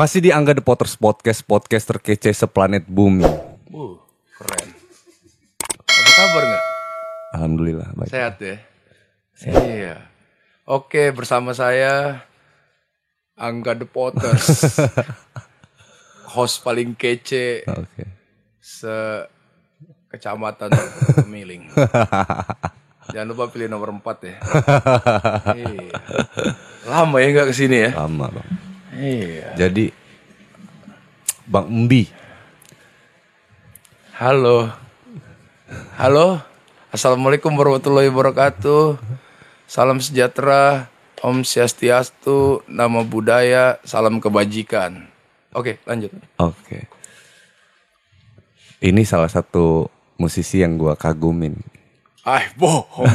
Masih di Angga The Potters Podcast, podcast terkece seplanet bumi. Uh, keren. Apa kabar nggak? Alhamdulillah, baik. Sehat ya? Iya. Oke, bersama saya Angga The Potters. Host paling kece Oke. se kecamatan Pemiling. Jangan lupa pilih nomor 4 ya. iya. Lama ya nggak ke sini ya? Lama, Bang. Iya. Jadi Bang Mbi, Halo. Halo. Assalamualaikum warahmatullahi wabarakatuh. Salam sejahtera. Om Swastiastu, nama budaya, salam kebajikan. Oke, lanjut. oke. Ini salah satu musisi yang gua kagumin. Ah, bohong.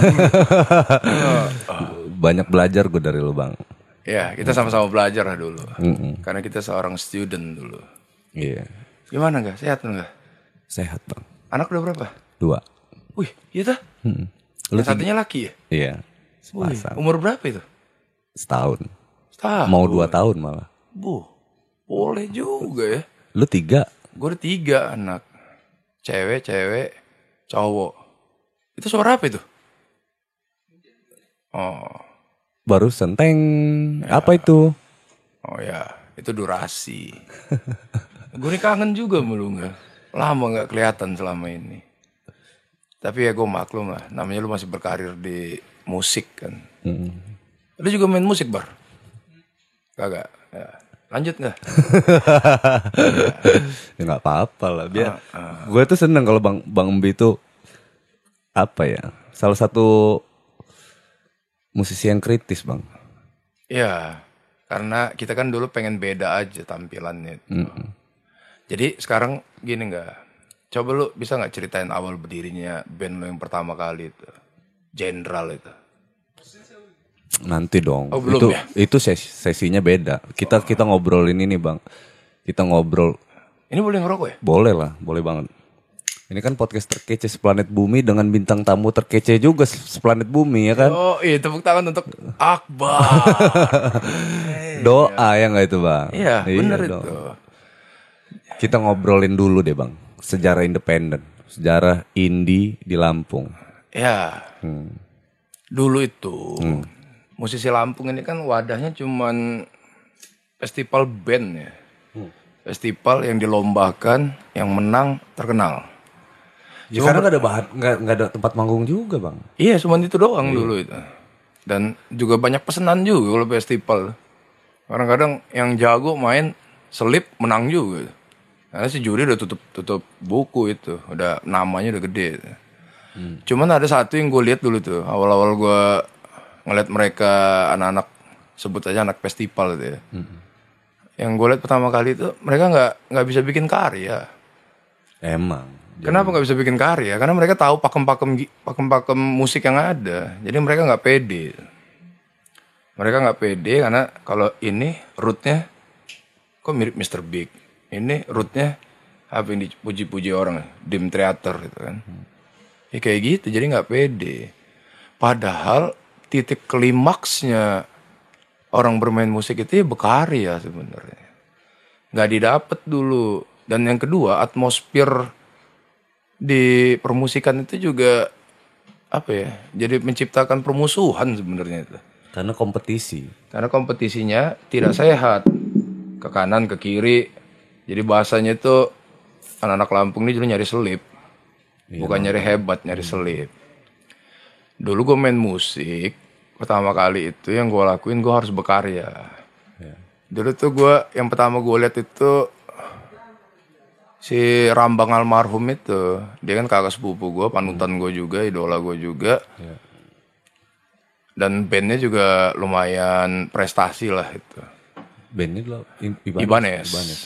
Banyak belajar gue dari lu, Bang. Ya, kita sama-sama belajar lah dulu. Mm-mm. Karena kita seorang student dulu. Iya. Gimana nggak? Sehat nggak? Sehat, Bang. Anak udah berapa? Dua. Wih, iya dah. Mm-mm. Yang satunya laki ya? Iya. Wih, Sepasang. umur berapa itu? Setahun. Setahun. Mau dua tahun malah. Bu, boleh juga ya. Lu tiga. Gue ada tiga anak. Cewek, cewek, cowok. Itu suara apa itu? Oh, Baru senteng. Apa itu? oh ya, itu durasi. gue nih kangen juga mulu nggak. Lama nggak kelihatan selama ini. Tapi ya gue maklum lah. Namanya lu masih berkarir di musik kan. Mm. Lu juga main musik bar? Kagak. Ya. Lanjut nggak? ya nggak apa-apa lah biar gue tuh seneng kalau bang bang Mbi itu apa ya salah satu musisi yang kritis bang Ya, karena kita kan dulu pengen beda aja tampilannya. itu. Jadi sekarang gini nggak? Coba lu bisa nggak ceritain awal berdirinya band lu yang pertama kali itu? Jenderal itu. nanti dong Oh, belum itu ya? itu ses- sesinya beda kita kita ngobrolin ini bang kita ngobrol Ini boleh ngerokok ya? boleh lah boleh banget ini kan podcast terkece seplanet bumi dengan bintang tamu terkece juga se- seplanet bumi ya kan Oh iya, tepuk tangan untuk Akbar. doa ya nggak itu bang Iya, bener dong. itu. kita ngobrolin dulu deh bang sejarah independen sejarah indie di Lampung Ya, Hmm. dulu itu musisi Lampung ini kan wadahnya cuman festival band ya. Festival yang dilombakan, yang menang terkenal. Ya, karena nggak ada bahan, nggak nggak ada tempat manggung juga bang. Iya, cuma itu doang dulu itu. Dan juga banyak pesanan juga kalau festival. Kadang-kadang yang jago main selip menang juga. Karena si juri udah tutup tutup buku itu, udah namanya udah gede. Cuman ada satu yang gue lihat dulu tuh, awal-awal gue ngeliat mereka anak-anak sebut aja anak festival gitu ya. Yang gue lihat pertama kali itu mereka nggak nggak bisa bikin karya. Emang. Kenapa nggak bisa bikin karya? Karena mereka tahu pakem-pakem pakem-pakem musik yang ada. Jadi mereka nggak pede. Mereka nggak pede karena kalau ini rootnya kok mirip Mr. Big. Ini rootnya apa yang dipuji-puji orang, dim theater gitu kan. Ya kayak gitu, jadi nggak pede. Padahal titik klimaksnya orang bermain musik itu ya berkarya sebenarnya. Nggak didapat dulu. Dan yang kedua, atmosfer di permusikan itu juga apa ya? Jadi menciptakan permusuhan sebenarnya itu. Karena kompetisi. Karena kompetisinya tidak sehat. Ke kanan, ke kiri. Jadi bahasanya itu anak-anak Lampung ini dulu nyari selip. Bukan nyari hebat, nyari selip. Dulu gue main musik, pertama kali itu yang gue lakuin gue harus berkarya. Dulu tuh gue, yang pertama gue lihat itu si Rambang almarhum itu. Dia kan kakak sepupu gue, panutan gue juga, idola gue juga. Dan bandnya juga lumayan prestasi lah itu. Bandnya dulu I- Ibanez. Ibanez.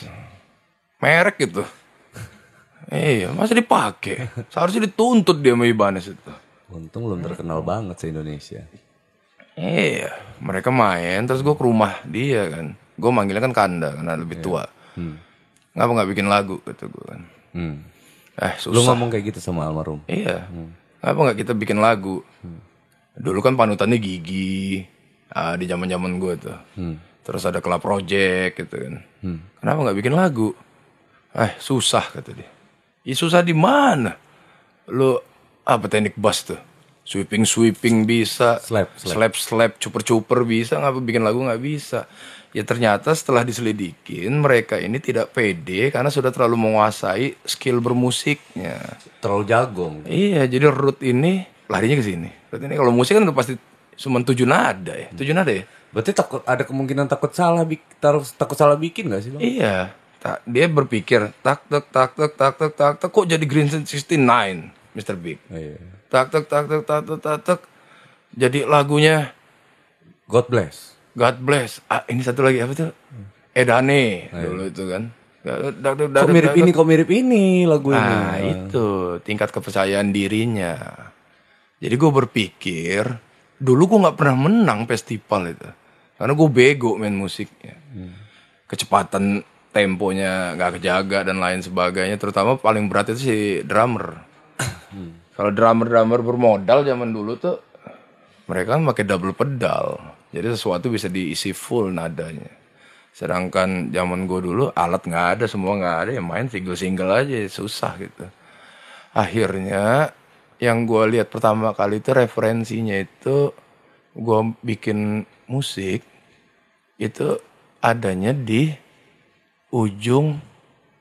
Merek gitu. iya, masa dipakai? Seharusnya dituntut dia sama Ibanez itu. Untung belum terkenal banget se Indonesia. Iya, mereka main terus gue ke rumah dia kan. Gue manggilnya kan Kanda karena lebih tua. Ngapa nggak bikin lagu kata gue kan. Hmm. Eh Lu susah. ngomong kayak gitu sama almarhum. Iya. Ngapa nggak kita bikin lagu? Dulu kan panutannya Gigi. Ah, di zaman zaman gue tuh. terus ada Club Project gitu kan. Kenapa nggak bikin lagu? Eh susah kata dia. Ih susah di mana? Lu apa teknik bass tuh? Sweeping sweeping bisa, Slap, slap. slap slap, cuper cuper bisa, ngapa bikin lagu nggak bisa? Ya ternyata setelah diselidikin mereka ini tidak pede karena sudah terlalu menguasai skill bermusiknya. Terlalu jagong. Iya, jadi root ini larinya ke sini. Root ini kalau musik kan pasti cuma tujuh nada ya, tujuh nada ya. Berarti takut ada kemungkinan takut salah taruh, takut salah bikin gak sih bang? Iya, tak, dia berpikir tak tak tak tak tak tak tak tak kok jadi Green 69 Mr. Big. Iya. Tak tak tak tak tak tak tak tak jadi lagunya God bless. God Bless. Ah, ini satu lagi apa tuh? Edane dulu itu kan. Kok mirip ini, kok mirip ini lagu ini. Nah itu tingkat kepercayaan dirinya. Jadi gue berpikir dulu gue nggak pernah menang festival itu, karena gue bego main musiknya. Kecepatan temponya nggak kejaga dan lain sebagainya. Terutama paling berat itu si drummer. Kalau drummer-drummer bermodal zaman dulu tuh mereka kan pakai double pedal. Jadi sesuatu bisa diisi full nadanya. Sedangkan zaman gue dulu alat nggak ada, semua nggak ada, ya main single-single aja susah gitu. Akhirnya yang gue lihat pertama kali itu referensinya itu gue bikin musik itu adanya di ujung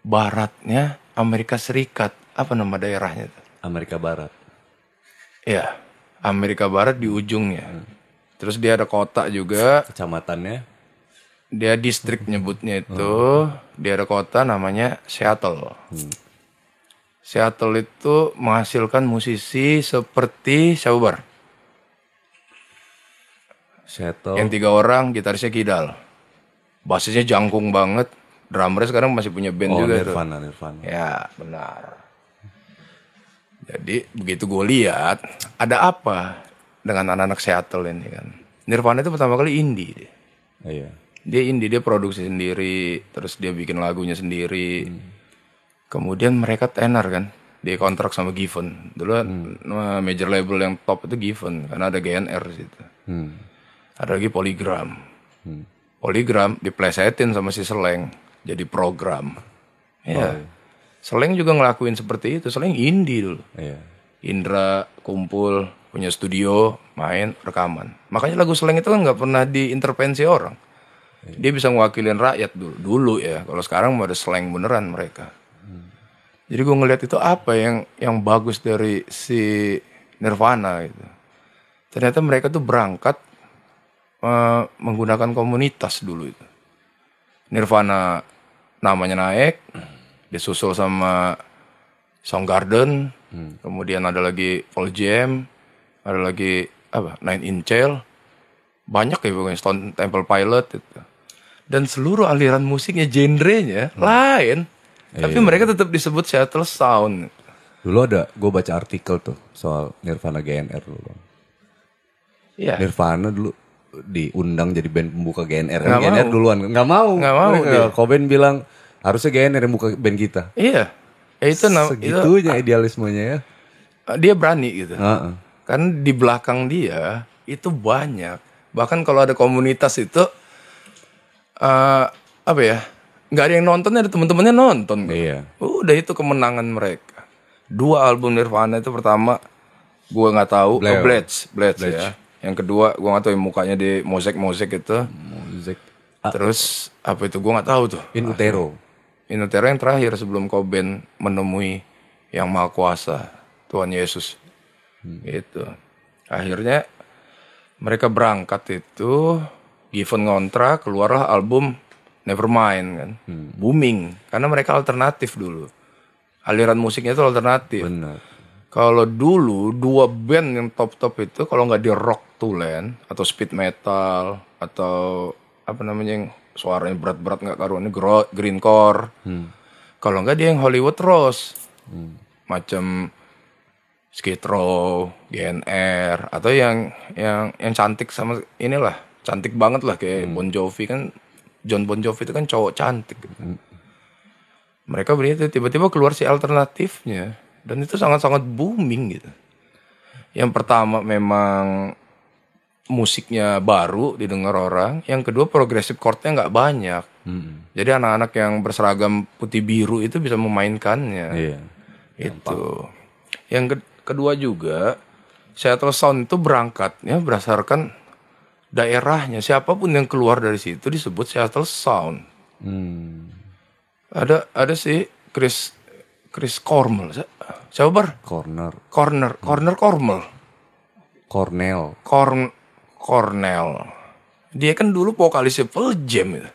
baratnya Amerika Serikat. Apa nama daerahnya tuh? Amerika Barat. Ya, Amerika Barat di ujungnya. Terus dia ada kota juga, Kecamatannya. dia distrik nyebutnya itu, dia ada kota namanya Seattle. Seattle itu menghasilkan musisi seperti Sauber. Seattle. Yang tiga orang, gitarisnya Kidal. Basisnya jangkung banget. Drummernya sekarang masih punya band oh, juga tuh. Nirvana, Nirvana. Ya, benar. Jadi begitu gue lihat ada apa dengan anak-anak Seattle ini kan. Nirvana itu pertama kali indie dia. Iya. Dia indie, dia produksi sendiri, terus dia bikin lagunya sendiri. Kemudian mereka tenar kan, dia kontrak sama Given. Dulu nah, major label yang top itu Given, karena ada GNR di situ. Hmm. Ada lagi Polygram. Polygram diplesetin sama si Seleng, jadi program. Ya. Seleng juga ngelakuin seperti itu, Seleng indie dulu. Iya. Indra kumpul punya studio main rekaman. Makanya lagu Seleng itu kan nggak pernah diintervensi orang. Dia bisa ngewakilin rakyat dulu dulu ya. Kalau sekarang mau ada slang beneran mereka. Jadi gue ngeliat itu apa yang yang bagus dari si Nirvana gitu. Ternyata mereka tuh berangkat eh, menggunakan komunitas dulu itu. Nirvana namanya naik disusul sama Soundgarden kemudian ada lagi Pearl Jam ada lagi apa Nine Inch Nails banyak ya pokoknya Stone Temple Pilot itu dan seluruh aliran musiknya genrenya lain tapi mereka tetap disebut Seattle Sound Dulu ada, gue baca artikel tuh soal Nirvana GNR dulu. Bang. Iya Nirvana dulu diundang jadi band pembuka GNR. Nggak GNR mau. duluan, nggak mau. Nggak mau Mereka-. Cobain bilang harusnya GNR yang buka band kita. iya ya itu nam- itu Segitunya idealismenya ya. dia berani gitu Heeh. Kan di belakang dia itu banyak. Bahkan kalau ada komunitas itu eh apa ya? nggak ada yang nonton ada teman-temannya nonton. kok. Iya. Udah itu kemenangan mereka. Dua album Nirvana itu pertama gua nggak tahu, oh, Blades, Blades ya. Yang kedua gua nggak tahu yang mukanya di mosek-mosek itu. Musik Terus apa itu gua nggak tahu tuh. in utero. Inutera yang terakhir sebelum Cobain menemui yang maha kuasa Tuhan Yesus gitu. Akhirnya mereka berangkat itu given ngontrak keluarlah album Nevermind kan. Booming. Karena mereka alternatif dulu. Aliran musiknya itu alternatif. Benar. kalau dulu dua band yang top-top itu kalau nggak di rock tulen atau speed metal atau apa namanya yang suaranya berat-berat nggak karuan greencore. Kalau nggak dia yang Hollywood Rose. Macam Skid Row, GNR atau yang yang yang cantik sama inilah, cantik banget lah kayak Bon Jovi kan John Bon Jovi itu kan cowok cantik. Mereka begitu tiba-tiba keluar si alternatifnya dan itu sangat-sangat booming gitu. Yang pertama memang musiknya baru didengar orang, yang kedua progresif chordnya nggak banyak. Jadi anak-anak yang berseragam putih biru itu bisa memainkannya. Iya. Itu. Yang ke- kedua juga Seattle Sound itu berangkatnya berdasarkan daerahnya. Siapa pun yang keluar dari situ disebut Seattle Sound. Hmm. Ada ada sih Chris Chris Cornell. Siapa bar? Corner. Corner, Corner Cornell. Cornell. Corn Cornell. Dia kan dulu vokalisnya Pearl Jam itu.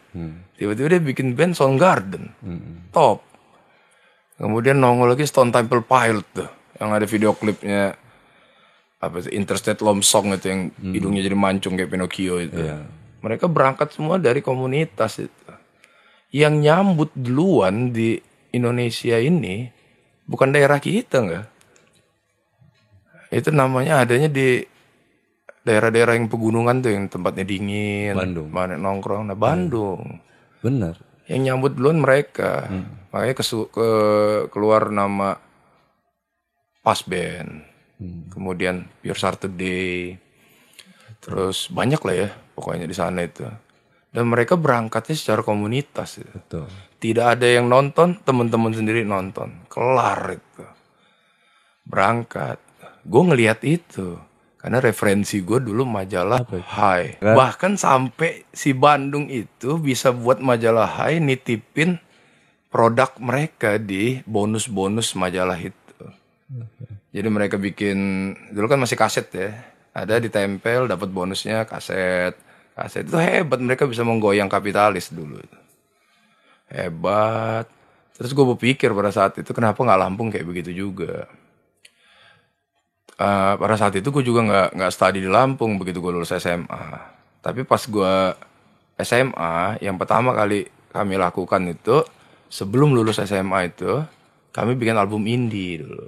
Tiba-tiba dia bikin band Soundgarden. Top. Kemudian nongol lagi Stone Temple Pilot tuh. Yang ada video klipnya apa itu Interstate Love Song itu yang hidungnya jadi mancung kayak Pinocchio itu. Mereka berangkat semua dari komunitas itu. Yang nyambut duluan di Indonesia ini bukan daerah kita enggak. Itu namanya adanya di daerah-daerah yang pegunungan tuh yang tempatnya dingin, Bandung. mana nongkrong, nah Bandung. Bener. Yang nyambut duluan mereka. Makanya kesu- ke keluar nama Pas Band. Kemudian Pure Saturday. Terus banyak lah ya pokoknya di sana itu. Dan mereka berangkatnya secara komunitas. Itu. Betul. Tidak ada yang nonton, teman-teman sendiri nonton. Kelar itu. Berangkat. Gue ngelihat itu. Karena referensi gue dulu majalah Hai. Bahkan sampai si Bandung itu bisa buat majalah Hai nitipin produk mereka di bonus-bonus majalah itu. Jadi mereka bikin dulu kan masih kaset ya. Ada ditempel dapat bonusnya kaset. Kaset itu hebat mereka bisa menggoyang kapitalis dulu hebat. Terus gue berpikir pada saat itu kenapa nggak Lampung kayak begitu juga. Eh, pada saat itu gue juga nggak nggak studi di Lampung begitu gue lulus SMA. Tapi pas gue SMA yang pertama kali kami lakukan itu sebelum lulus SMA itu kami bikin album indie dulu.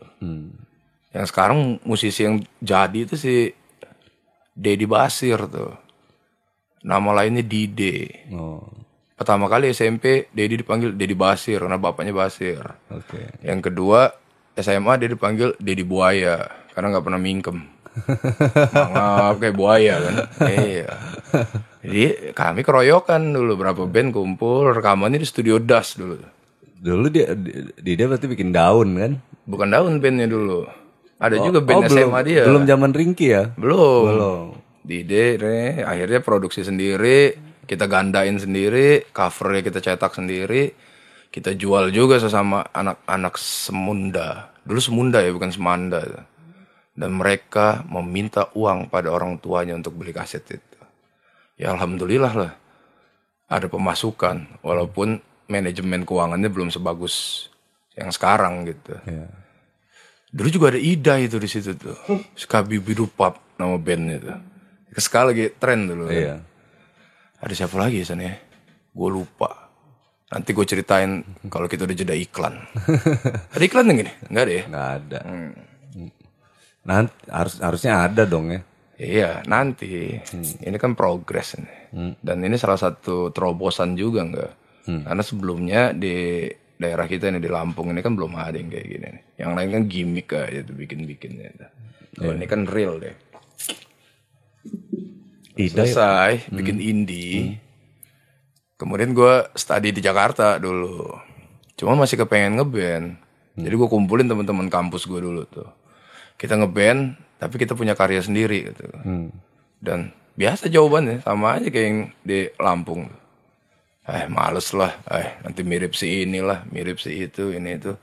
Yang sekarang musisi yang jadi itu si Dedi Basir tuh. Nama lainnya Dide. Oh. Pertama kali SMP, Dedi dipanggil Dedi Basir karena bapaknya Basir. Oke. Yang kedua, SMA dia dipanggil Dedi Buaya karena nggak pernah mingkem. Mangap kayak buaya kan. iya. Jadi kami keroyokan dulu berapa band kumpul rekamannya di studio Das dulu. Dulu dia di- dia berarti bikin daun kan? Bukan daun bandnya dulu. Ada juga Oh, band belum, SMA dia. Belum zaman Ringki ya? Belum. Belum. Dide, Re, akhirnya produksi sendiri, kita gandain sendiri, covernya kita cetak sendiri, kita jual juga sesama anak-anak Semunda. Dulu Semunda ya, bukan Semanda. Dan mereka meminta uang pada orang tuanya untuk beli kaset itu. Ya alhamdulillah lah, ada pemasukan, walaupun manajemen keuangannya belum sebagus yang sekarang gitu. Iya. Dulu juga ada Ida itu di situ tuh. Skabi Bidupap nama bandnya tuh. Sekali lagi tren dulu. kan. Iya. Ada siapa lagi ya sana ya? Gue lupa. Nanti gue ceritain kalau kita udah jeda iklan. ada iklan yang gini? Enggak ada ya? Nggak ada. Nanti harus harusnya ada dong ya. Iya, nanti. Ini kan progres nih. Dan ini salah satu terobosan juga enggak? Karena sebelumnya di daerah kita ini di Lampung ini kan belum ada yang kayak gini. nih. Yang lain kan gimmick aja tuh bikin-bikinnya. Kalau ini kan real deh. Ida Selesai bikin indie. Kemudian gue study di Jakarta dulu. Cuma masih kepengen ngeband. Jadi gue kumpulin teman-teman kampus gue dulu tuh. Kita ngeband, tapi kita punya karya sendiri gitu. Dan biasa jawabannya sama aja kayak yang di Lampung. Eh males lah, eh nanti mirip si inilah, mirip si itu, ini itu.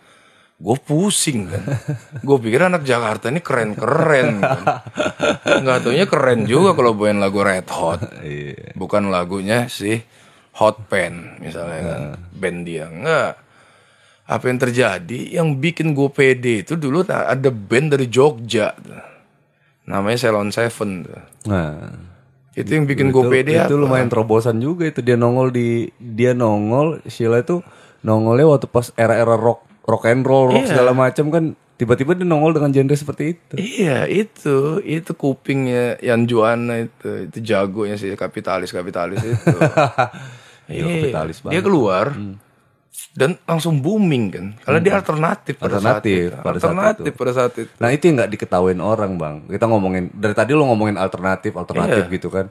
Gue pusing kan. Gue pikir anak Jakarta ini keren-keren. Kan. Nggak taunya keren juga kalau bawain lagu Red Hot. Bukan lagunya si Hot Pen misalnya kan. Band dia. Enggak. Apa yang terjadi? Yang bikin gue pede itu dulu ada band dari Jogja. Namanya Ceylon Seven. tuh. Nah, Itu yang bikin gue pede itu apa? lumayan terobosan juga itu dia nongol di dia nongol Sheila itu nongolnya waktu pas era-era rock rock and roll rock Iya. segala macam kan tiba-tiba dia nongol dengan genre seperti itu. Iya itu itu kupingnya Yan Juana itu itu jagonya sih kapitalis kapitalis itu. Iya, kapitalis Dia keluar dan langsung booming kan karena dia alternatif pada Alternatif saat itu. pada saat alternatif pada saat itu Nah itu yang nggak diketahuin orang bang. Kita ngomongin dari tadi lo ngomongin alternatif alternatif Iya. gitu kan.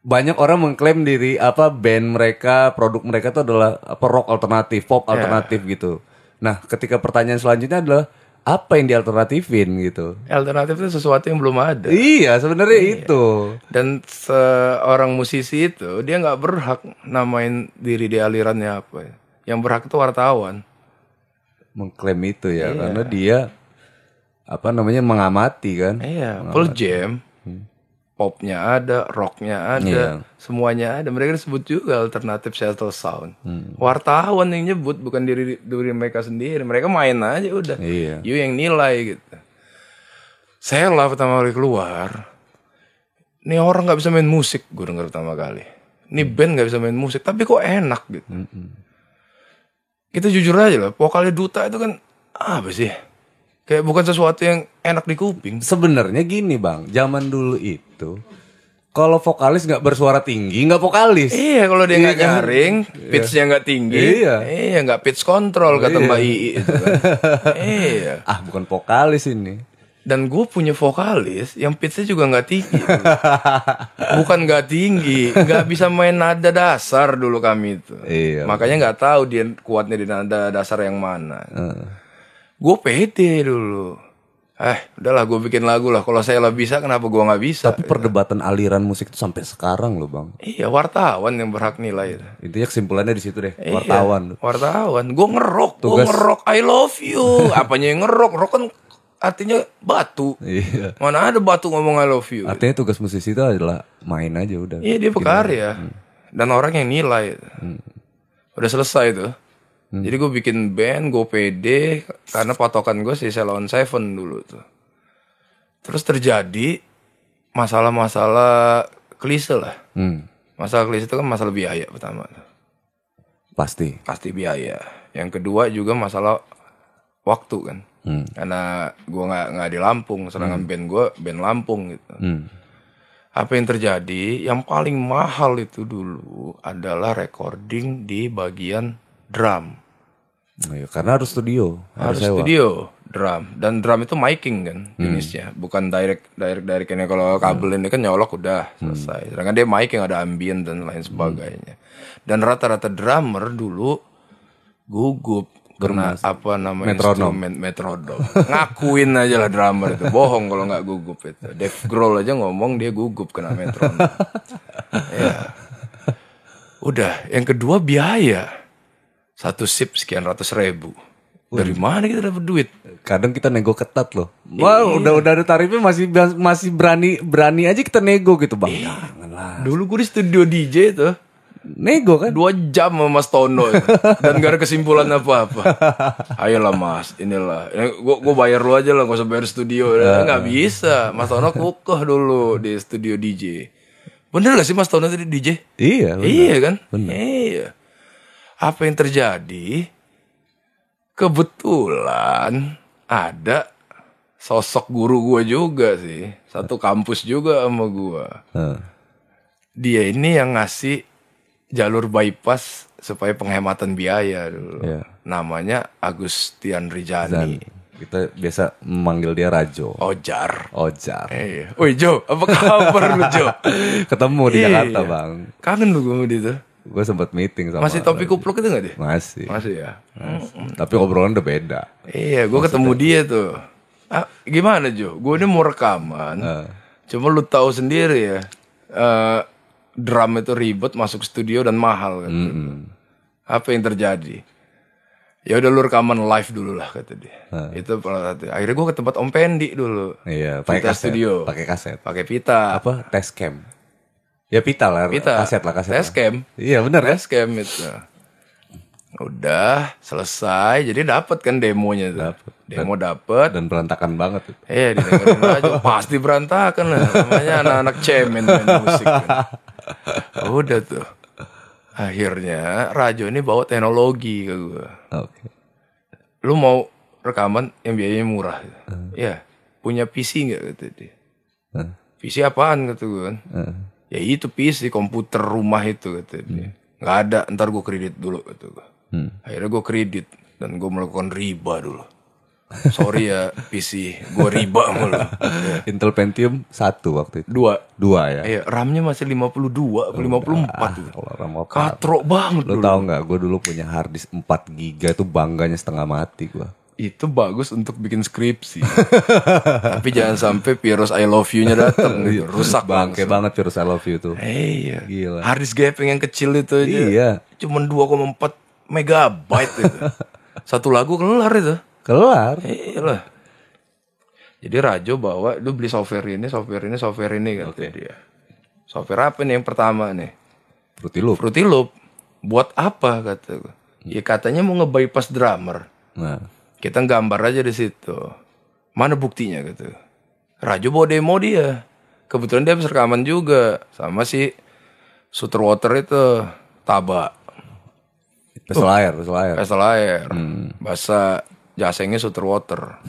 Banyak orang mengklaim diri apa band mereka, produk mereka itu adalah apa rock alternatif, pop Iya. alternatif gitu. Nah ketika pertanyaan selanjutnya adalah apa yang dialternatifin gitu? alternatif itu sesuatu yang belum ada Iya sebenarnya itu. dan seorang musisi itu dia nggak berhak namain diri di alirannya apa ya. Yang berhak itu wartawan. Mengklaim itu Iya. ya karena dia apa namanya mengamati kan. iya full jam. Popnya ada rocknya ada Iya. semuanya ada. Mereka disebut juga alternatif shuttle sound. Wartawan yang nyebut bukan diri diri mereka sendiri. Mereka main aja udah. Iya. you yang nilai gitu. Saya lah pertama kali keluar ini orang nggak bisa main musik gue denger pertama kali. Ini band nggak bisa main musik tapi kok enak gitu kita jujur aja lah vokalnya duta itu kan apa sih kayak bukan sesuatu yang enak di kuping Sebenarnya gini bang, zaman dulu itu kalau vokalis nggak bersuara tinggi nggak vokalis. Iya kalau dia nggak Iya kan? nyaring, pitchnya nggak tinggi, Iya. iya nggak pitch control kata Mbak Ii itu kan. iya. Ah bukan vokalis ini. Dan gue punya vokalis yang pitchnya juga nggak tinggi. Bukan nggak tinggi, nggak bisa main nada dasar dulu kami itu. Iya. Makanya nggak tahu dia kuatnya di nada dasar yang mana. Heeh. Gue pede dulu. Eh, udahlah gue bikin lagu lah. Kalau saya lah bisa, kenapa gue nggak bisa? Tapi perdebatan aliran musik itu sampai sekarang loh bang. Iya, wartawan yang berhak nilai. itu. Intinya kesimpulannya di situ deh, Iya, wartawan. wartawan. Gue ngerok, gue ngerok. I love you. Apanya yang ngerok? Rock kan artinya batu. Iya. Mana ada batu ngomong I love you? Artinya tugas musisi itu adalah main aja udah. Iya dia berkarya. Dan orang yang nilai. Udah selesai tuh. Jadi gue bikin band, gue pede karena patokan gue si Salon Seven dulu tuh. Terus terjadi masalah-masalah klise lah. Hmm, Masalah klise itu kan masalah biaya pertama. pasti. Pasti biaya. Yang kedua juga masalah waktu kan. Hmm. Karena gue nggak nggak di Lampung, sedangkan band gue band Lampung gitu. Hmm. Apa yang terjadi? Yang paling mahal itu dulu adalah recording di bagian drum. Nah, karena harus studio, Harus harus sewa. studio drum dan drum itu miking kan jenisnya, bukan direct direct direct ini kalau kabel ini kan nyolok udah selesai. Sedangkan dia miking ada ambient dan lain sebagainya. Dan rata-rata drummer dulu gugup karena apa namanya Metronom. instrumen metrodom. Ngakuin aja lah drummer itu. Bohong kalau nggak gugup itu. Dave Grohl aja ngomong dia gugup kena metronom. ya. Udah, yang kedua biaya. Satu sip sekian ratus ribu. Dari mana kita dapat duit? Kadang kita nego ketat loh. Wah, udah udah ada tarifnya masih masih berani berani aja kita nego gitu, Bang. Janganlah. Dulu gue di studio DJ tuh. Nego kan? Dua jam sama Mas Tono itu. Dan gak ada kesimpulan apa-apa Ayolah mas Inilah Gue gue bayar lu aja lah Gak usah bayar studio Gak bisa Mas Tono kukuh dulu Di studio DJ Bener gak sih Mas Tono tadi DJ? Iya. benar. Iya kan? Iya. Apa yang terjadi? Kebetulan ada sosok guru gua juga sih. Satu kampus juga sama gua. Heeh. Dia ini yang ngasih jalur bypass supaya penghematan biaya dulu. Iya. Namanya Agustian Rijani. kita biasa memanggil dia Rajo. Ojar. Ojar. Eh, woi Jo, apa kabar lu Jo? Ketemu di Iya. Jakarta, Bang. Kangen lu gue dia tuh. Gue sempat meeting sama Masih topi kupluk itu gak dia? Masih. Masih ya. Tapi obrolan udah beda. Iya, gue ketemu dia tuh. Ah, gimana Jo? Gue ini mau rekaman. Eh. Cuma lu tahu sendiri ya. eh, drum itu ribet masuk studio dan mahal kan. Apa yang terjadi? Ya udah lu rekaman live dulu lah kata dia. Itu saat itu. Akhirnya gue ke tempat Om Pendi dulu. Iya, pakai kaset. studio. Pakai kaset. Pakai pita. Apa? Test cam. Ya pita lah. Pita. Kaset lah, kaset. Test lah. cam. Iya, benar kan? Test cam itu. Udah selesai. Jadi dapat kan demonya tuh. Dapet. Demo dapet. Dan berantakan banget itu. Iya didengerin aja Pasti berantakan lah Namanya anak-anak cemen main musik kan. Udah tuh. Akhirnya Rajo ini bawa teknologi ke gue Oke. Lu mau rekaman yang biayanya murah? Iya. Punya PC gak kata dia. Hah? PC apaan? Kata gue kan. Heeh. Ya itu PC komputer rumah itu kata dia. Gak ada. Ntar gue kredit dulu kata gue Akhirnya gue kredit dan gue melakukan riba dulu. Sorry ya PC, gue riba mulu. Intel Pentium satu waktu itu. Dua. Dua ya. Iya, RAM-nya masih 52, 54 tuh. Kalau RAM apa? Katrok banget Lo dulu. tau nggak? Gue dulu punya hard disk 4 giga itu bangganya setengah mati gue. Itu bagus untuk bikin skripsi. Tapi jangan sampai Pieros I love you-nya datang gitu. Rusak Bangke banget. banget virus I love you tuh. Iya. Gila. Hard disk gaping yang kecil itu aja. Iya. Cuman 2,4 megabyte itu. Satu lagu kelar itu. Kelar. Iya lah. Jadi Rajo bawa, lu beli software ini, software ini, software ini kata dia. Software apa nih yang pertama nih? Fruity Loop. Fruity Loop. Buat apa kata gue? Ya katanya mau nge-bypass drummer. Nah. Kita gambar aja di situ. Mana buktinya gitu. Rajo bawa demo dia. Kebetulan dia habis rekaman juga sama si Suter Water itu Taba. Pesel air, pesel air. Pesel air. Bahasa jasengnya Suter Water.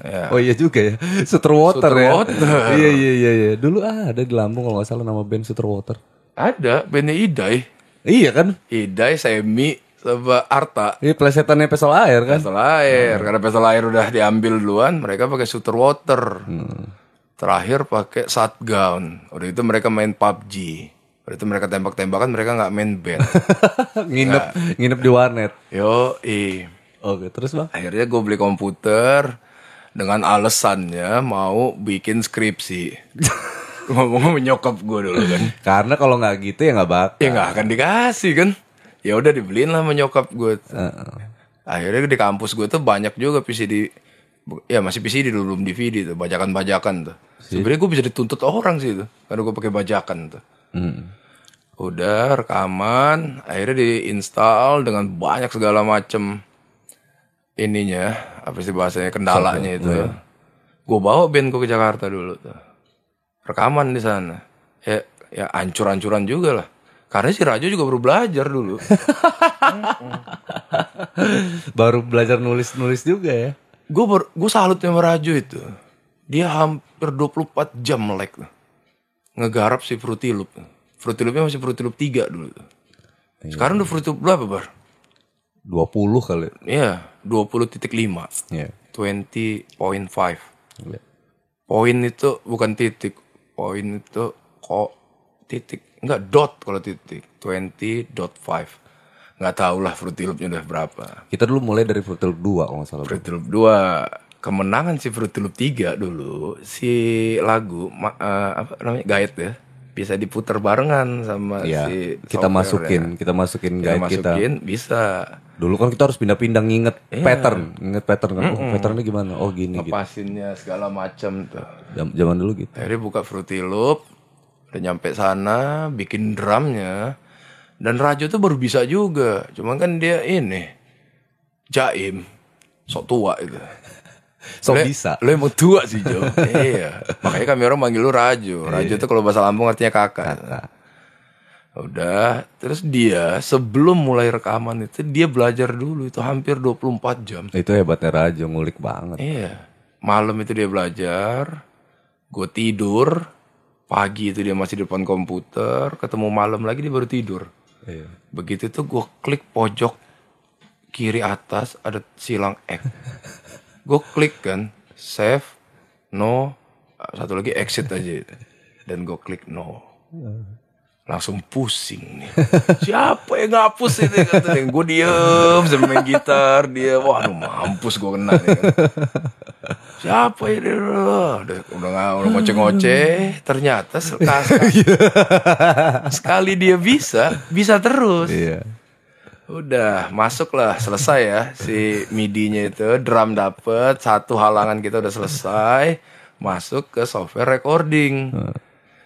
ya. Oh iya juga ya. Suter Water ya. Water. iya iya iya iya. Dulu ada di Lampung kalau nggak salah nama band Suter Water. Ada bandnya Idai. Iya kan? Idai, Semi, sama Arta. Ini plesetannya pesel air kan? Pesel air. Karena pesel air udah diambil duluan, mereka pakai Suter Water. Terakhir pakai Shotgun. Udah itu mereka main PUBG. Udah itu mereka tembak-tembakan, mereka nggak main band. nginep nginep di warnet. Yo, i. Oke, terus bang? Akhirnya gue beli komputer dengan alasannya mau bikin skripsi. Ngomong sama nyokap gue dulu kan. Karena kalau nggak gitu ya nggak bakal. Ya nggak akan dikasih kan. Ya udah dibeliin lah sama nyokap gue. Akhirnya di kampus gue tuh banyak juga PCD. Ya masih PCD dulu belum DVD tuh, bajakan-bajakan tuh. Sebenarnya gue bisa dituntut orang sih itu, karena gue pakai bajakan tuh. Hmm. Udah rekaman, akhirnya diinstal dengan banyak segala macem ininya, apa sih bahasanya kendalanya itu. Gue bawa band gue ke Jakarta dulu tuh, rekaman di sana. Ya, ya ancur-ancuran juga lah. Karena si Rajo juga baru belajar dulu. Baru belajar nulis-nulis juga ya. gue gue salut sama Rajo itu. Dia hampir 24 jam melek tuh. Ngegarap si Fruity Loop. Fruity Loopnya masih Fruity Loop 3 dulu tuh. Sekarang udah Fruity Loop berapa bar? 20 kali. Iya, 20.5. Iya. 20.5. Iya. Poin itu bukan titik. Poin itu kok titik. Enggak dot kalau titik. 20.5. Nggak tahu lah Fruity Loopnya udah berapa. Kita dulu mulai dari Fruity Loop 2 kalau nggak salah. Fruity Loop 2 kemenangan si Fruity Loop 3 dulu si lagu eh, apa namanya guide ya bisa diputar barengan sama Iya. si kita masukin, ya. kita masukin Kita guide kita. masukin bisa Dulu kan kita harus pindah-pindah nginget Iya. pattern, nginget pattern kan. Oh, patternnya gimana? Oh gini gitu. ngepasinnya segala macam tuh Jam- Zaman dulu gitu. akhirnya buka Fruity Loop udah nyampe sana bikin drumnya dan Rajo tuh baru bisa juga cuman kan dia ini jaim sok tua itu So Lo- bisa. Lo emang tua sih Jo. iya. Makanya kami orang manggil lu Rajo. Rajo Iya. tuh kalau bahasa Lampung artinya kakak. Udah, terus dia sebelum mulai rekaman itu dia belajar dulu itu hampir 24 jam. Itu hebatnya Rajo ngulik banget. Iya. Malam itu dia belajar, gue tidur, pagi itu dia masih di depan komputer, ketemu malam lagi dia baru tidur. Iya. Begitu tuh gue klik pojok kiri atas ada silang X. gue klik kan save no satu lagi exit aja dan gue klik no. Langsung pusing nih. Siapa yang ngapus ini kata dia. Gue diem sambil main gitar dia. Waduh mampus gue kena nih kan. Siapa ini? Udah udah nggak udah ngoceh-ngoceh. Ternyata sekali, sekali dia bisa, bisa terus. Iya. Udah masuklah selesai ya si midinya itu drum dapet satu halangan kita udah selesai masuk ke software recording.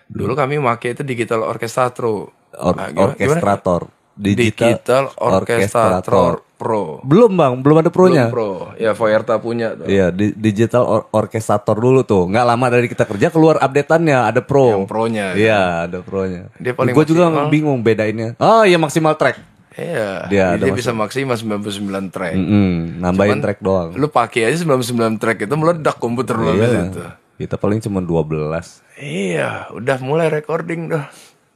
Dulu kami pakai itu digital orchestratro. Or- Ah, gimana- orkestrator. Digital, orchestratro pro. Belum bang, belum ada pro-nya. Belum pro. Ya Voyerta punya tuh. Iya, di- digital or- orkestrator dulu tuh. Nggak lama dari kita kerja keluar updateannya ada pro. Yang pro-nya. Iya, ada pro-nya. Dia paling Gue juga bingung bedainnya. Oh iya maksimal track. Iya. Dia Dia, bisa maksimal 99 track. Mm, nambahin track doang. Lu pakai aja 99 track itu meledak komputer lu habis itu. Kita paling cuma 12. Iya, udah mulai recording dah.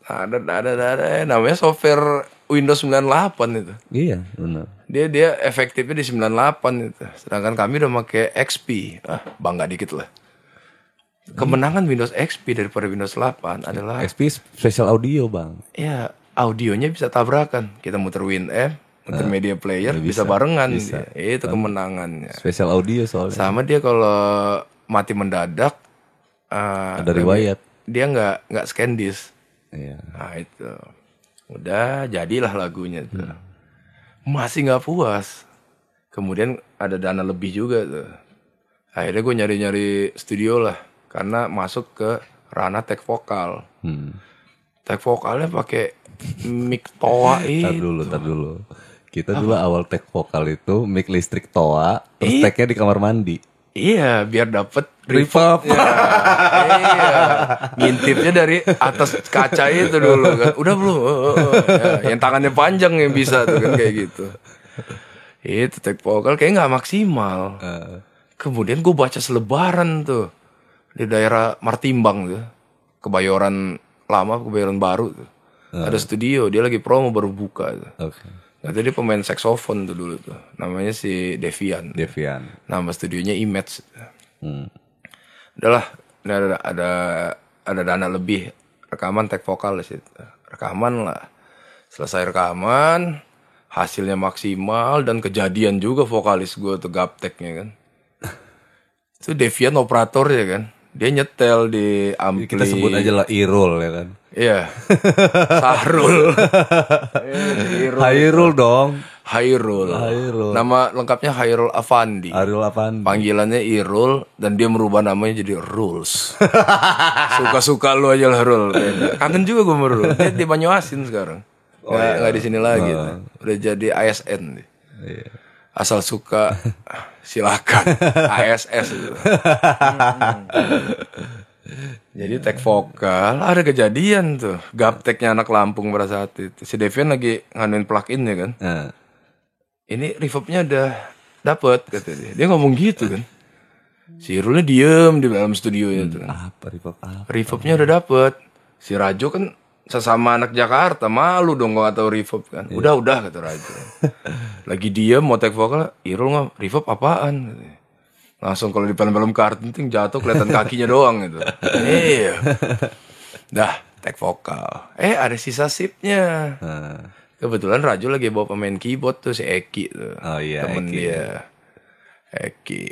Ada, ada, ada, ada, namanya software Windows 98 itu. Iya, benar. Dia dia efektifnya di 98 itu. Sedangkan kami udah pakai XP. Ah, bangga dikit lah. Kemenangan Windows XP daripada Windows 8 adalah XP special audio bang. ya audionya bisa tabrakan. Kita muter WinM, muter media player bisa, barengan. bisa. Ya, itu kemenangannya. Special audio soalnya. Sama dia kalau mati mendadak eh, Ada riwayat. dia nggak nggak scan disk. Iya. Nah itu udah jadilah lagunya tuh. Masih nggak puas. Kemudian ada dana lebih juga tuh. Akhirnya gue nyari-nyari studio lah karena masuk ke ranah tag vokal. Hmm. Tag vokalnya pakai mic toa Tar itu. dulu, tar dulu. Kita dulu awal tag vokal itu mic listrik toa, terus tagnya di kamar mandi. Iya, biar dapet Reverb. Ya, iya. Ngintipnya dari atas kaca itu dulu kan. Udah belum? Oh, oh, oh. Ya, yang tangannya panjang yang bisa tuh kan kayak gitu. Itu tag vokal kayak nggak maksimal. Kemudian gue baca selebaran tuh di daerah Martimbang tuh, Kebayoran lama, Kebayoran baru tuh. Ada studio, dia lagi promo baru buka. Oke. Nah, dia pemain saksofon tuh dulu tuh. Namanya si Devian. Devian. Nama studionya Image. Hmm. Udahlah, ada ada ada dana lebih rekaman tag vokal di situ. Rekaman lah. Selesai rekaman, hasilnya maksimal dan kejadian juga vokalis gue tuh gapteknya kan. Itu Devian operator ya kan. Dia nyetel di ampli. Kita sebut aja lah Irul ya kan. Iya. Sahrul. Hairul. Hairul dong. Hairul. Hairul. Nama lengkapnya Hairul Afandi. Arul apaan? Panggilannya Irul dan dia merubah namanya jadi Rules. Suka-suka lu aja lah Rul. Kangen juga gue sama Rul. Dia di Banyuasin sekarang. Nggak, nggak di sini lagi. tuh. Udah jadi ASN. dia. Asal suka silakan. ASS. itu. Jadi tag vokal ada kejadian tuh. Gapteknya anak Lampung pada saat itu. Si Devian lagi nganuin plugin ya kan. Ini reverbnya udah dapet kata dia. Dia ngomong gitu kan. Si Irulnya diem di dalam studio itu kan. apa reverb apa? Reverbnya udah dapet. Si Rajo kan sesama anak Jakarta malu dong gak tahu reverb kan. Udah udah kata Rajo. Lagi diem mau take vokal, Irul nggak reverb apaan? Langsung kalau di film-film kartun jatuh kelihatan kakinya doang gitu. Iya. Dah take vokal. Eh ada sisa sipnya. Kebetulan Rajo lagi bawa pemain keyboard tuh si Eki tuh. Oh iya, Temen Eki. dia. Eki.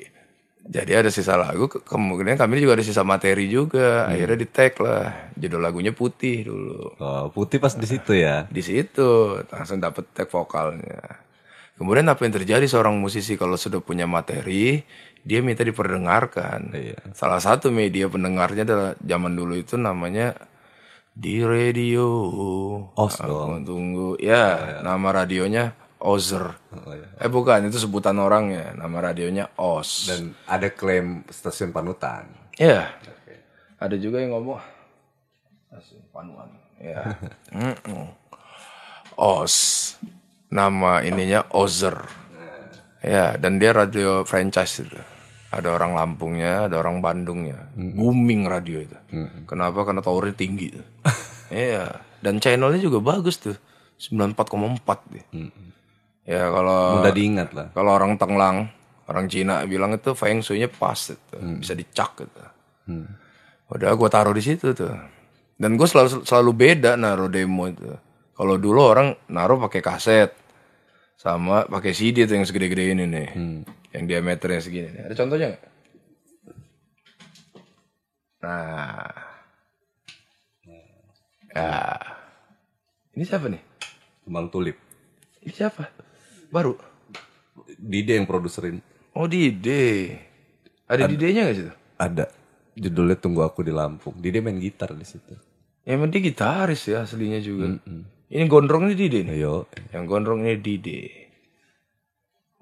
Jadi ada sisa lagu, ke- kemungkinan kami juga ada sisa materi juga. Akhirnya di tag lah. Judul lagunya putih dulu. oh, putih pas di situ ya. Di situ langsung dapet tag vokalnya. Kemudian apa yang terjadi seorang musisi kalau sudah punya materi, dia minta diperdengarkan. Iya. Salah satu media pendengarnya adalah zaman dulu itu namanya di radio. Os Aku dong. tunggu. Ya, nama radionya Ozer. Oh, iya. Eh bukan, itu sebutan orangnya. Nama radionya Os. Dan ada klaim stasiun panutan. Ya. Ada juga yang ngomong stasiun panuan. Ya. Mm-mm. Os. Nama ininya Ozer. Ya, dan dia radio franchise itu. Ada orang Lampungnya, ada orang Bandungnya. Booming radio itu. Kenapa? Karena towernya tinggi. Iya, dan channelnya juga bagus tuh. 94,4 dia. Ya kalau Mudah diingat lah. kalau orang Tenglang, orang Cina bilang itu feng shui-nya pas itu, bisa dicak gitu. Udah gue taruh di situ tuh. Dan gue selalu selalu beda naruh demo itu. Kalau dulu orang naruh pakai kaset sama pakai CD tuh yang segede-gede ini nih, yang diameternya segini. Nih. Ada contohnya nggak? Nah, ya, ini siapa nih? Kembang tulip. Ini siapa? Baru. Dide yang produserin. Oh Dide. Ada Didenya gak situ? Ada. Judulnya Tunggu Aku di Lampung. Dide main gitar di situ. Ya emang dia gitaris ya aslinya juga. Ini gondrong ini Dide nih. Ayo. Yang gondrong ini Dide.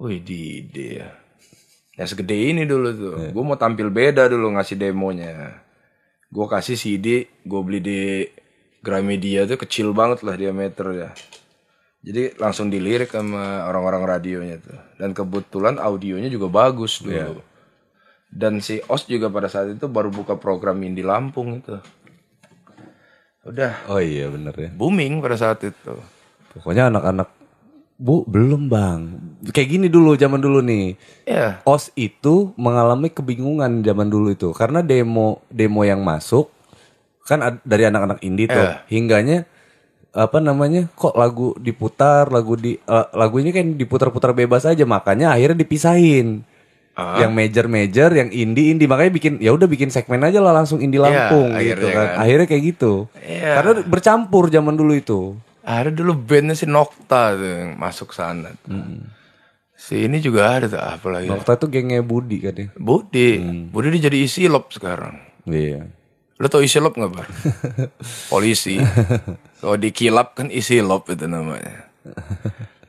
Wih Dide ya. Yang segede ini dulu tuh. Gue mau tampil beda dulu ngasih demonya. Gue kasih CD, gue beli di Gramedia tuh kecil banget lah diameternya. Jadi langsung dilirik sama orang-orang radionya tuh. Dan kebetulan audionya juga bagus dulu. Dan si Os juga pada saat itu baru buka program di Lampung itu. Udah Oh iya bener ya. booming pada saat itu. Pokoknya anak-anak Bu, belum bang. Kayak gini dulu, zaman dulu nih. Ya. OS itu mengalami kebingungan zaman dulu itu karena demo demo yang masuk kan dari anak-anak indie tuh Iya. hingganya apa namanya kok lagu diputar lagu di eh, lagu ini kan diputar-putar bebas aja makanya akhirnya dipisahin Ah. yang major major yang indie indie makanya bikin ya udah bikin segmen aja lah langsung indie Iya, Lampung gitu akhirnya kan kan. akhirnya kayak gitu Iya. karena bercampur zaman dulu itu Ada dulu bandnya si Nokta tuh yang masuk sana. Si ini juga ada tuh apa lagi? waktu itu gengnya Budi kan ya Budi. Budi dia jadi isilop sekarang. iya Lo tau isilop gak Bar? Polisi. Kalau di kilap kan isilop itu namanya.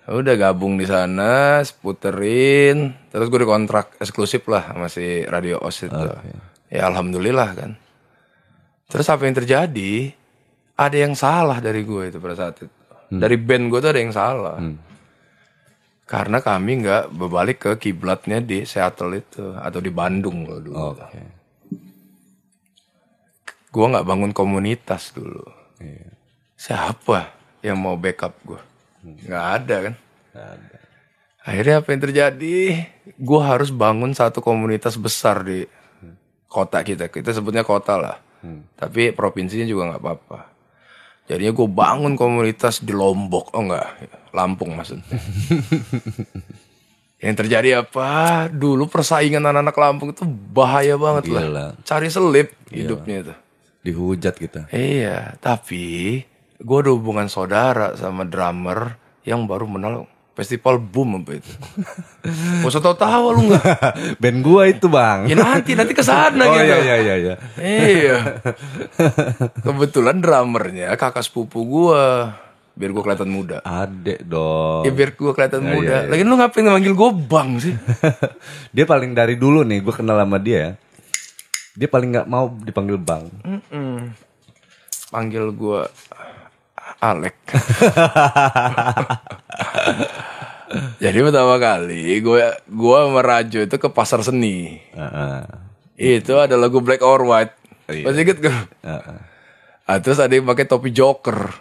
Udah gabung di sana, puterin, terus gue dikontrak eksklusif lah sama si Radio Os itu. Ya alhamdulillah kan. Terus apa yang terjadi? Ada yang salah dari gue itu pada saat itu. Dari band gue tuh ada yang salah. Karena kami nggak berbalik ke kiblatnya di Seattle itu atau di Bandung loh dulu. oke Gue nggak bangun komunitas dulu. Iya. Siapa yang mau backup gue? Nggak ada kan? Akhirnya apa yang terjadi? Gue harus bangun satu komunitas besar di kota kita. Kita sebutnya kota lah. Tapi provinsinya juga nggak apa-apa. Jadinya gue bangun komunitas di Lombok. Oh enggak, Lampung maksudnya. yang terjadi apa? Dulu persaingan anak-anak Lampung itu bahaya banget lah. Gila. Cari selip hidupnya itu. Dihujat kita Iya, tapi gue ada hubungan saudara sama drummer yang baru menang festival boom apa itu. Gak usah tau tawa lu nggak? band gua itu bang Ya nanti nanti ke sana oh gitu. iya iya iya iya Iya. Kebetulan drummernya kakak sepupu gua. Biar gua kelihatan muda. adek dong Ya biar gua kelihatan Ya, muda. iya, iya. Lagi lu ngapain manggil gua bang sih? dia paling dari dulu nih gue kenal sama dia ya dia paling nggak mau dipanggil bang Mm-mm. Panggil gua Alek. Jadi pertama kali gue gua sama Rajo itu ke pasar seni. Heeh. Itu ada lagu Black or White. Iya. Masih inget gak? Heeh. Ah, terus ada yang pakai topi Joker.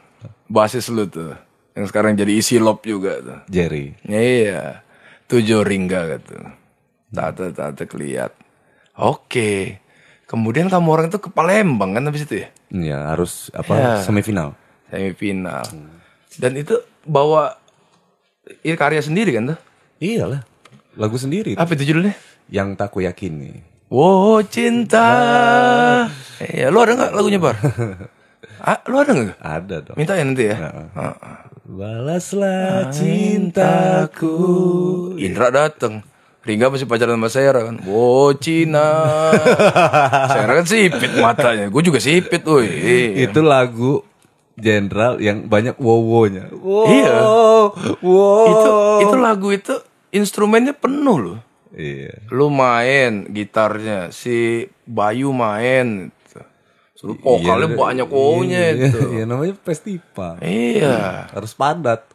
Basis lu tuh. Yang sekarang jadi isi lop juga tuh. Jerry Ya, iya. Tujuh ringga gitu. Tata tata keliat. Oke. Kemudian kamu orang itu ke Palembang kan habis itu ya? Iya harus apa Ya. semifinal Semifinal. Dan itu bawa ini karya sendiri kan tuh? iyalah lagu sendiri Apa itu judulnya? yang tak ku yakini Wow cinta. Iya, lu ada nggak lagunya bar? ah, lu ada nggak? ada dong Minta ya nanti ya. Heeh. balaslah cintaku Indra dateng. Ringga masih pacaran sama Sarah kan. Wow Cina. Sarah kan sipit matanya. Gue juga sipit, woi. itu lagu jenderal yang banyak wowonya wow Iya. wow Itu itu lagu itu instrumennya penuh loh. iya Lu main gitarnya, si Bayu main. Gitu. Suruh vokalnya Iya, banyak wow-nya iya, itu. iya namanya festival Iya. harus padat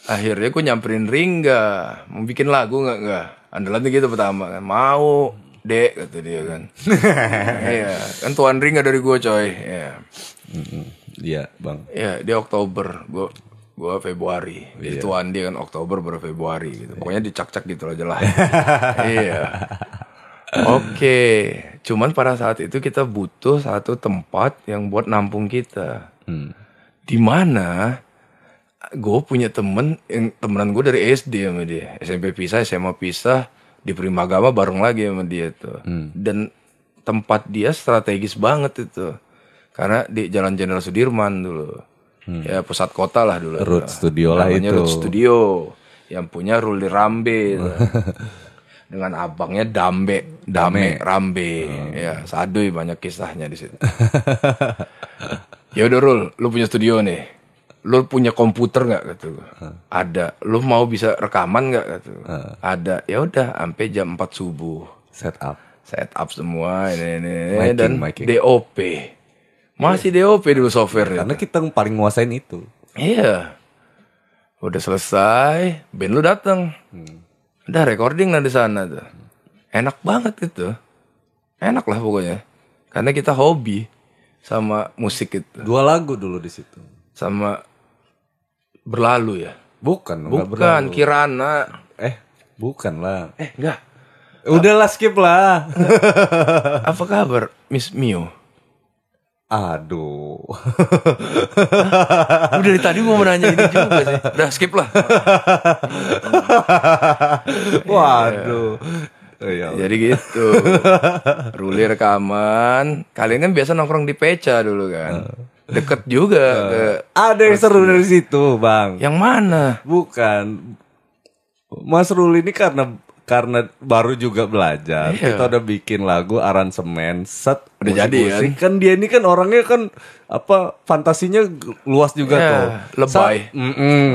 Akhirnya gue nyamperin Ringga. Mau bikin lagu nggak nggak? Andalannya gitu pertama kan. Mau, dek kata dia kan. Iya, kan tuan Ringga dari gue coy. Iya. Iya bang Iya, dia Oktober, gue gue Februari. Jadi tuan dia kan Oktober baru Februari gitu. Pokoknya dicak-cak gitu aja lah. iya. Oke, cuman pada saat itu kita butuh satu tempat yang buat nampung kita. Hmm. Di mana gue punya temen yang temenan gue dari SD sama dia. SMP pisah, SMA pisah, di Primagama bareng lagi sama dia tuh. Dan tempat dia strategis banget itu. Karena di Jalan Jenderal Sudirman dulu. Ya pusat kota lah dulu. Root Studio lah Namanya itu. Root Studio. Yang punya Ruli Rambe. Dengan abangnya Dambe, Dame, Rambe. Ya, saduy banyak kisahnya di situ. ya udah Rul, lu punya studio nih. Lu punya komputer nggak gitu? Ada. Lu mau bisa rekaman nggak gitu? Ada. Ya udah, sampai jam 4 subuh. setup Setup semua ini, ini, ini, Miking, dan miking. DOP. Masih DOP dulu software karena kita yang paling nguasain itu Iya. Udah selesai, band lu datang. Udah recording lah di sana tuh. Enak banget itu. Enak lah pokoknya. Karena kita hobi sama musik itu. dua lagu dulu di situ Sama berlalu ya. Bukan, Bukan, berlalu. Kirana. Eh, bukan lah. Eh, enggak. Udahlah skip lah. Apa kabar, Miss Mio? Aduh. Udah dari tadi mau menanya ini juga sih. Udah skip lah. Waduh. Iya. Jadi gitu. Ruli rekaman. Kalian kan biasa nongkrong di Peca dulu kan. Deket juga ke Ada yang seru dari situ, Bang. yang mana? Bukan. Mas Ruli ini karena karena baru juga belajar, Iya. kita udah bikin lagu aransemen set Udah jadi, musik-musik. kan dia ini kan orangnya kan apa fantasinya luas juga Iya, tuh lebay. Sa- Mm-mm.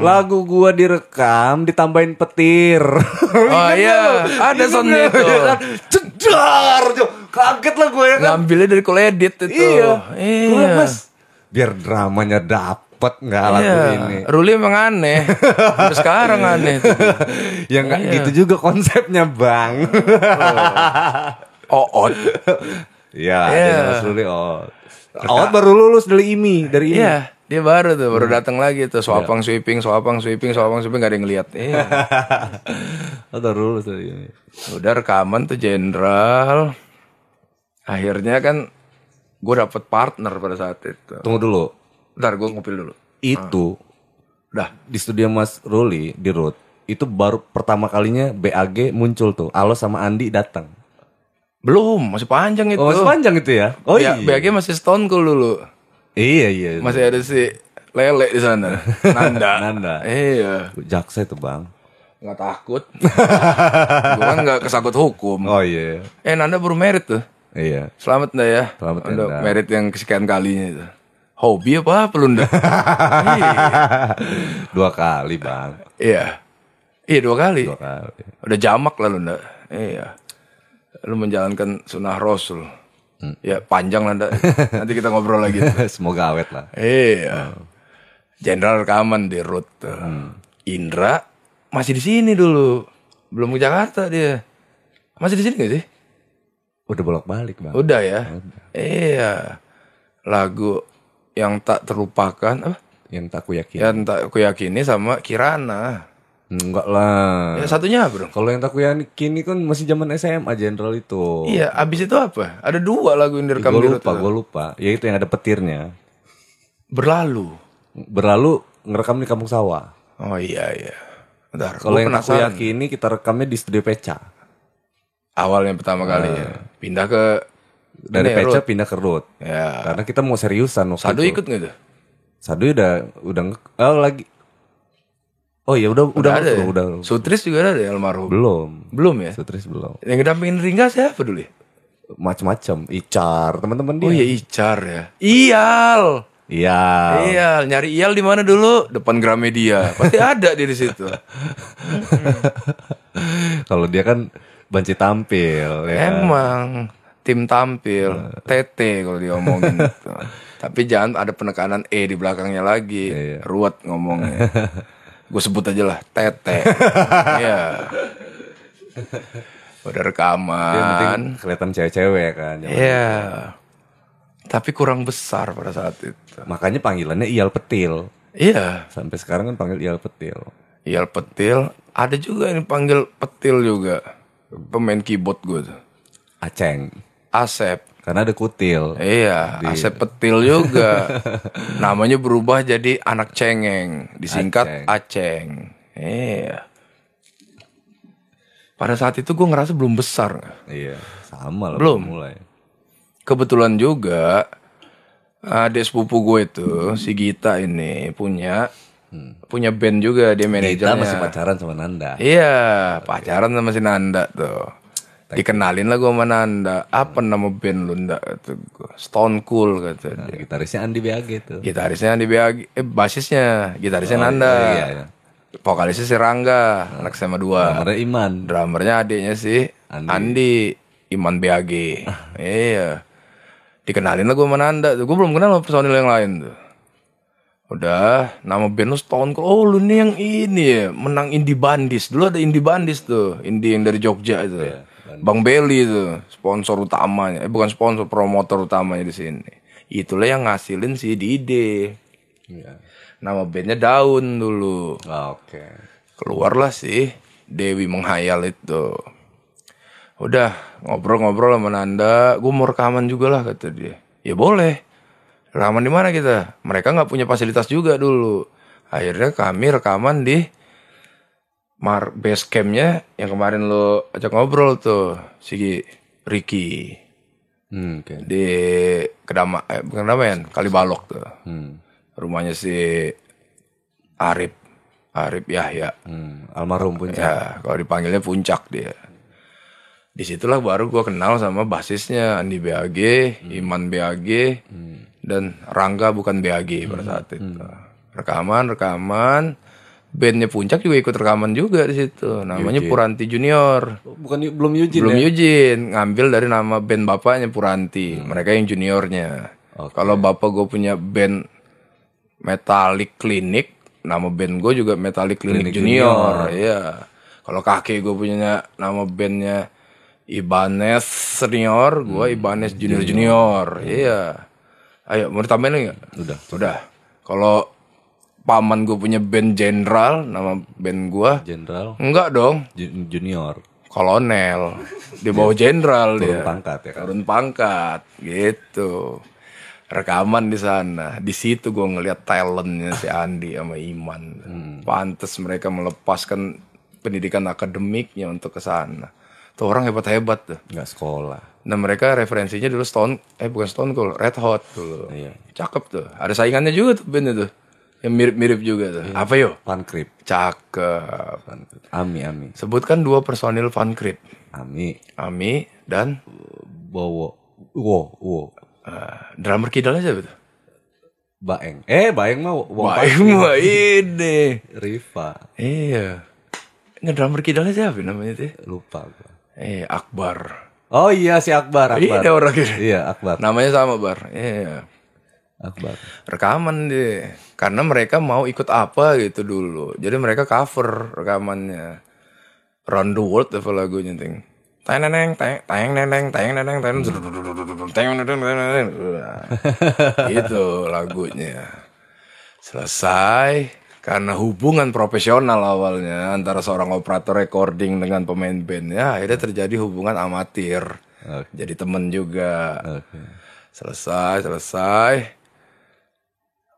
lagu gua direkam ditambahin petir Oh iya, ada soundnya itu. cedar kaget lah gue ya kan Ngambilnya dari koledit itu. iya Iya. Gua, mas biar dramanya dapet nggak lagu Iya. ini Ruli emang aneh. Sampai sekarang aneh. tuh. Ya nggak Iya. gitu juga konsepnya bang. Oot. Iya, Iya. ada Mas Ruli oh. Awat baru lulus dari IMI, dari IMI. Iya, dia baru tuh, baru datang lagi tuh. Swapang sweeping, swapang sweeping, swapang sweeping gak ada yang ngeliat. Iya. Oh, baru lulus dari IMI. Udah rekaman tuh jenderal. Akhirnya kan gue dapet partner pada saat itu. Tunggu dulu. Bentar gue ngupil dulu. Itu Udah. di studio Mas Ruli di Root itu baru pertama kalinya BAG muncul tuh. Alo sama Andi datang. Belum, masih panjang itu. Oh, masih panjang itu ya? Oh ya, iya. BAG masih Stone Cold dulu. Iya iya. Masih ada si Lele di sana. Nanda. Nanda. Iya. Jaksa itu bang. Nggak takut. gue kan nggak kesangkut hukum. Oh iya. Eh Nanda baru merit tuh. Iya. Selamat Nda ya. Selamat Untuk merit yang kesekian kalinya itu. Hobi apa apa lu Nda? Iya. Dua kali bang. Iya. Iya dua kali. Dua kali. Udah jamak lah lu Nda. Iya. Lu menjalankan sunnah Rasul. Hmm. Ya panjang lah. Nanti kita ngobrol lagi. Semoga awet lah. Iya. Jenderal rekaman di Rut. Hmm. Indra masih di sini dulu. Belum ke Jakarta dia. Masih di sini gak sih? Udah bolak-balik bang. Udah ya. Iya. Lagu yang tak terlupakan apa? Yang tak aku yakin. Yang tak aku yakini sama Kirana. Enggak lah. Ya satunya apa dong? Kalau yang tak aku yakin ini kan masih zaman SMA Jenderal itu. Iya, abis itu apa? Ada dua lagu yang direkam Gue lupa, gue lupa. Ya itu yang ada petirnya. Berlalu. Berlalu ngerekam di kampung sawah. Oh iya iya. Bentar, Kalau yang tak aku yakini kita rekamnya di studio Peca. Awalnya pertama kali ya. Pindah ke Dari ini, Peca Rut. pindah ke Root. Ya. Karena kita mau seriusan waktu Sadu itu. ikut gak tuh? Sadu udah udah nge- oh lagi. Oh ya udah udah ada ya? udah, Sutris juga ada ya almarhum. belum. Belum ya? Sutris belum. Yang ngedampingin Ringga siapa dulu ya? Macam-macam. Icar teman-teman dia. Oh iya Icar ya. Iyal. Iya. Iyal, nyari Iyal di mana dulu? Depan Gramedia. Pasti ada dia di situ. Kalau dia kan banci tampil. ya kan? Emang tim tampil, TT kalau diomongin. Tapi jangan ada penekanan E di belakangnya lagi. Iya. Ruwet ngomongnya. Gue sebut aja lah TT. Iya. Udah rekaman. penting kelihatan cewek-cewek kan. Iya. Tapi kurang besar pada saat itu. Makanya panggilannya Iyal Petil. Iya. Sampai sekarang kan panggil Iyal Petil. Iyal Petil. Ada juga yang panggil Petil juga. Pemain keyboard gue tuh. Aceng. Asep. Karena ada kutil. Iya, Asep Petil juga. Namanya berubah jadi anak cengeng, disingkat Aceng. Iya. Pada saat itu gue ngerasa belum besar. Iya, sama lah Belum. mulai. Kebetulan juga adik sepupu gue itu si Gita ini punya punya band juga dia manajernya. masih pacaran sama Nanda. Iya, pacaran sama si Nanda tuh. Dikenalin lah gue sama Nanda. Apa nama band lu Nda? Kata gue. Stone Cool kata Nah, dia. gitarisnya Andi BAG tuh. Gitarisnya di BAG, eh basisnya, gitarisnya Nanda. oh iya, iya. Vokalisnya si Rangga, anak SMA 2. Drummernya Iman. Drummernya adiknya si Andi, Iman BAG. iya. Dikenalin lah gue sama Nanda tuh. Gue belum kenal sama personil yang lain tuh. Udah, nama band lu Stone Cold. Oh lu nih yang ini ya, menang Indie Bandis. Dulu ada Indie Bandis tuh, Indie yang dari Jogja itu. Bang Belly itu, sponsor utamanya. Eh bukan sponsor, promotor utamanya di sini. Itulah yang ngasilin si Dide. Iya. Nama bandnya Daun dulu. Ah, Oke. Keluarlah sih Dewi menghayal itu. Udah ngobrol-ngobrol sama Nanda, gue mau rekaman juga lah kata dia. Ya boleh. Rekaman di mana kita? Mereka nggak punya fasilitas juga dulu. Akhirnya kami rekaman di mar base campnya yang kemarin lo ajak ngobrol tuh si Ricky. Hmm, oke. di Kedama eh, bukan Kedamaian Kalibalok tuh. Hmm. rumahnya si Arif Arif Yahya. Hmm. Almarhum puncak. ya kalau dipanggilnya puncak dia. Di situlah baru gua kenal sama basisnya Andi BAG Iman BAG dan Rangga bukan BAG pada saat itu. Rekaman rekaman bandnya puncak juga ikut rekaman juga di situ. Namanya Puranti Junior. Bukan belum Eugene belum ya? Ngambil dari nama band bapaknya Puranti. Mereka yang juniornya. Kalau bapak gue punya band Metallic Clinic nama band gue juga Metallic Clinic, Clinic Junior. Iya. Kalau kakek gue punya nama bandnya Ibanez Senior gue Ibanez Junior Junior. Iya. Ayo mau ditambahin lagi nggak? Udah. udah. Kalau paman gue punya band General nama band gue Jenderal enggak dong. Ju- Junior. kolonel. Di bawah jenderal Turun dia. pangkat ya kan? turun pangkat gitu. Rekaman di sana. Di situ gue ngeliat talentnya si Andi sama Iman. Pantes mereka melepaskan pendidikan akademiknya untuk ke sana. Tuh orang hebat hebat tuh. Nggak sekolah. dan mereka referensinya dulu Stone eh bukan Stone Cold Red Hot dulu. Iya. cakep tuh. Ada saingannya juga tuh band itu yang mirip-mirip juga tuh apa yo Pankrip. cakep Ami, Ami. sebutkan dua personil Van Crip Ami. Ami dan Bowo. Wo, wo. uh, drummer kidalnya siapa tuh? Baeng. Eh, Baeng mah Wong Baik mah ini. Riva. Iya. Nge drummer kidalnya siapa namanya tuh? Lupa gua. Eh Akbar. Oh iya si Akbar, Iya Akbar. ada orang gitu. Iya, Akbar. Namanya sama Bar. Iya. Akbar. Rekaman deh. Karena mereka mau ikut apa gitu dulu. Jadi mereka cover rekamannya. Round the World apa lagunya ting. Teng neneng teng neneng teng neneng teng teng neneng teng neneng. Itu lagunya. Selesai karena hubungan profesional awalnya antara seorang operator recording dengan pemain band ya akhirnya terjadi hubungan amatir. Oke. Jadi temen juga. Oke. Selesai, selesai.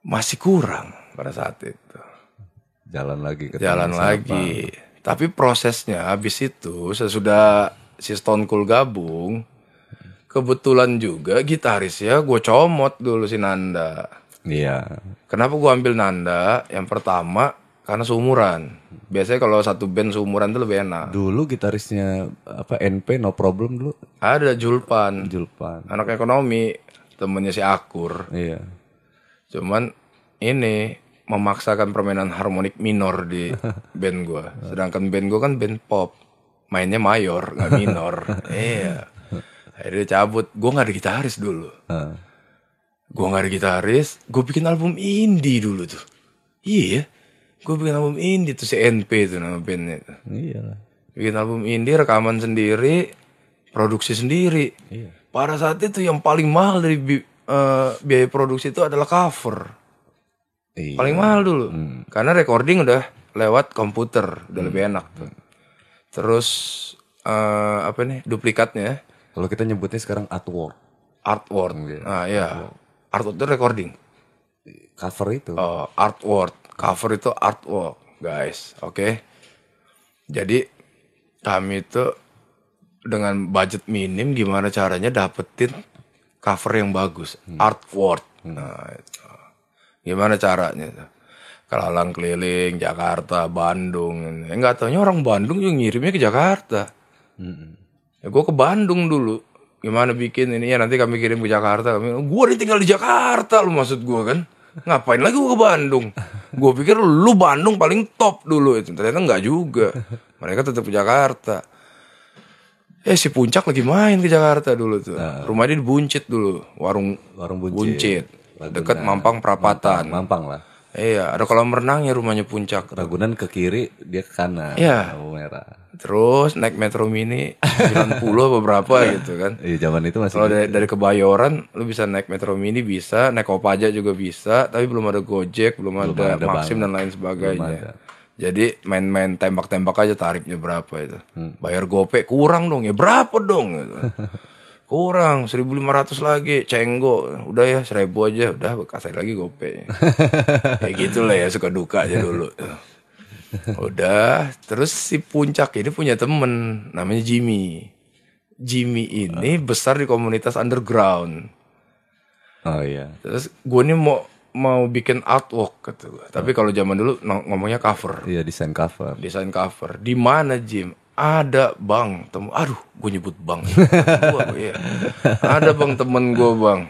Masih kurang pada saat itu. Jalan lagi ke Jalan lagi. Tapi prosesnya habis itu sesudah si Stone Cold gabung, kebetulan juga gitarisnya gue comot dulu si Nanda. Iya. Kenapa gue ambil Nanda? Yang pertama karena seumuran. Biasanya kalau satu band seumuran tuh lebih enak. Dulu gitarisnya apa NP no problem dulu Ada Julpan, Julpan. anak ekonomi, temennya si Akur. Iya. Cuman ini memaksakan permainan harmonik minor di band gua. Sedangkan band gua kan band pop. Mainnya mayor, nggak minor. iya. Akhirnya cabut. Gua nggak ada gitaris dulu. Gua nggak ada gitaris. Gua bikin album indie dulu tuh. Iya. Gua bikin album indie tuh si NP tuh nama bandnya. Iya. Bikin album indie, rekaman sendiri, produksi sendiri. Iya. Pada saat itu yang paling mahal dari eh, biaya produksi itu adalah cover. Iya. paling mahal dulu. Karena recording udah lewat komputer udah lebih enak tuh. Terus eh, apa nih duplikatnya Kalau kita nyebutnya sekarang artwork. artwork. Nah ya artwork itu recording. Cover itu. Oh, artwork. Cover itu artwork guys. Oke? Jadi kami itu dengan budget minim gimana caranya dapetin cover yang bagus artwork nah itu. Gimana caranya kelalang keliling Jakarta Bandung ya, nggak taunya orang Bandung juga ngirimnya ke Jakarta. Ya gue ke Bandung dulu. Gimana bikin ini? Ya nanti kami kirim ke Jakarta. Kami gue ditinggal di Jakarta lu maksud gue kan? Ngapain lagi gue ke Bandung? Gue pikir lu Bandung paling top dulu. Itu ternyata nggak juga. Mereka tetap ke Jakarta eh si puncak lagi main ke Jakarta dulu tuh rumah dia di Buncit dulu warung Warung Buncit, Buncit. dekat Mampang Perapatan Mampang lah. Iya, ada kolam renangnya rumahnya puncak. Ragunan ke kiri, dia ke kanan. Iya. Lampu merah. Terus naik metro mini 90 apa berapa gitu kan. Iya zaman itu masih Kalau dari, dari Kebayoran lu bisa naik metro mini bisa, naik Kopaja juga bisa, tapi belum ada Gojek, belum, ada, ada Maxim dan lain sebagainya. Jadi main-main tembak-tembak aja tarifnya berapa itu. Bayar gope kurang dong ya. Berapa dong? Gitu. kurang 1500 lagi cenggo. Udah ya 1000 aja. Udah kasih lagi gope kayak gitulah ya suka duka aja dulu. Udah terus si puncak ini punya temen namanya Jimmy. Jimmy ini besar di komunitas underground. Oh iya. terus gue nih mau mau bikin artwork gue tapi kalau zaman dulu ngomongnya cover. Iya desain cover. desain cover. Di mana Jim? Ada bang. Temu aduh gue nyebut bang Gua, iya. ada bang temen gue bang.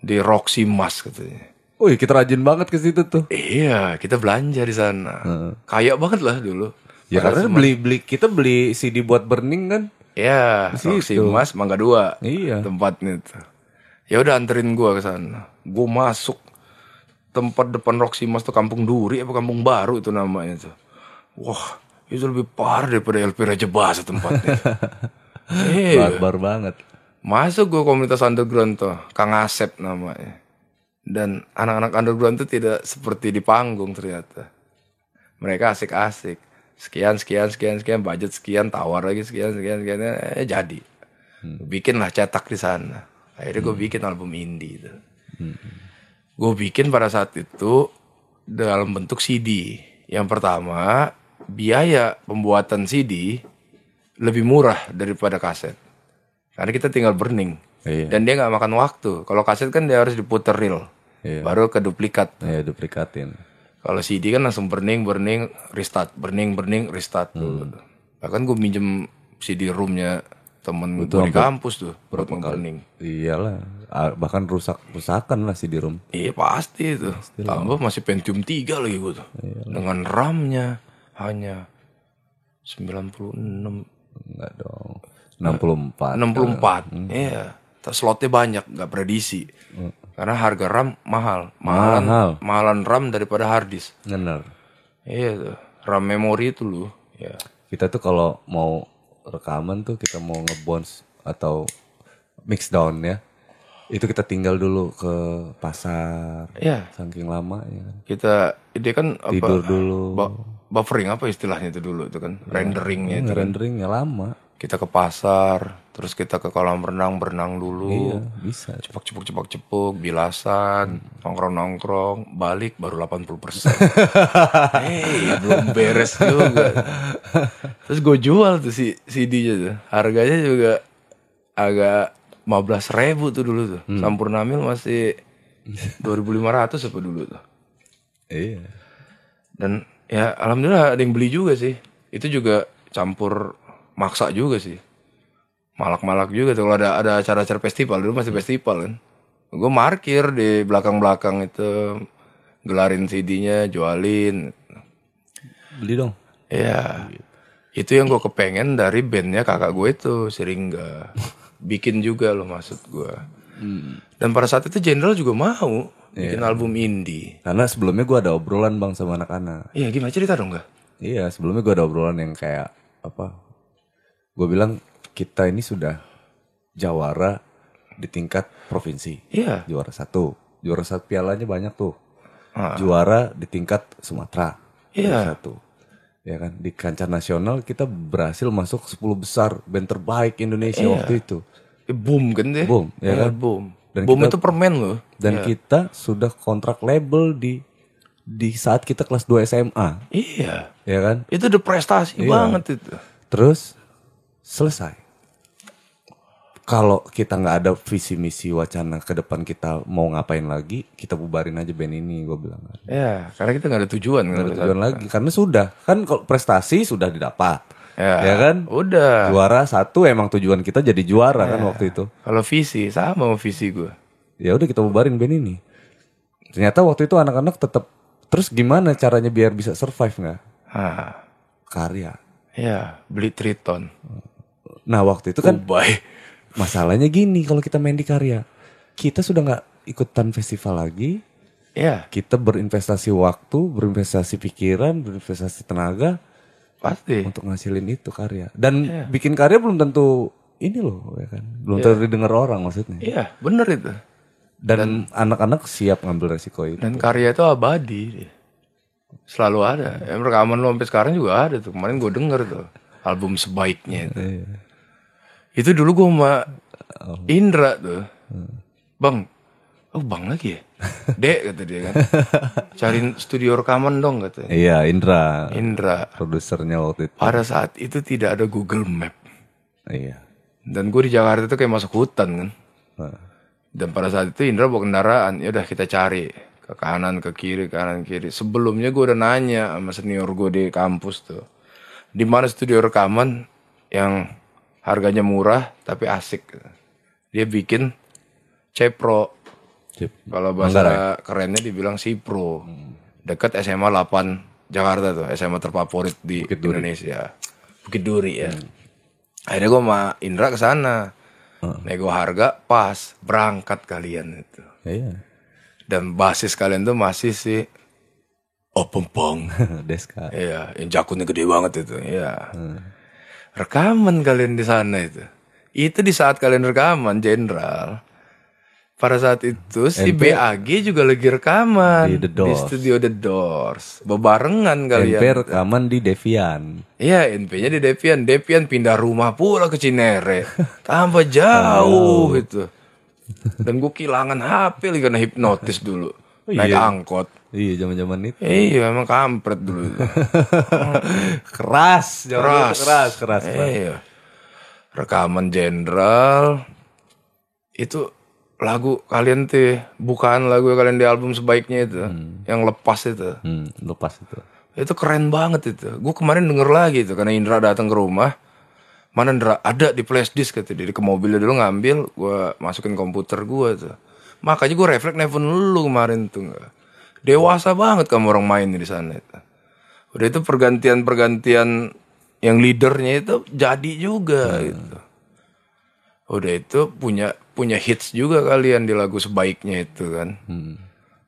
Di Roxy Mas katanya. Wih kita rajin banget ke situ tuh. iya kita belanja di sana. Kaya banget lah dulu. Ya karena beli beli kita beli CD buat burning kan. ya Roxy Mas Mangga Dua. Iya. tempatnya tuh. Ya udah anterin gue ke sana. Gue masuk tempat depan Roxy Mas tuh Kampung Duri apa Kampung Baru itu namanya tuh. Wah itu lebih parah daripada LP Raja Basa tempatnya. Iya. Barbar banget. masuk gue komunitas underground tuh Kang Asep namanya. Dan anak-anak underground tuh tidak seperti di panggung ternyata. Mereka asik-asik. Sekian sekian sekian sekian budget sekian tawar lagi sekian sekian sekian eh jadi. Bikin lah cetak di sana. Akhirnya gue bikin album indie itu gue bikin pada saat itu dalam bentuk CD yang pertama biaya pembuatan CD lebih murah daripada kaset karena kita tinggal burning Iya. dan dia nggak makan waktu kalau kaset kan dia harus diputer reel Iya. baru ke duplikat Ya duplikatin. kalau CD kan langsung burning, burning, restart, burning, burning, restart tuh. Bahkan gue minjem CD roomnya temen gue di kampus tuh buat. Iyalah. Ah, Bahkan rusak rusakan lah CD room. Iya pasti itu. Tambah masih Pentium 3 lagi gue tuh. Dengan RAM-nya hanya 96 Enggak dong. 64. 64. Iya. Terus Slotnya banyak, nggak predisi. Karena harga RAM mahal. Mahalan, Mahal. mahalan RAM daripada hard disk. Bener. Iya tuh. RAM memori itu loh. Ya. Kita tuh kalau mau rekaman tuh kita mau ngebons atau mix down ya. Itu kita tinggal dulu ke pasar. Iya. Saking lama ya kan. kita ide kan apa Tidur dulu. bu- buffering apa istilahnya itu dulu itu kan renderingnya itu Renderingnya lama. Kita ke pasar terus kita ke kolam renang berenang dulu. Iya, bisa. cepak cepuk cepak cepuk bilasan nongkrong nongkrong balik baru 80 persen. Hey belum beres juga. Terus gue jual tuh si CD-nya tuh. Harganya juga agak 15 ribu tuh dulu tuh. Sampurna Mil masih 2500 apa dulu tuh. Iya. dan ya alhamdulillah ada yang beli juga sih. Itu juga campur maksa juga sih. Malak-malak juga tuh. Kalau ada ada acara-acara festival dulu masih festival kan. Gue markir di belakang-belakang itu gelarin CD-nya jualin. Beli dong. ya itu yang gue kepengen dari bandnya kakak gue itu Siringga bikin juga loh maksud gue dan pada saat itu Jenderal juga mau bikin album indie. Karena sebelumnya gua ada obrolan bang sama anak-anak. iya gimana? Cerita dong gak Iya, sebelumnya gue ada obrolan yang kayak apa? Gue bilang kita ini sudah jawara di tingkat provinsi. iya Juara satu, juara satu pialanya banyak tuh. Ah. Juara di tingkat Sumatera. Iya. Juara satu. Ya kan di kancah nasional kita berhasil masuk 10 besar band terbaik Indonesia waktu itu. Eh, boom kan deh. Boom, ya Iya, kan? boom. Dan boom kita- itu permen loh. Dan kita sudah kontrak label di di saat kita kelas 2 SMA, Iya. ya kan? Itu udah prestasi Iya. banget itu. Terus selesai. Kalau kita nggak ada visi misi wacana ke depan kita mau ngapain lagi, kita bubarin aja band ini, gue bilang. Ya, karena kita nggak ada tujuan. Nggak ada tujuan lagi, karena sudah kan kalau prestasi sudah didapat, Ya. ya kan? Udah. Juara satu emang tujuan kita jadi juara kan waktu itu. Kalau visi sama visi gue. Ya udah kita bubarin band ini. Ternyata waktu itu anak-anak tetap terus gimana caranya biar bisa survive nggak? Karya. ya beli Triton. Nah waktu itu kan Ubay. Masalahnya gini kalau kita main di karya, kita sudah nggak ikutan festival lagi, Iya, kita berinvestasi waktu, berinvestasi pikiran, berinvestasi tenaga pasti. untuk ngasilin itu karya. Dan bikin karya belum tentu ini loh, ya kan? Belum tentu didengar orang maksudnya. Iya, bener itu. Dan anak-anak siap ngambil resiko itu. Dan karya itu abadi. Selalu ada. Ya, rekaman lu sampai sekarang juga ada tuh. Kemarin gue denger tuh. Album sebaiknya itu. Iya. Itu dulu gue sama Indra tuh. Bang, oh bang lagi ya? Dek kata dia kan. Cariin studio rekaman dong katanya. Iya, Indra, Indra. produsernya waktu itu. Pada saat itu tidak ada Google Map. Iya. Dan gue di Jakarta itu kayak masuk hutan kan. Nah, Dan pada saat itu Indra bawa kendaraan, ya udah kita cari ke kanan, ke kiri, kanan, kiri. Sebelumnya gue udah nanya sama senior gue di kampus tuh, di mana studio rekaman yang harganya murah tapi asik. Dia bikin Cepro, Sip. kalau bahasa kerennya dibilang Sipro, dekat SMA 8 Jakarta tuh, SMA terfavorit di Indonesia, Bukit Duri ya. Akhirnya gue sama Indra ke sana. Nego harga pas berangkat kalian itu. Iya. Dan basis kalian tuh masih si Open Pong. Deska. Iya, yang jakunnya gede banget itu. Iya. Rekaman kalian di sana itu. Itu di saat kalian rekaman, Jenderal. Pada saat itu si BAG juga lagi rekaman Di The Doors. studio The Doors. Bebarengan kalian. MP rekaman di Devian. Iya, NP-nya di Devian. Devian pindah rumah pula ke Cinere. Tambah jauh itu. Dan gue kehilangan HP lagi karena hipnotis dulu. Naik iya. angkot. Iya, zaman-zaman itu. Iya, emang kampret dulu. Keras, Keras. keras, keras. iya. Rekaman jenderal. Itu lagu kalian tuh bukan lagu kalian di album sebaiknya itu yang lepas itu Hmm, lepas itu. itu keren banget itu gue kemarin denger lagi itu karena Indra datang ke rumah mana Indra ada di flash disk kata dia Dia ke mobilnya dulu ngambil gue masukin komputer gue tuh makanya gue refleks nelfon lu kemarin tuh nggak dewasa banget kamu orang main di sana itu. Udah itu pergantian pergantian yang leadernya itu jadi juga gitu. Udah itu punya punya hits juga kalian di lagu sebaiknya itu kan.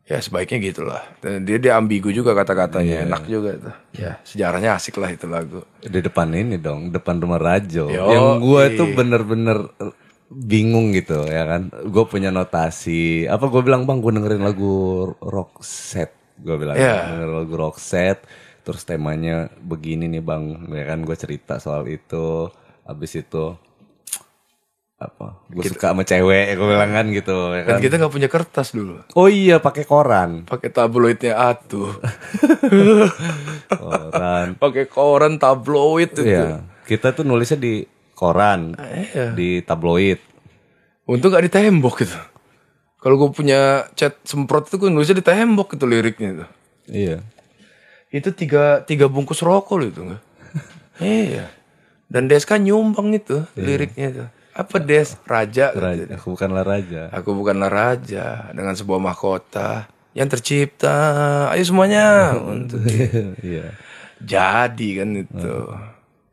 Ya sebaiknya gitulah. Dan dia dia ambigu juga kata-katanya enak juga tuh ya. Sejarahnya asik lah itu lagu. Di depan ini dong, depan rumah Rajo. Yo, yang gue iya. tuh bener-bener bingung gitu ya kan. Gue punya notasi. Apa gue bilang bang, gue dengerin lagu rock set. Gue bilang Iya. dengerin lagu rock set. Terus temanya begini nih bang, ya kan gue cerita soal itu. Abis itu apa? Gue suka sama cewek, gue bilang kan gitu. Ya dan kan? kita nggak punya kertas dulu Oh iya, pakai koran. pakai tabloidnya atuh Koran. pakai koran tabloid itu Iya, kita tuh nulisnya di koran, Iya. di tabloid. untung nggak di tembok gitu. Kalau gue punya cat semprot itu gue nulisnya di tembok itu liriknya itu. Iya. itu tiga tiga bungkus rokok loh itu enggak iya. Dan Deska nyumbang itu liriknya itu. Apa Des? Raja, Raja, aku bukanlah raja. aku bukanlah raja. Dengan sebuah mahkota yang tercipta. Ayo semuanya. Untuk. Iya. jadi kan itu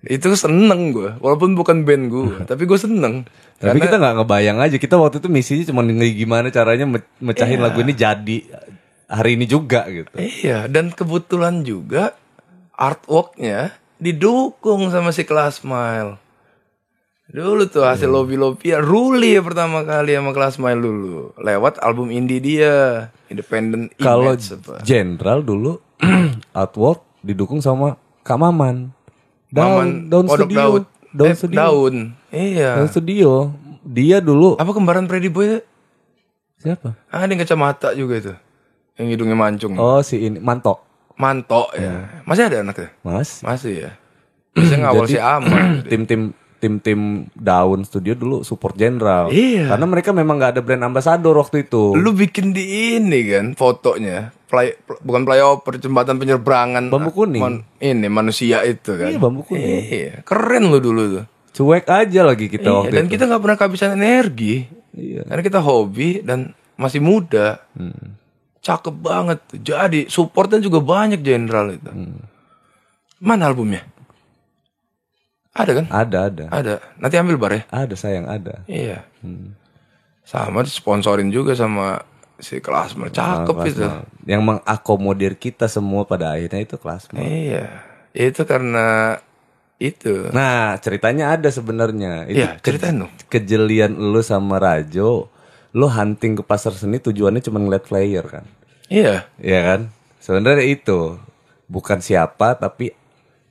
itu seneng gue walaupun bukan band gue tapi gue seneng Tapi kita nggak ngebayang aja. Kita waktu itu misinya cuma gimana caranya me- mecahin lagu ini jadi hari ini juga gitu. Iya, dan kebetulan juga artworknya didukung sama si Kelas Smile. Dulu tuh hasil lobby lobby ya, Ruli ya pertama kali sama Kelas Smile dulu. Lewat album indie dia, Independent Kalau. Jenderal dulu artwork didukung sama Kak Maman. Maman Daun, daun Podok studio. Daud. Daun Eh, studio. Daun. Iya. Daun studio. Dia dulu Apa kembaran Freddy Boy? siapa? Ah, ada yang kacamata juga itu. Yang hidungnya mancung. Oh si ini Manto. Manto ya. Masih ada anaknya? Mas. Masih ya. Biasanya ngawal si Aman. tim-tim tim-tim daun studio dulu support jenderal. Iya. Karena mereka memang nggak ada brand ambassador waktu itu. Lu bikin di ini kan fotonya. Play, pl- bukan flyover, jembatan penyeberangan. Bambu kuning. Man- ini manusia itu kan. Iya, bambu kuning. Iya, keren lu dulu tuh. Cuek aja lagi kita Iya, waktu dan itu. kita nggak pernah kehabisan energi. Iya. Karena kita hobi dan masih muda. Hmm. Cakep banget. Jadi supportnya juga banyak jenderal itu. Hmm. Mana albumnya? Ada kan? Ada ada. Ada. Nanti ambil bar ya. Ada sayang ada. Iya. Hmm. Sama sponsorin juga sama si Klasmal cakep itu. Yang mengakomodir kita semua pada akhirnya itu kelas Iya, itu karena itu. Nah, ceritanya ada sebenarnya. Iya, ceritain dong. kejelian lu sama Rajo, lu hunting ke pasar seni tujuannya cuma ngeliat player kan. Iya, Iya kan? Sebenarnya itu bukan siapa tapi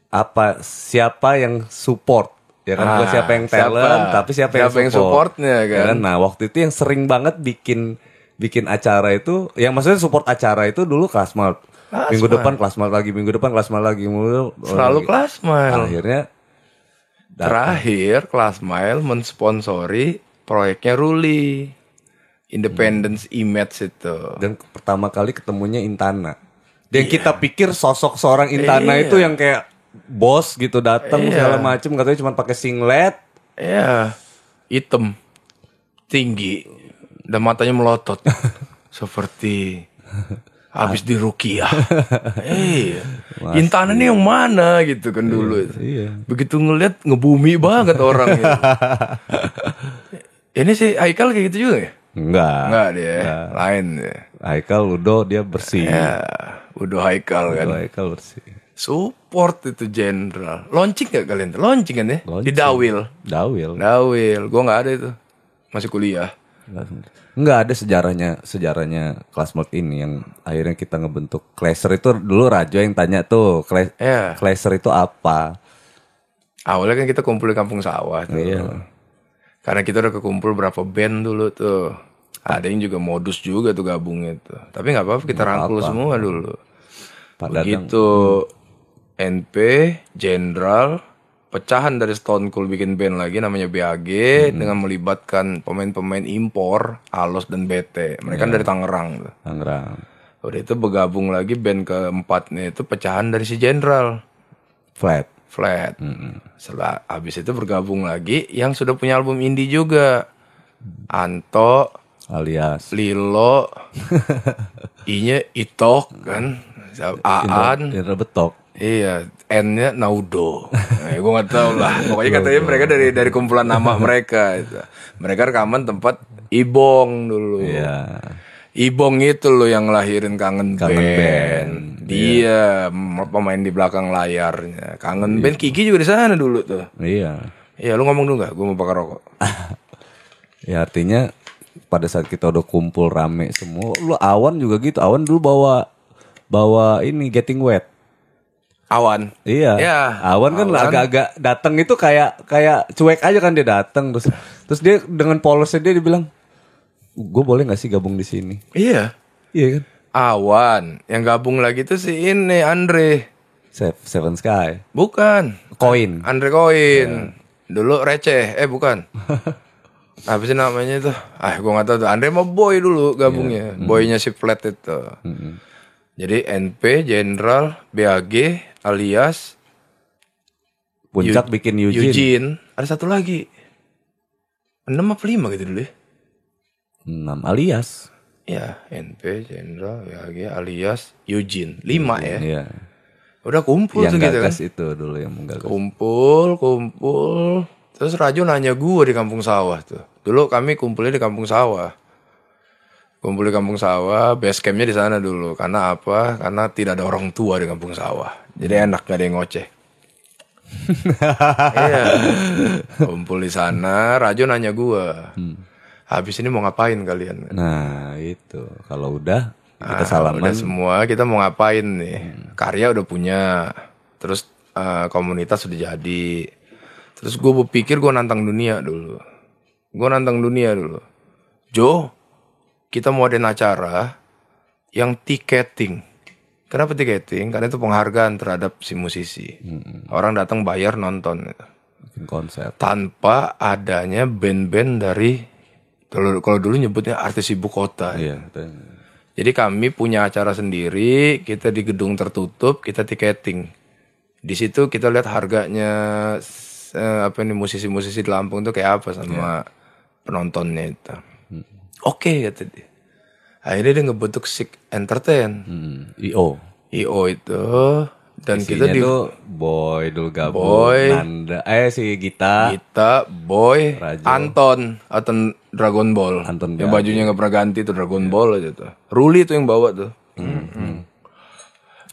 apa siapa yang support ya kan bukan Ah, siapa yang talent siapa? tapi siapa, Siapa yang yang support supportnya, Ya kan? Nah waktu itu yang sering banget bikin bikin acara itu yang maksudnya support acara itu dulu Klasmart minggu depan Klasmart lagi minggu depan Klasmart lagi minggu selalu Klasmal. akhirnya Terakhir Klasmail mensponsori proyeknya Ruli. Independence Image itu. dan pertama kali ketemunya Intana dan kita pikir sosok seorang Intana Iya. itu yang kayak bos gitu datang Iya. segala macem katanya cuma pakai singlet Iya, hitam, tinggi, dan matanya melotot, seperti habis dirukiah. iya, Intana nih yang mana gitu kan dulu. itu. iya. Begitu ngeliat ngebumi banget orang itu. Ini sih Haikal kayak gitu juga ya? enggak Enggak dia, lain dia. Haikal Udo dia bersih Ya, udah Haikal kan. Udo Haikal bersih Support itu jenderal. Launching gak kalian? Launching kan ya? Di Launching. Dawil. Dawil Dawil, gua nggak ada itu. Masih kuliah. Enggak ada sejarahnya sejarahnya Classmart ini yang akhirnya kita ngebentuk Clasher itu dulu Rajo yang tanya tuh Cla- Ya. Clasher itu apa Awalnya kan kita kumpul di kampung sawah tuh. Iya. Karena kita udah kekumpul berapa band dulu tuh. Ada yang juga modus juga tuh gabungnya tuh. Tapi nggak apa-apa kita rangkul semua dulu. Pak Dadang Begitu NP, Jenderal, pecahan dari Stone Cold bikin band lagi namanya BAG dengan melibatkan pemain-pemain impor, Alos dan BT. Mereka kan dari Tangerang. Tangerang Udah itu bergabung lagi band keempatnya itu pecahan dari si Jenderal. Flat Flat. Setelah habis itu bergabung lagi yang sudah punya album indie juga. Anto, alias Lilo, I-nya Itok kan, Aan, Indra Betok iya, N-nya Naudo. Nah, gue nggak tahu lah. Pokoknya katanya mereka dari dari kumpulan nama mereka. Itu. Mereka rekaman tempat Ibong dulu. Iya Ibong itu loh yang ngelahirin kangen, Kangen band. Band. Dia m- pemain di belakang layarnya. Kangen band Kiki juga di sana dulu tuh. Iya Iya, lu ngomong dulu gak? Gue mau bakar rokok. Ya artinya pada saat kita udah kumpul rame semua, lu Awan juga gitu. Awan dulu bawa bawa ini Getting Wet. Awan. Iya. Ya, Awan kan agak-agak datang itu kayak kayak cuek aja kan dia datang terus terus dia dengan polosnya dia dibilang, gue boleh nggak sih gabung di sini? Iya. Iya kan? Awan. Yang gabung lagi tuh si ini Andre. Se- Seven Sky, Bukan. Koin. Andre Koin. Dulu receh. Eh bukan. Apa sih namanya itu? Ah, gue gak tahu tuh. Andre mau boy dulu gabungnya. Boynya si Flat itu. Jadi NP, Jenderal, BAG, alias Puncak bikin Eugene. Eugene. Ada satu lagi. Enam apa lima gitu dulu ya? 6 alias. Ya, NP, Jenderal, BAG, alias Eugene. Lima ya. Iya. Udah kumpul Yang tuh gitu kan. itu dulu yang menggagas. Kumpul, kumpul. Terus Rajo nanya gue di kampung sawah tuh. Dulu kami kumpulnya di kampung sawah. Kumpul di kampung sawah, base campnya di sana dulu. Karena apa? Karena tidak ada orang tua di kampung sawah. Jadi enak gak ada yang ngoceh. iya. Kumpul di sana, Rajo nanya gue. Habis ini mau ngapain kalian? Nah, itu. Kalau udah kita Ah, salaman. Udah semua kita mau ngapain nih? Karya udah punya, terus eh, komunitas udah jadi. Terus gue berpikir gue nantang dunia dulu. Gue nantang dunia dulu. Jo, kita mau ada acara yang tiketing. Kenapa tiketing? Karena itu penghargaan terhadap si musisi. Orang datang bayar nonton. konser. Tanpa adanya band-band dari kalau kalau dulu nyebutnya artis ibu kota. Iya. itu. Jadi kami punya acara sendiri, kita di gedung tertutup, kita tiketing. Di situ kita lihat harganya eh, apa nih musisi-musisi di Lampung tuh kayak apa sama penontonnya itu. Oke kata dia. Akhirnya dia ngebentuk Sick Entertain. Hmm, IO. IO itu Dan Isinya kita di tuh Boy dulu gabung, Boy. Nanda, eh si Gita, kita Boy, Rajo. Anton, Anton Dragon Ball. Anton yang bajunya nggak pernah ganti tuh Dragon Ball aja tuh. Ruli tuh yang bawa tuh.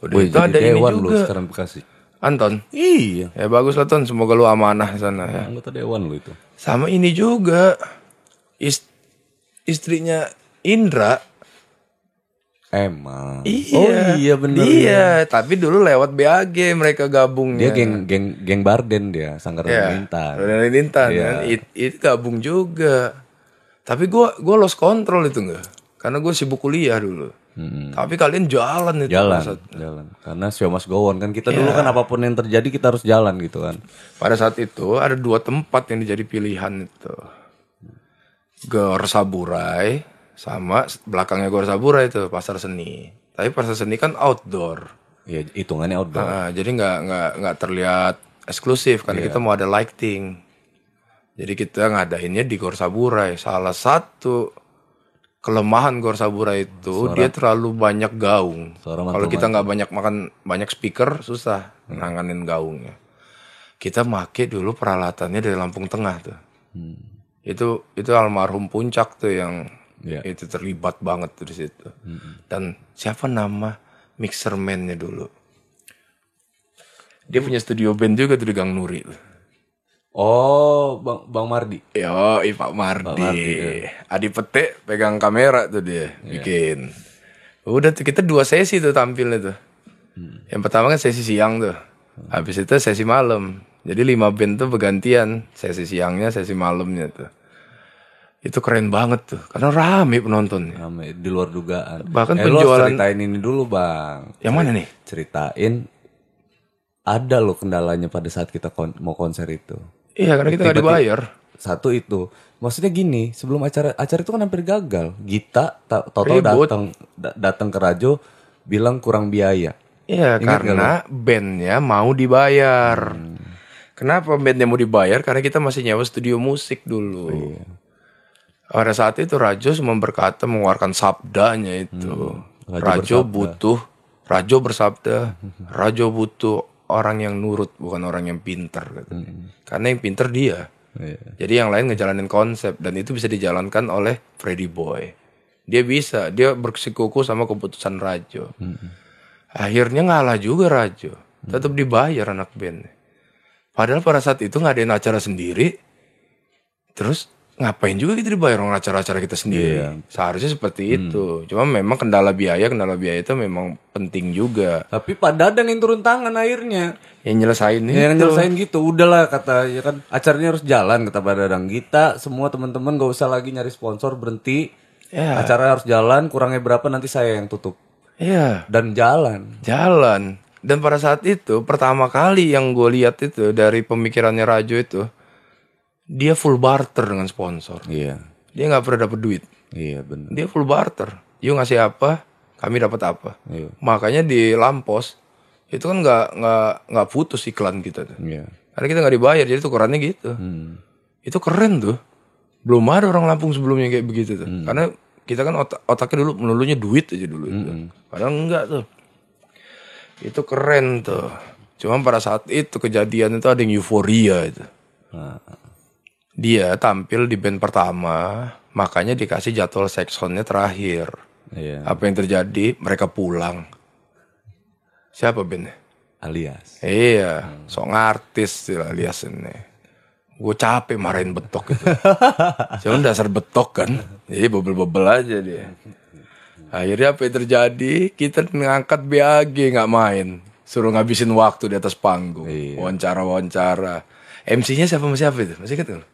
Udah Boy itu jadi ada ini dewan lu juga. sekarang Bekasi. Anton. Iya, Ya bagus lah Ton, semoga lu amanah di sana ya. anggota dewan lu itu. Sama ini juga is- istrinya Indra. Emang. Iya. Oh iya bener. Iya, tapi dulu lewat BAG mereka gabungnya. Dia geng geng geng Barden dia, Sanggar ya. Lintan. Rodani Lintan Iya. kan. It- itu gabung juga. Tapi gua gua lost control itu enggak. Karena gue sibuk kuliah dulu. Tapi kalian jalan itu. Jalan, saat- jalan. Karena show must go on kan kita dulu kan apa pun yang terjadi kita harus jalan gitu kan. Pada saat itu ada dua tempat yang dijadi pilihan itu. Gor Saburai sama belakangnya Gor Saburai itu pasar seni. Tapi pasar seni kan outdoor. Ya hitungannya outdoor. Nah, jadi nggak nggak nggak terlihat eksklusif karena kita mau ada lighting. Jadi kita ngadainnya di Gor Saburai. Salah satu kelemahan Gor Saburai itu dia terlalu banyak gaung. Suara Kalau kita nggak banyak makan banyak speaker susah nanganin gaungnya. Kita make dulu peralatannya dari Lampung Tengah tuh. Itu itu almarhum Puncak tuh yang Iya. itu terlibat banget tuh di situ. Dan siapa nama mixer man-nya dulu? Dia punya studio band juga tuh di Gang Nuri. Oh, Bang Bang Mardi. Yo, Pak Mardi. Adi Pete pegang kamera tuh dia bikin. Udah tuh kita dua sesi tuh tampilnya tuh. Yang pertama kan sesi siang tuh. Habis itu sesi malam. Jadi lima band tuh bergantian. Sesi siangnya, sesi malamnya tuh. Itu keren banget tuh. Karena rame penontonnya. Rame di luar dugaan. Bahkan eh, penjualan- ceritain ini dulu, Bang. Yang mana nih? Ceritain ada loh kendalanya pada saat kita kon- mau konser itu. Iya karena kita nggak dibayar. Satu itu. Maksudnya gini, sebelum acara acara itu kan hampir gagal. Gita ta- total datang da- datang ke Rajo bilang kurang biaya. Iya Ingat karena bandnya mau dibayar. Kenapa bandnya mau dibayar? Karena kita masih nyewa studio musik dulu. Pada saat itu Rajo cuma berkata mengeluarkan sabdanya itu. Rajo, butuh, Rajo bersabda, Rajo butuh orang yang nurut bukan orang yang pinter. katanya. Karena yang pinter dia. Iya. Jadi yang lain ngejalanin konsep dan itu bisa dijalankan oleh Freddy Boy. Dia bisa, dia bersikuku sama keputusan Rajo. Akhirnya ngalah juga Rajo. Tetap dibayar anak band. Padahal pada saat itu ngadain acara sendiri. Terus ngapain juga kita dibayar orang acara-acara kita sendiri. Seharusnya seperti itu. Cuma memang kendala biaya, kendala biaya itu memang penting juga. Tapi Pak Dadan yang turun tangan akhirnya. Yang nyelesain ini. Ya, yang nyelesain gitu, udahlah kata ya kan acaranya harus jalan kata Pak Dadang. Kita semua teman-teman gak usah lagi nyari sponsor berhenti. Ya. Acara harus jalan, kurangnya berapa nanti saya yang tutup. Iya. Dan jalan. jalan dan pada saat itu pertama kali yang gue lihat itu dari pemikirannya Rajo itu dia full barter dengan sponsor. Iya. dia nggak pernah dapet duit. Iya benar. dia full barter. You ngasih apa kami dapat apa. Iya. makanya di Lampos itu kan nggak nggak nggak putus iklan kita tuh. Iya. karena kita nggak dibayar jadi tukerannya gitu. Hmm. itu keren tuh. Belum ada orang Lampung sebelumnya kayak begitu tuh. Karena kita kan otak otaknya dulu melulunya duit aja dulu itu. Padahal enggak tuh itu keren tuh cuma pada saat itu kejadian itu ada yang euforia itu Nah, dia tampil di band pertama makanya dikasih jadwal seksonnya terakhir iya. apa yang terjadi mereka pulang siapa bandnya Alias. Iya, ngartis sih lah alias ini. Gue capek marahin betok itu. Cuma dasar betok kan. Jadi bebel-bebel aja dia. Akhirnya apa yang terjadi? Kita ngangkat BAG nggak main. Suruh ngabisin waktu di atas panggung. Iya. Wawancara-wawancara. MC-nya siapa sama siapa itu? Masih ingat nggak?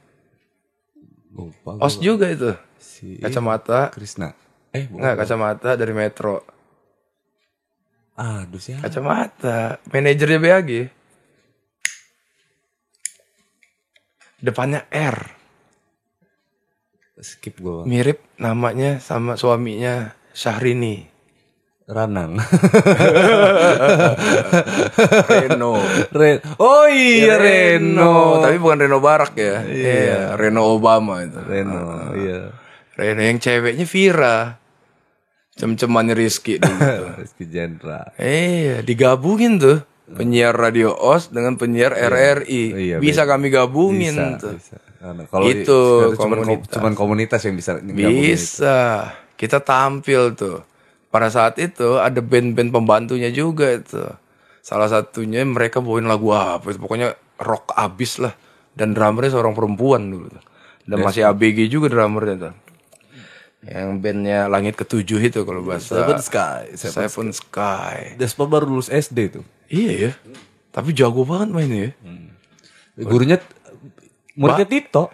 Lupa Os juga itu. si Kacamata. Krisna. Eh, bukan. Nggak, kacamata dari Metro. Aduh siapa? Kacamata. Manajernya BAG. Depannya R. Skip gue. mirip namanya sama suaminya Syahrini Ranang. Reno Ren. Oh iya Reno. tapi bukan Reno Barak ya iya Reno Obama itu Reno. Iya. Reno yang ceweknya Vira cem-cemannya Rizky dulu. Rizky Jendra. iya digabungin tuh penyiar radio OS dengan penyiar RRI. Iya, bisa kami gabungin bisa, tuh. bisa. Karena Kalau Itu, komunitas. cuman komunitas yang bisa gabungin itu. Kita tampil tuh. Pada saat itu ada band-band pembantunya juga itu. Salah satunya mereka bawain lagu apa itu pokoknya rock abis lah. Dan drummernya seorang perempuan dulu. tuh. Dan masih ABG juga drummernya tuh. Yang bandnya Langit Ketujuh itu kalau bahasa Seven Sky. Seven. Seven Sky. Despa baru lulus SD tuh. Iya ya. Tapi jago banget mainnya ya. Gurunya muridnya Tito.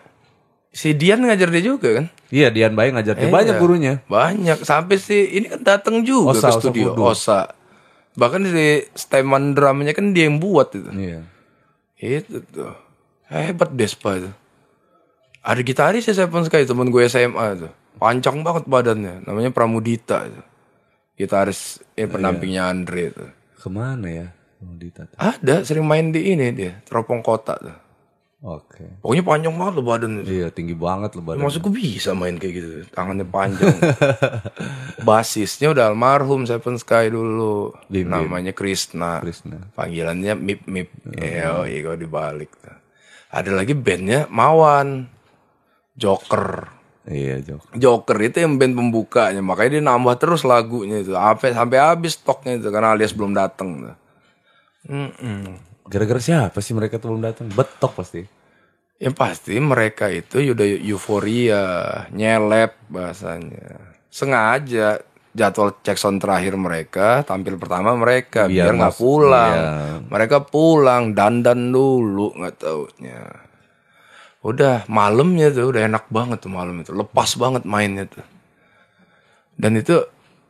Si Dian ngajar dia juga kan? Iya, Dian Bayi ngajar dia. Banyak Iya. gurunya. Banyak. Sampai si ini kan datang juga Osa, ke Osa studio Kudu. Osa. Bahkan di steman drumnya kan dia yang buat itu. Iya. Itu tuh. Hebat Despa itu. Ada gitaris ya Seven Sky temen gue SMA tuh. Pancang banget badannya. Namanya Pramudita itu. Gitaris eh, pendampingnya Andre itu. Ke mana ya? Oh, Dita. Ada sering main di ini dia. Teropong kota tuh. Oke. Pokoknya panjang banget loh badannya. Iya, tinggi banget loh badan. Maksud gue bisa main kayak gitu Tangannya panjang Basisnya udah almarhum Seven Sky dulu Bim, Bim. Namanya Krishna Krishna. Panggilannya Mip Mip Oh iya kalau dibalik Ada lagi bandnya Mawan Joker Iya, Jok. Joker itu yang band pembukanya Makanya dia nambah terus lagunya itu Sampai sampai habis stoknya itu Karena alias belum datang tuh. Mm-mm. Gara-gara siapa sih mereka tuh belum datang? Betok pasti. Yang pasti mereka itu udah euforia, nyelep bahasanya. Sengaja jadwal cek sound terakhir mereka, tampil pertama mereka Biar biar nggak pulang. iya. Mereka pulang dandan dulu nggak taunya. Udah malamnya tuh udah enak banget tuh malam itu, lepas banget mainnya tuh. Dan itu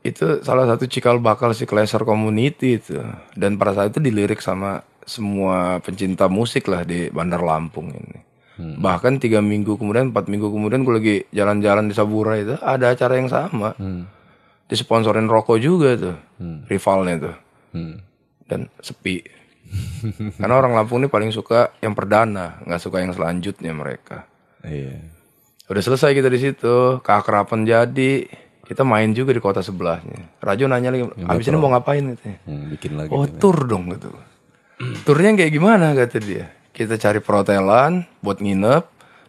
itu salah satu cikal bakal si Kleser Community itu. Dan pada saat itu dilirik sama semua pencinta musik lah di Bandar Lampung ini. Bahkan tiga minggu kemudian, empat minggu kemudian gue lagi jalan-jalan di Sabura itu ada acara yang sama. Disponsorin rokok juga tuh, rivalnya tuh. Hmm. Dan sepi. Karena orang Lampung ini paling suka yang perdana, nggak suka yang selanjutnya mereka. Iya. Udah selesai kita di situ, keakraban jadi, kita main juga di kota sebelahnya. Rajo nanya lagi, abis ini mau ngapain katanya. Hmm, bikin lagi. Oh tur dong gitu. Turnya kayak gimana kata dia. Kita cari perhotelan buat nginep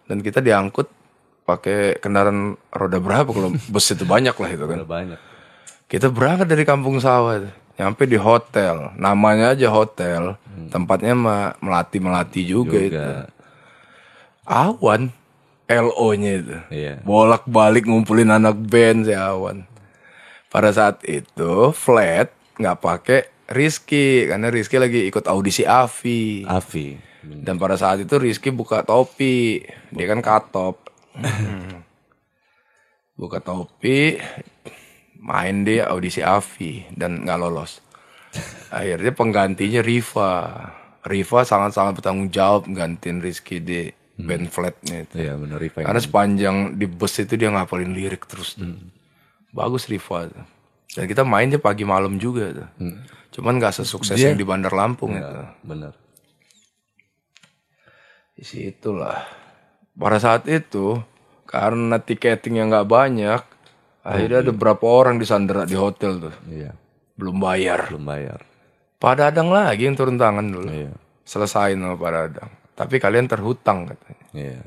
dan kita diangkut pakai kendaraan roda berapa kalau bus itu banyak lah itu kan. Banyak. Kita berangkat dari kampung sawah. Nyampe di hotel. Namanya aja hotel. Tempatnya mah melati-melati juga, itu. Juga. Awan. LO-nya itu. Iya. Bolak-balik ngumpulin anak band si Awan. Pada saat itu flat nggak pakai Rizky karena Rizky lagi ikut audisi Avi. Avi. Dan pada saat itu Rizky buka topi, dia kan katop. buka topi, main dia audisi Avi dan nggak lolos. Akhirnya penggantinya Riva. Riva sangat-sangat bertanggung jawab gantiin Rizky di band flatnya itu. Iya benar Riva. Karena sepanjang di bus itu dia ngapalin lirik terus. tuh. Bagus Riva. Dan kita mainnya pagi malam juga tuh. Cuman gak sesukses yang di Bandar Lampung itu. Benar. Di. Pada saat itu karena tiketing yang nggak banyak, akhirnya ada berapa orang disandera di hotel tuh. Iya. Belum bayar. Belum bayar. Pak Dadang lagi yang turun tangan dulu. Iya. Selesain sama Pak Dadang. Tapi kalian terhutang katanya. Iya.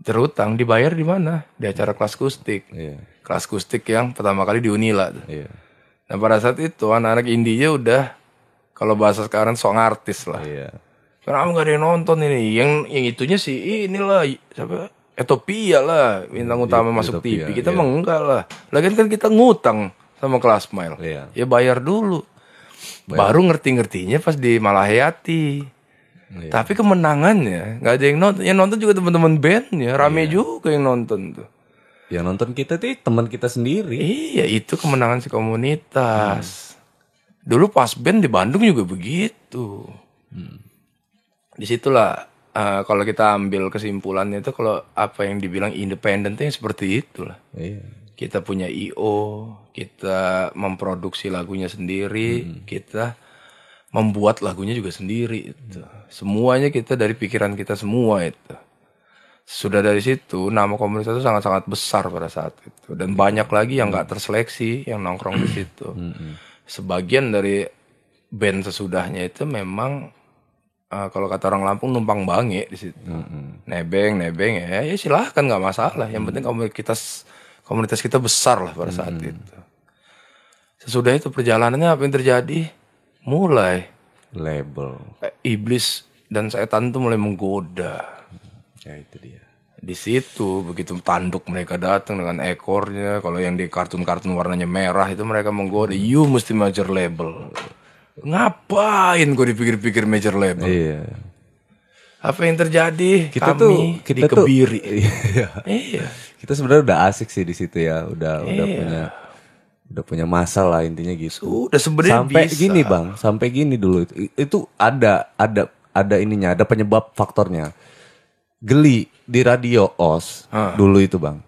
Terhutang dibayar di mana? Di acara kelas kustik. Iya. Kelas kustik yang pertama kali di Unila tuh. Iya. Nah pada saat itu anak-anak indinya udah kalau bahasa sekarang sok artis lah. Iya. Kenapa nggak ada yang nonton ini? Yang yang itunya sih inilah siapa? Etopia lah bintang utama masuk Etopia, TV. Kita iya. mah enggak lah. Lagian kan kita ngutang sama kelas mile. Iya. Ya bayar dulu. Baru ngerti-ngertinya pas di Malahayati. Iya. Tapi kemenangannya nggak ada yang nonton. Yang nonton juga teman-teman bandnya. Rame Iya. juga yang nonton tuh. Yang nonton kita tuh teman kita sendiri. Iya itu kemenangan si komunitas. Dulu pas band di Bandung juga begitu. Di situlah eh, kalau kita ambil kesimpulannya itu kalau apa yang dibilang independen itu seperti itulah. Iya. Kita punya IO, kita memproduksi lagunya sendiri, kita membuat lagunya juga sendiri itu. Semuanya kita dari pikiran kita semua itu. Sudah dari situ nama komunitas itu sangat-sangat besar pada saat itu dan banyak lagi yang nggak terseleksi yang nongkrong di situ. Sebagian dari band sesudahnya itu memang eh, kalau kata orang Lampung numpang bange di situ. Nebeng, nebeng ya, ya silahkan nggak masalah. Yang penting komunitas komunitas kita besar lah pada saat itu. Sesudah itu perjalanannya apa yang terjadi? Mulai Label. iblis dan setan itu mulai menggoda. Ya itu dia. Di situ begitu tanduk mereka datang dengan ekornya, kalau yang di kartun-kartun warnanya merah itu mereka menggoda, you mesti major label. Ngapain gue dipikir-pikir major label? Iya. Apa yang terjadi? Kita Kami tuh kita tuh dikebiri. Iya. Iya. Kita sebenarnya udah asik sih di situ ya. Udah udah Iya. punya udah punya masa lah intinya gitu. Udah sebenarnya sampai bisa. gini bang, sampai gini dulu itu, itu ada ada ada ininya, ada penyebab faktornya. Geli di radio os dulu itu bang.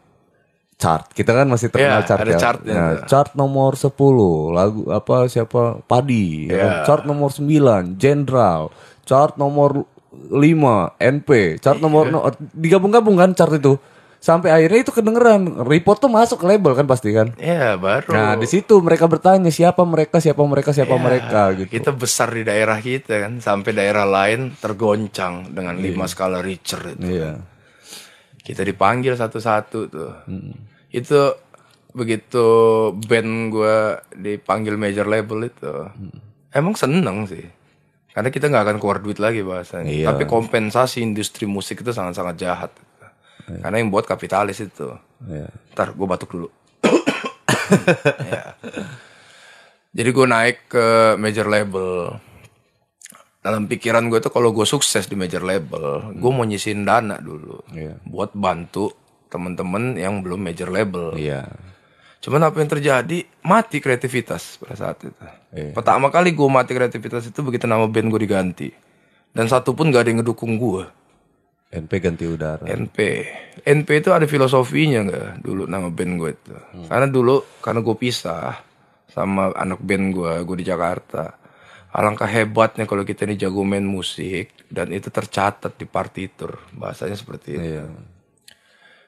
Chart, kita kan masih terkenal Iya, chart ada ya. chartnya. Nah, chart nomor 10 lagu apa siapa Padi, ya kan? Iya. chart nomor 9 Jenderal, chart nomor 5 NP, chart nomor Iya. no, digabung-gabung kan chart itu. Sampai akhirnya itu kedengeran, report tuh masuk ke label kan pasti kan. Iya, baru. Nah di situ mereka bertanya siapa mereka, siapa mereka, siapa Iya. mereka gitu. Kita besar di daerah kita kan, sampai daerah lain tergoncang dengan lima skala Richter itu. Iya. Kita dipanggil satu-satu tuh. Itu begitu band gue dipanggil major label itu, emang seneng sih. Karena kita nggak akan keluar duit lagi bahasanya. Iya. Tapi kompensasi industri musik itu sangat-sangat jahat. Karena yang buat kapitalis itu. Iya. Ntar gue batuk dulu. Ya. Jadi gue naik ke major label. Dalam pikiran gue tuh kalau gue sukses di major label, gue mau nyisin dana dulu. Iya. Buat bantu temen-temen yang belum major label. Iya. Cuman apa yang terjadi? Mati kreativitas pada saat itu. Iya. Pertama kali gue mati kreativitas itu begitu nama band gue diganti. Dan satu pun gak ada yang ngedukung gue. NP ganti udara. NP. NP itu ada filosofinya nggak dulu nama band gue itu. Karena dulu karena gue pisah sama anak band gue, gue di Jakarta. Alangkah hebatnya kalau kita ini jago main musik dan itu tercatat di partitur. Bahasanya seperti itu. Iya.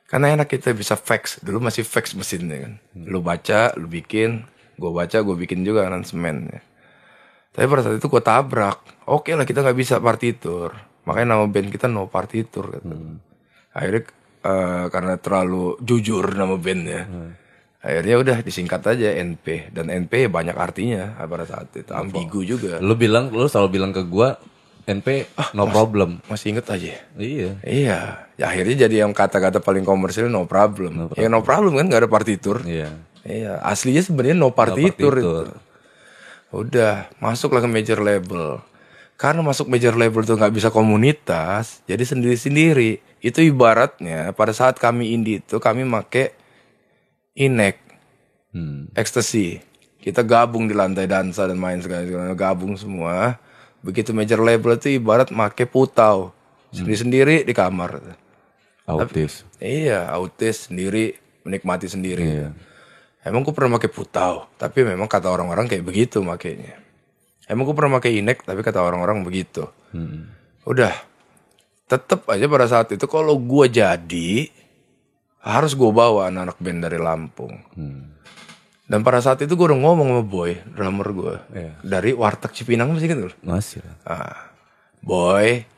Karena enak kita bisa fax. Dulu masih fax mesinnya kan. Lu baca, lu bikin. Gue baca, gue bikin juga aransemennya. Tapi pada saat itu gue tabrak. Oke lah kita nggak bisa partitur. Makanya nama band kita no partitur. Gitu. Akhirnya eh, karena terlalu jujur nama bandnya. Akhirnya udah disingkat aja NP. Dan NP banyak artinya pada saat itu. Ambigu juga. Lu bilang, lu selalu bilang ke gua NP no problem. Masih inget aja. Iya. Iya, ya akhirnya jadi yang kata-kata paling komersil no problem. Ya no problem kan nggak ada partitur. Iya. Iya, aslinya sebenarnya no partitur, partitur. itu. Udah, masuklah ke major label. Karena masuk major label tuh nggak bisa komunitas, jadi sendiri-sendiri. Itu ibaratnya pada saat kami indie itu kami make inek, Hmm. ecstasy. Kita gabung di lantai dansa dan main segala gabung semua. Begitu major label itu ibarat make putau. Sendiri-sendiri di kamar. Autis. Iya, autis sendiri, menikmati sendiri. Emang gue pernah pakai putau, tapi memang kata orang-orang kayak begitu makainya. Emang gue pernah pakai inek, tapi kata orang-orang begitu. Udah, tetep aja pada saat itu kalau gue jadi, harus gue bawa anak-anak band dari Lampung. Dan pada saat itu gue udah ngomong sama Boy, drummer gue. Dari Warteg Cipinang masih lu? Masih. Ah, boy,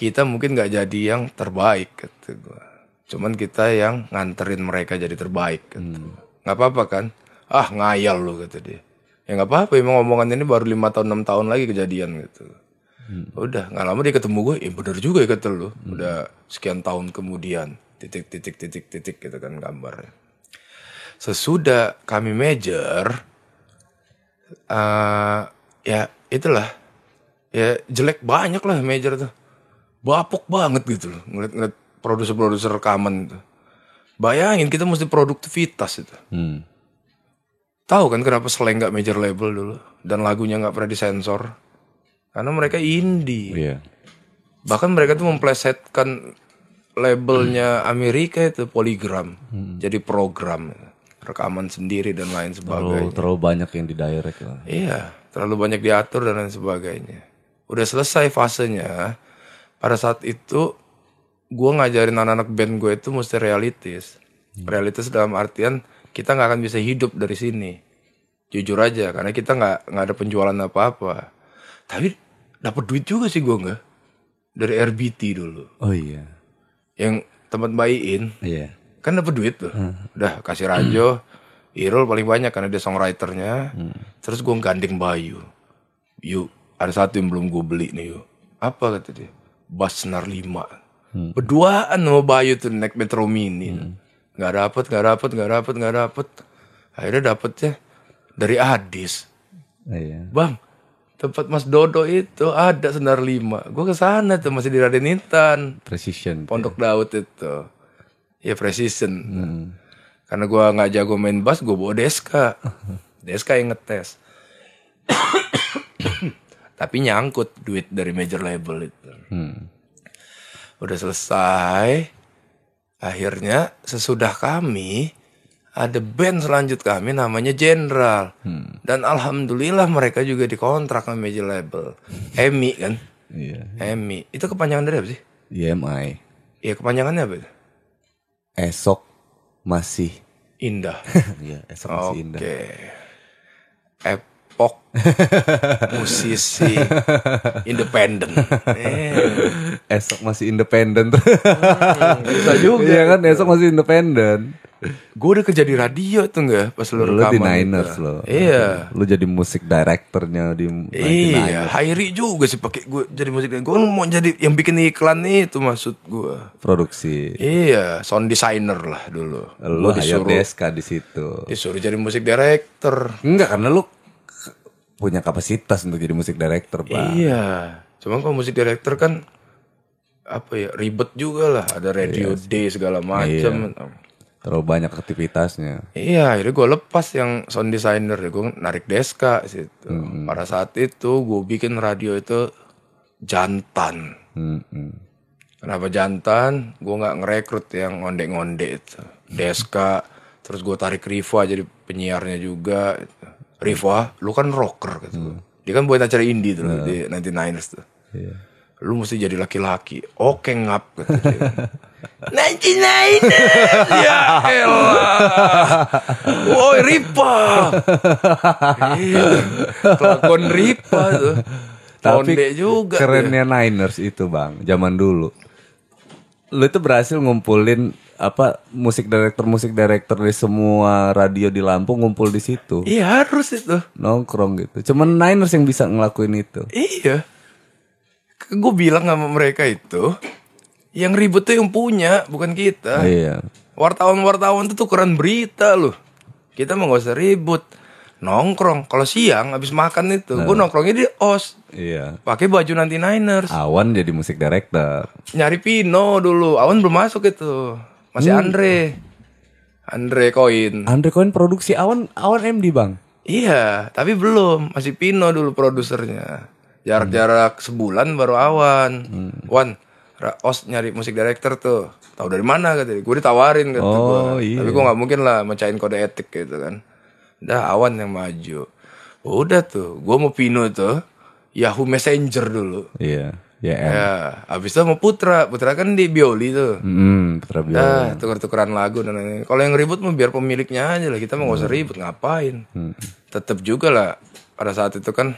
kita mungkin nggak jadi yang terbaik kata gua. Cuman kita yang nganterin mereka jadi terbaik kata gua. Nggak apa-apa kan? Ah ngayal lu kata dia. Ya nggak apa-apa emang omongan ini baru lima tahun enam tahun lagi kejadian gitu. Udah nggak lama dia ketemu gue, eh bener juga ya kata lu. Udah sekian tahun kemudian titik titik titik titik gitu kan gambarnya. Sesudah kami major, eh ya itulah ya jelek banyak lah major tuh bapuk banget gitu loh ngeliat-ngeliat produser-produser rekaman itu bayangin kita mesti produktivitas itu Hmm. Tahu kan kenapa Slang nggak major label dulu dan lagunya nggak pernah disensor karena mereka indie Iya. bahkan mereka tuh memplesetkan labelnya Amerika itu Polygram jadi program rekaman sendiri dan lain sebagainya Terlalu, terlalu banyak yang di direct lah. Iya, terlalu banyak diatur dan lain sebagainya. Udah selesai fasenya. Pada saat itu, gue ngajarin anak-anak band gue itu mesti realistis. Realistis dalam artian kita nggak akan bisa hidup dari sini. jujur aja karena kita nggak nggak ada penjualan apa-apa. Tapi dapat duit juga sih gue nggak dari RBT dulu. Oh iya. yang tempat bayiin Iya. kan dapat duit tuh. Udah kasih Rajo Irul paling banyak karena dia songwriternya. Terus gue gandeng Bayu. Yuk ada satu yang belum gue beli nih yuk. Apa kata dia? Bass senar 5 berduaan sama Bayu tuh naik Metro Mini nggak dapet nggak dapet nggak dapet nggak dapet akhirnya dapetnya dari Adis Iya. bang tempat Mas Dodo itu ada senar 5 gue ke sana tuh masih di Raden Intan Precision. Pondok Daud itu. Ya precision. Karena gua nggak jago main bass, gua bawa Deska. Deska yang ngetes. Tapi nyangkut duit dari major label itu. Hmm. Udah selesai. Akhirnya sesudah kami ada band selanjut kami namanya General. Dan alhamdulillah mereka juga dikontrak sama major label. EMI kan? Iya. EMI. Itu kepanjangan dari apa sih? YMI. Ya kepanjangannya apa? Esok masih. Indah. Iya, esok masih Oke. Indah. Epok musisi independen. Eh, Esok masih independen. bisa juga. Iya kan, esok masih independen. Gue udah kerja di radio tuh nggak pas lu Lu rekaman di itu. Niners lo. Iya. Lu jadi musik directornya di Iya, Hairi juga sih pakai gue jadi musik. Gue mau jadi yang bikin iklan itu maksud gue. produksi. Iya, sound designer lah dulu. Lu Gua disuruh, Deska di situ. disuruh jadi musik director. Enggak, karena lu punya kapasitas untuk jadi musik director, Pak. Iya, cuma kalau musik director kan apa ya ribet juga lah. Ada radio day segala macam. Terlalu banyak aktivitasnya. Iya, akhirnya gue lepas yang sound designer ya gue narik deska situ. Pada saat itu gue bikin radio itu jantan. Mm-mm. Kenapa jantan? Gue nggak ngerekrut yang ngonde-ngonde itu. Deska, terus gue tarik Riva jadi penyiarnya juga. Riva, lu kan rocker gitu. Dia kan buat acara indie tuh di 99ers tuh. Iya. Lu mesti jadi laki-laki. Oke ngap kata dia. 99ers ya elah. Woi Riva. Iya. Kelakuan Riva tuh. Tapi Konde juga. kerennya Niners itu, Bang, zaman dulu. Lu itu berhasil ngumpulin apa musik director musik director dari semua radio di Lampung ngumpul di situ Iya harus itu. nongkrong gitu cuman Niners yang bisa ngelakuin itu Iya. Gue bilang sama mereka itu, yang ribut tuh yang punya, bukan kita. iya Wartawan-wartawan tuh tukeran berita loh. Kita mah gak usah ribut. Nongkrong. Kalau siang habis makan itu, gue nongkrongnya di os. iya Pakai baju nanti Niners. Awan jadi musik director Nyari Pino dulu. Awan belum masuk itu. Masih Andre. Andre Koin. Andre Cohen produksi Awan Awan MD bang Iya, tapi belum. Masih Pino dulu produsernya. Jarak-jarak sebulan baru Awan. Wan, Ra- Os nyari musik director tuh. Tahu dari mana kata dia. Gue ditawarin kata Oh, gua. iya. Tapi gue nggak mungkin lah mecahin kode etik gitu kan. Udah Awan yang maju. Udah tuh, gue mau Pino tuh. Yahoo Messenger dulu. iya ya Ya, habis itu mau Putra. Putra kan di Bioli tuh. hmm Putra Biola Dah, tuker-tukeran lagu dan lain-lain. Kalau yang ribut mah biar pemiliknya aja lah. Kita mah gak usah ribut, ngapain? Tetap juga lah pada saat itu kan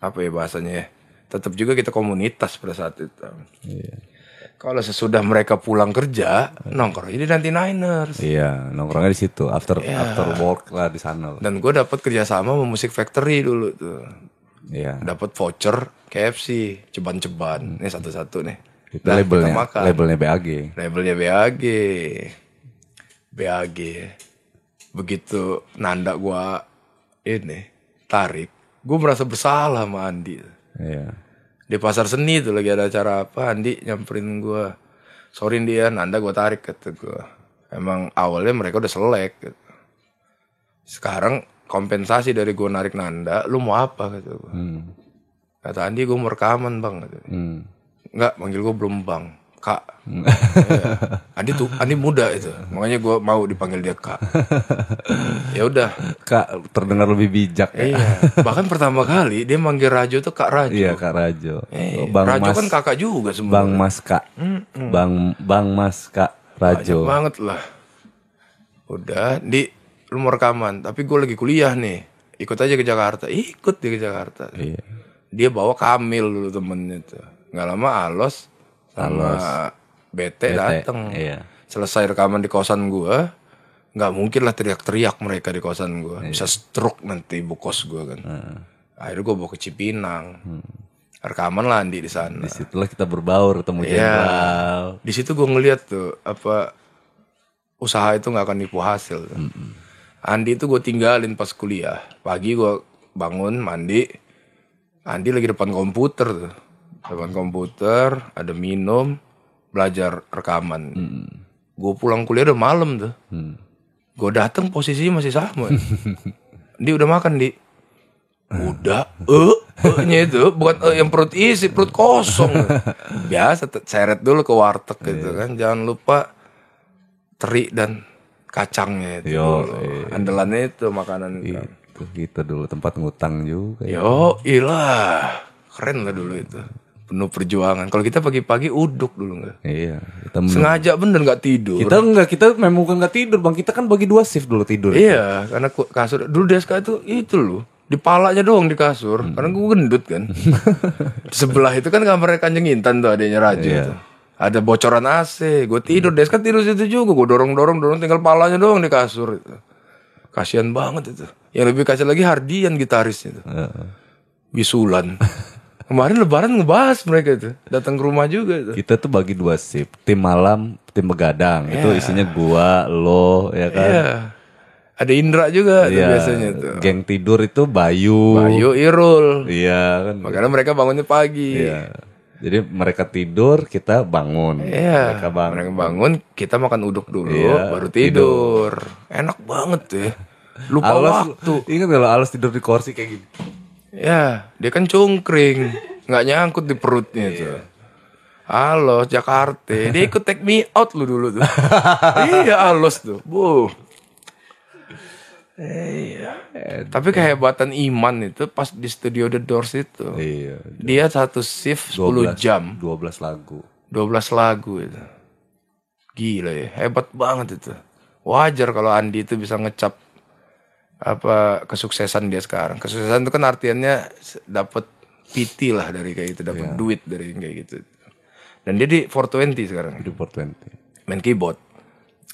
apa ya bahasanya ya? Tetap juga kita komunitas pada saat itu. iya Kalau sesudah mereka pulang kerja, nongkrong jadi nanti Niners. iya nongkrongnya di situ after after work lah di sana. Dan gue dapat kerjasama sama Music Factory dulu tuh. iya Dapat voucher KFC, ceban-ceban. Ini satu-satu nih. itu kita labelnya makan. labelnya BAG Labelnya BAG. BAG. Begitu nanda gua ini tarik, gua merasa bersalah sama Andi. iya Di pasar seni tuh lagi ada acara apa, Andi nyamperin gua. Sorry dia, nanda gua tarik kata gua. Emang awalnya mereka udah selek gitu. Sekarang kompensasi dari gua narik nanda, lu mau apa kata gua. hmm. Kata Andi gua mau rekaman bang. Kata. Hmm. Enggak, manggil gue belum bang, kak. Iya. Andi tuh, Andi muda itu, makanya gue mau dipanggil dia kak. ya udah, kak terdengar lebih bijak ya iya. Bahkan pertama kali dia manggil Rajo tuh kak Rajo. iya kak Rajo Eh, Oh, bang Rajo Mas kan kakak juga semua. bang Mas kak bang bang Mas kak Rajo banget lah. Udah, di lu mau rekaman, tapi gue lagi kuliah nih. ikut aja ke Jakarta ikut dia ke Jakarta Iya. dia bawa Kamil dulu temennya tuh nggak lama Alos sama Bete, datang Iya. selesai rekaman di kosan gua nggak mungkin lah teriak-teriak mereka di kosan gua. Iya. bisa stroke nanti ibu kos gua kan. Akhirnya gua bawa ke Cipinang. Rekaman lah Andi di sana. Di situlah kita berbaur ketemu Iya. jenderal. di situ gue ngeliat tuh apa usaha itu nggak akan nipu hasil. Tuh. Andi itu gue tinggalin pas kuliah. Pagi gue bangun mandi. Andi lagi depan komputer tuh depan komputer ada minum belajar rekaman. Gue pulang kuliah udah malam tuh. Gue datang posisinya masih sama. Dia udah makan di. Udah eh eh itu bukan eh yang perut isi perut kosong. Biasa seret dulu ke warteg gitu kan jangan lupa teri dan kacangnya itu Yo, dulu. andalannya itu makanan kan. Itu kita dulu tempat ngutang juga. yo ilah. Keren lah dulu itu penuh perjuangan kalau kita pagi-pagi uduk dulu nggak Iya. Kita sengaja bener nggak tidur kita enggak kita memang bukan nggak tidur bang. Kita kan bagi dua shift dulu tidur. Iya, karena kasur dulu deska itu itu loh. Di palanya doang di kasur, karena gue gendut kan. di sebelah itu kan kamar kanjeng Intan tuh adanya Raja itu. Ada bocoran AC, gue tidur deska tidur situ juga, gue dorong dorong dorong tinggal palanya doang di kasur itu. Kasian banget itu. Yang lebih kasihan lagi Hardian gitarisnya itu. Heeh. Bisulan. Kemarin lebaran ngebahas mereka itu. Datang ke rumah juga itu. Kita tuh bagi dua shift. Tim malam, tim begadang. Itu isinya gua, lo, ya kan. Iya. Ada Indra juga tuh Iya. biasanya tuh. Geng tidur itu Bayu. Ayo Irul. Iya kan. Makanya mereka bangunnya pagi. Iya. Jadi mereka tidur, kita bangun. Iya. Mereka bangun. Mereka bangun, kita makan uduk dulu, Iya, baru tidur. Enak banget tuh ya. Lupa Alas, waktu. ingat gak lo Alas tidur di kursi kayak gini? Ya, dia kan cungkring, nggak nyangkut di perutnya tuh. Halo Jakarta, dia ikut take me out lu dulu tuh. iya Alos tuh, bu. Iya. Tapi kehebatan Iman itu pas di studio The Doors itu. Iya. Dia satu shift 10 jam. 12 lagu. 12 lagu itu. Gila ya, hebat banget itu. Wajar kalau Andi itu bisa ngecap apa kesuksesan dia sekarang. Kesuksesan itu kan artiannya dapat PT lah dari kayak gitu, dapat duit dari kayak gitu. Dan dia di 420 sekarang, Di 420. main keyboard.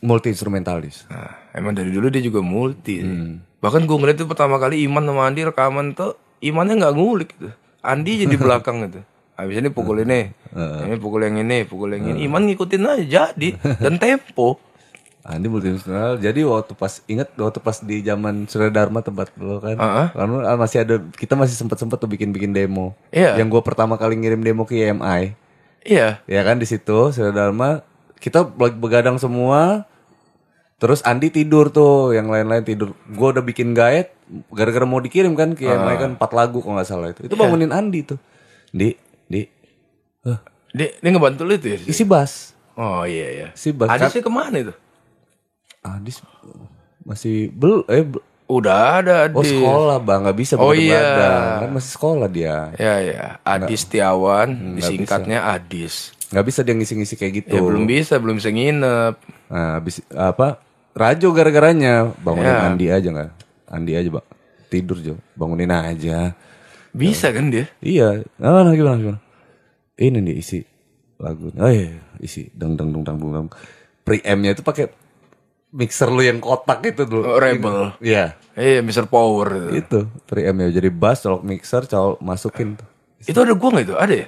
Multi instrumentalis. Nah, emang dari dulu dia juga multi. Hmm. Bahkan gue ngeliat itu pertama kali Iman sama Andi rekaman tuh, Imannya nggak ngulik gitu. Andi jadi belakang gitu. Habis ini pukul ini, ini pukul yang ini, pukul yang ini. Iman ngikutin aja jadi dan tempo. Andi multi instrumental. Jadi waktu pas ingat waktu pas di zaman Surya Dharma tempat lo kan. Heeh. Karena masih ada kita masih sempat sempat tuh bikin bikin demo. Iya. Yang gue pertama kali ngirim demo ke IMI. Iya, Ya kan di situ Surya Dharma kita begadang semua. Terus Andi tidur tuh, yang lain-lain tidur. Gue udah bikin guide, gara-gara mau dikirim kan ke IMI kan 4 lagu kalau nggak salah itu. Itu bangunin Andi tuh. Di, di, eh, dia, dia ngebantu lu itu ya? isi bass. Oh iya iya. Isi bass. Adi sih ke mana itu? Adis masih bel eh bel- Udah ada Adi. oh sekolah bang. Nggak bisa Oh, iya. kan masih sekolah dia. Ya ya, Adi Setiawan, disingkatnya Adis. nggak bisa dia ngisi-ngisi kayak gitu. Ya belum bisa, belum bisa nginep. nah habis apa Rajo gara-garanya. Bangunin Ya. Andi aja nggak? Andi aja bang. Tidur Jo. Bangunin aja. Bisa kan dia? iya. Ah, nah, gimana gimana? Ini nih isi lagu oh iya isi dang dang dang dang dang. Preampnya itu pakai mixer lu yang kotak itu dulu Oh, Rebel. iya Iya, Mr. Power. Itu, itu preampnya jadi bass colok mixer colok masukin tuh itu ada gua nggak itu? Ada ya?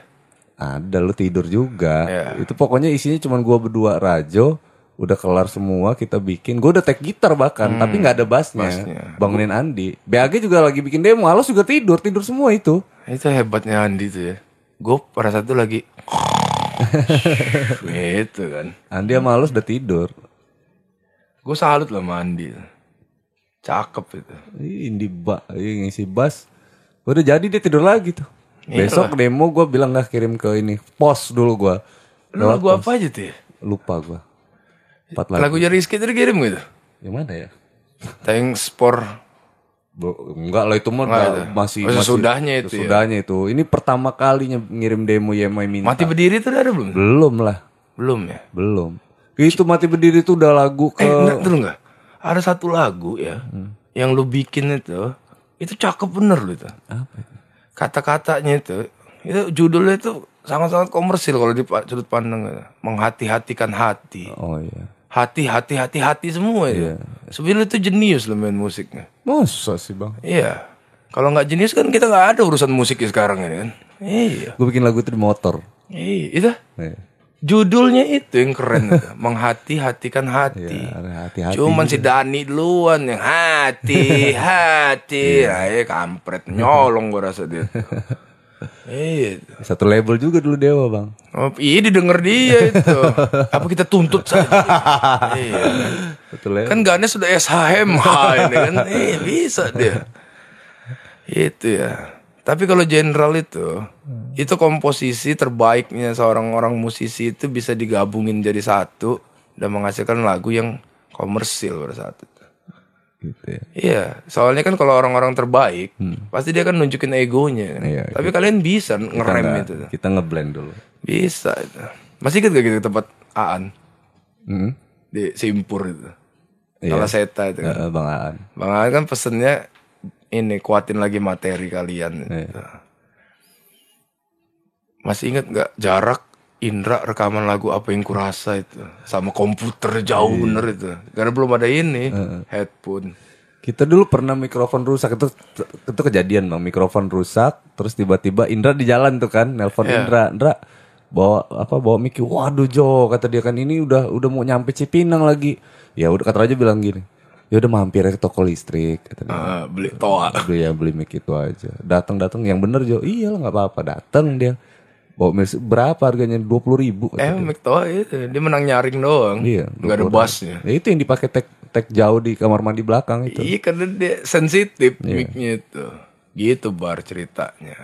Ada lu tidur juga. Iya. Itu pokoknya isinya cuma gua berdua Rajo. Udah kelar semua kita bikin. Gua udah take gitar bahkan, tapi nggak ada bassnya. Bangunin Andi. BAG juga lagi bikin demo. Alos juga tidur, tidur semua itu. Itu hebatnya Andi tuh ya. Gue pada saat itu lagi gitu kan. Andi sama Alos udah tidur. Gue salut lah sama Andi. Cakep itu. Indi ba, ih, ngisi bass. Udah jadi dia tidur lagi tuh. Iya Besok demo gua bilang nggak kirim ke ini. Pos dulu gua. Lu lagu apa aja tuh ya? Lupa gua. Empat lagu. Lagunya Rizky tadi kirim gitu? Yang mana ya? Thanks for Enggak lah itu mah Enggak udah itu. masih Oh, sesudahnya itu ya? Sesudahnya itu. Ini pertama kalinya ngirim demo YMI minta. Mati Berdiri udah ada belum? Belum lah, Belum ya? belum. Itu mati berdiri itu udah lagu ke Eh, enggak, dulu enggak. Ada satu lagu ya, yang lu bikin itu, Itu cakep bener loh itu. Apa itu? Kata-katanya itu, itu judulnya itu sangat-sangat komersil kalau di sudut pandang. Menghati-hatikan hati. Oh iya. Hati, hati, hati, hati semua ya. Sebenarnya itu jenius loh main musiknya. Masa sih bang? Iya. Kalau nggak jenius kan kita nggak ada urusan musiknya sekarang ini kan. Iya. Gue bikin lagu itu di motor. Iya. Itu Iya. Judulnya itu yang keren. Menghati-hatikan hati. Iya, ada hati-hati. Cuman si Dani duluan yang hati, hati. Nah, ya kampret nyolong gua rasa dia. Iya. Satu label juga dulu Dewa bang. Oh, iya didengar dia itu. Apa kita tuntut saja? iya. Satu label. Kan Ganes sudah SHMH ini kan. Eh, bisa dia. Itu ya. Tapi kalau general itu, itu komposisi terbaiknya seorang orang musisi itu bisa digabungin jadi satu dan menghasilkan lagu yang komersil pada saat itu. Gitu ya. Iya, soalnya kan kalau orang-orang terbaik, pasti dia kan nunjukin egonya. kan. Iya, Tapi kalian bisa ngerem Kita itu. Kita ngeblend dulu. Bisa itu. Masih inget gak gitu tempat Aan Hmm? di Simpur itu. Iya. Kalau Seta itu. kan. Bang Aan. Bang Aan kan pesennya ini kuatin lagi materi kalian. Iya. Masih inget nggak jarak Indra rekaman lagu apa yang kurasa itu? Sama komputer jauh Iya. bener itu. Karena belum ada ini headphone. Kita dulu pernah mikrofon rusak. Itu itu kejadian bang. Mikrofon rusak terus tiba-tiba Indra di jalan tuh kan nelpon Iya. Indra. Indra bawa apa bawa mic. Waduh Jo kata dia kan ini udah udah mau nyampe Cipinang lagi. Ya udah kata Raja bilang gini ya udah mampir ke toko listrik kata dia. Ah, beli toa. Beli ya beli mic itu aja. Datang datang yang bener Jo. Iya lah nggak apa-apa. Datang dia. Bawa mic berapa harganya? dua puluh ribu eh mic toa itu. Dia menang nyaring doang. Iya, nggak ada bassnya. Ya itu yang dipakai tek tek jauh di kamar mandi belakang itu. Iya karena dia sensitif Iya. micnya itu. Gitu bar ceritanya.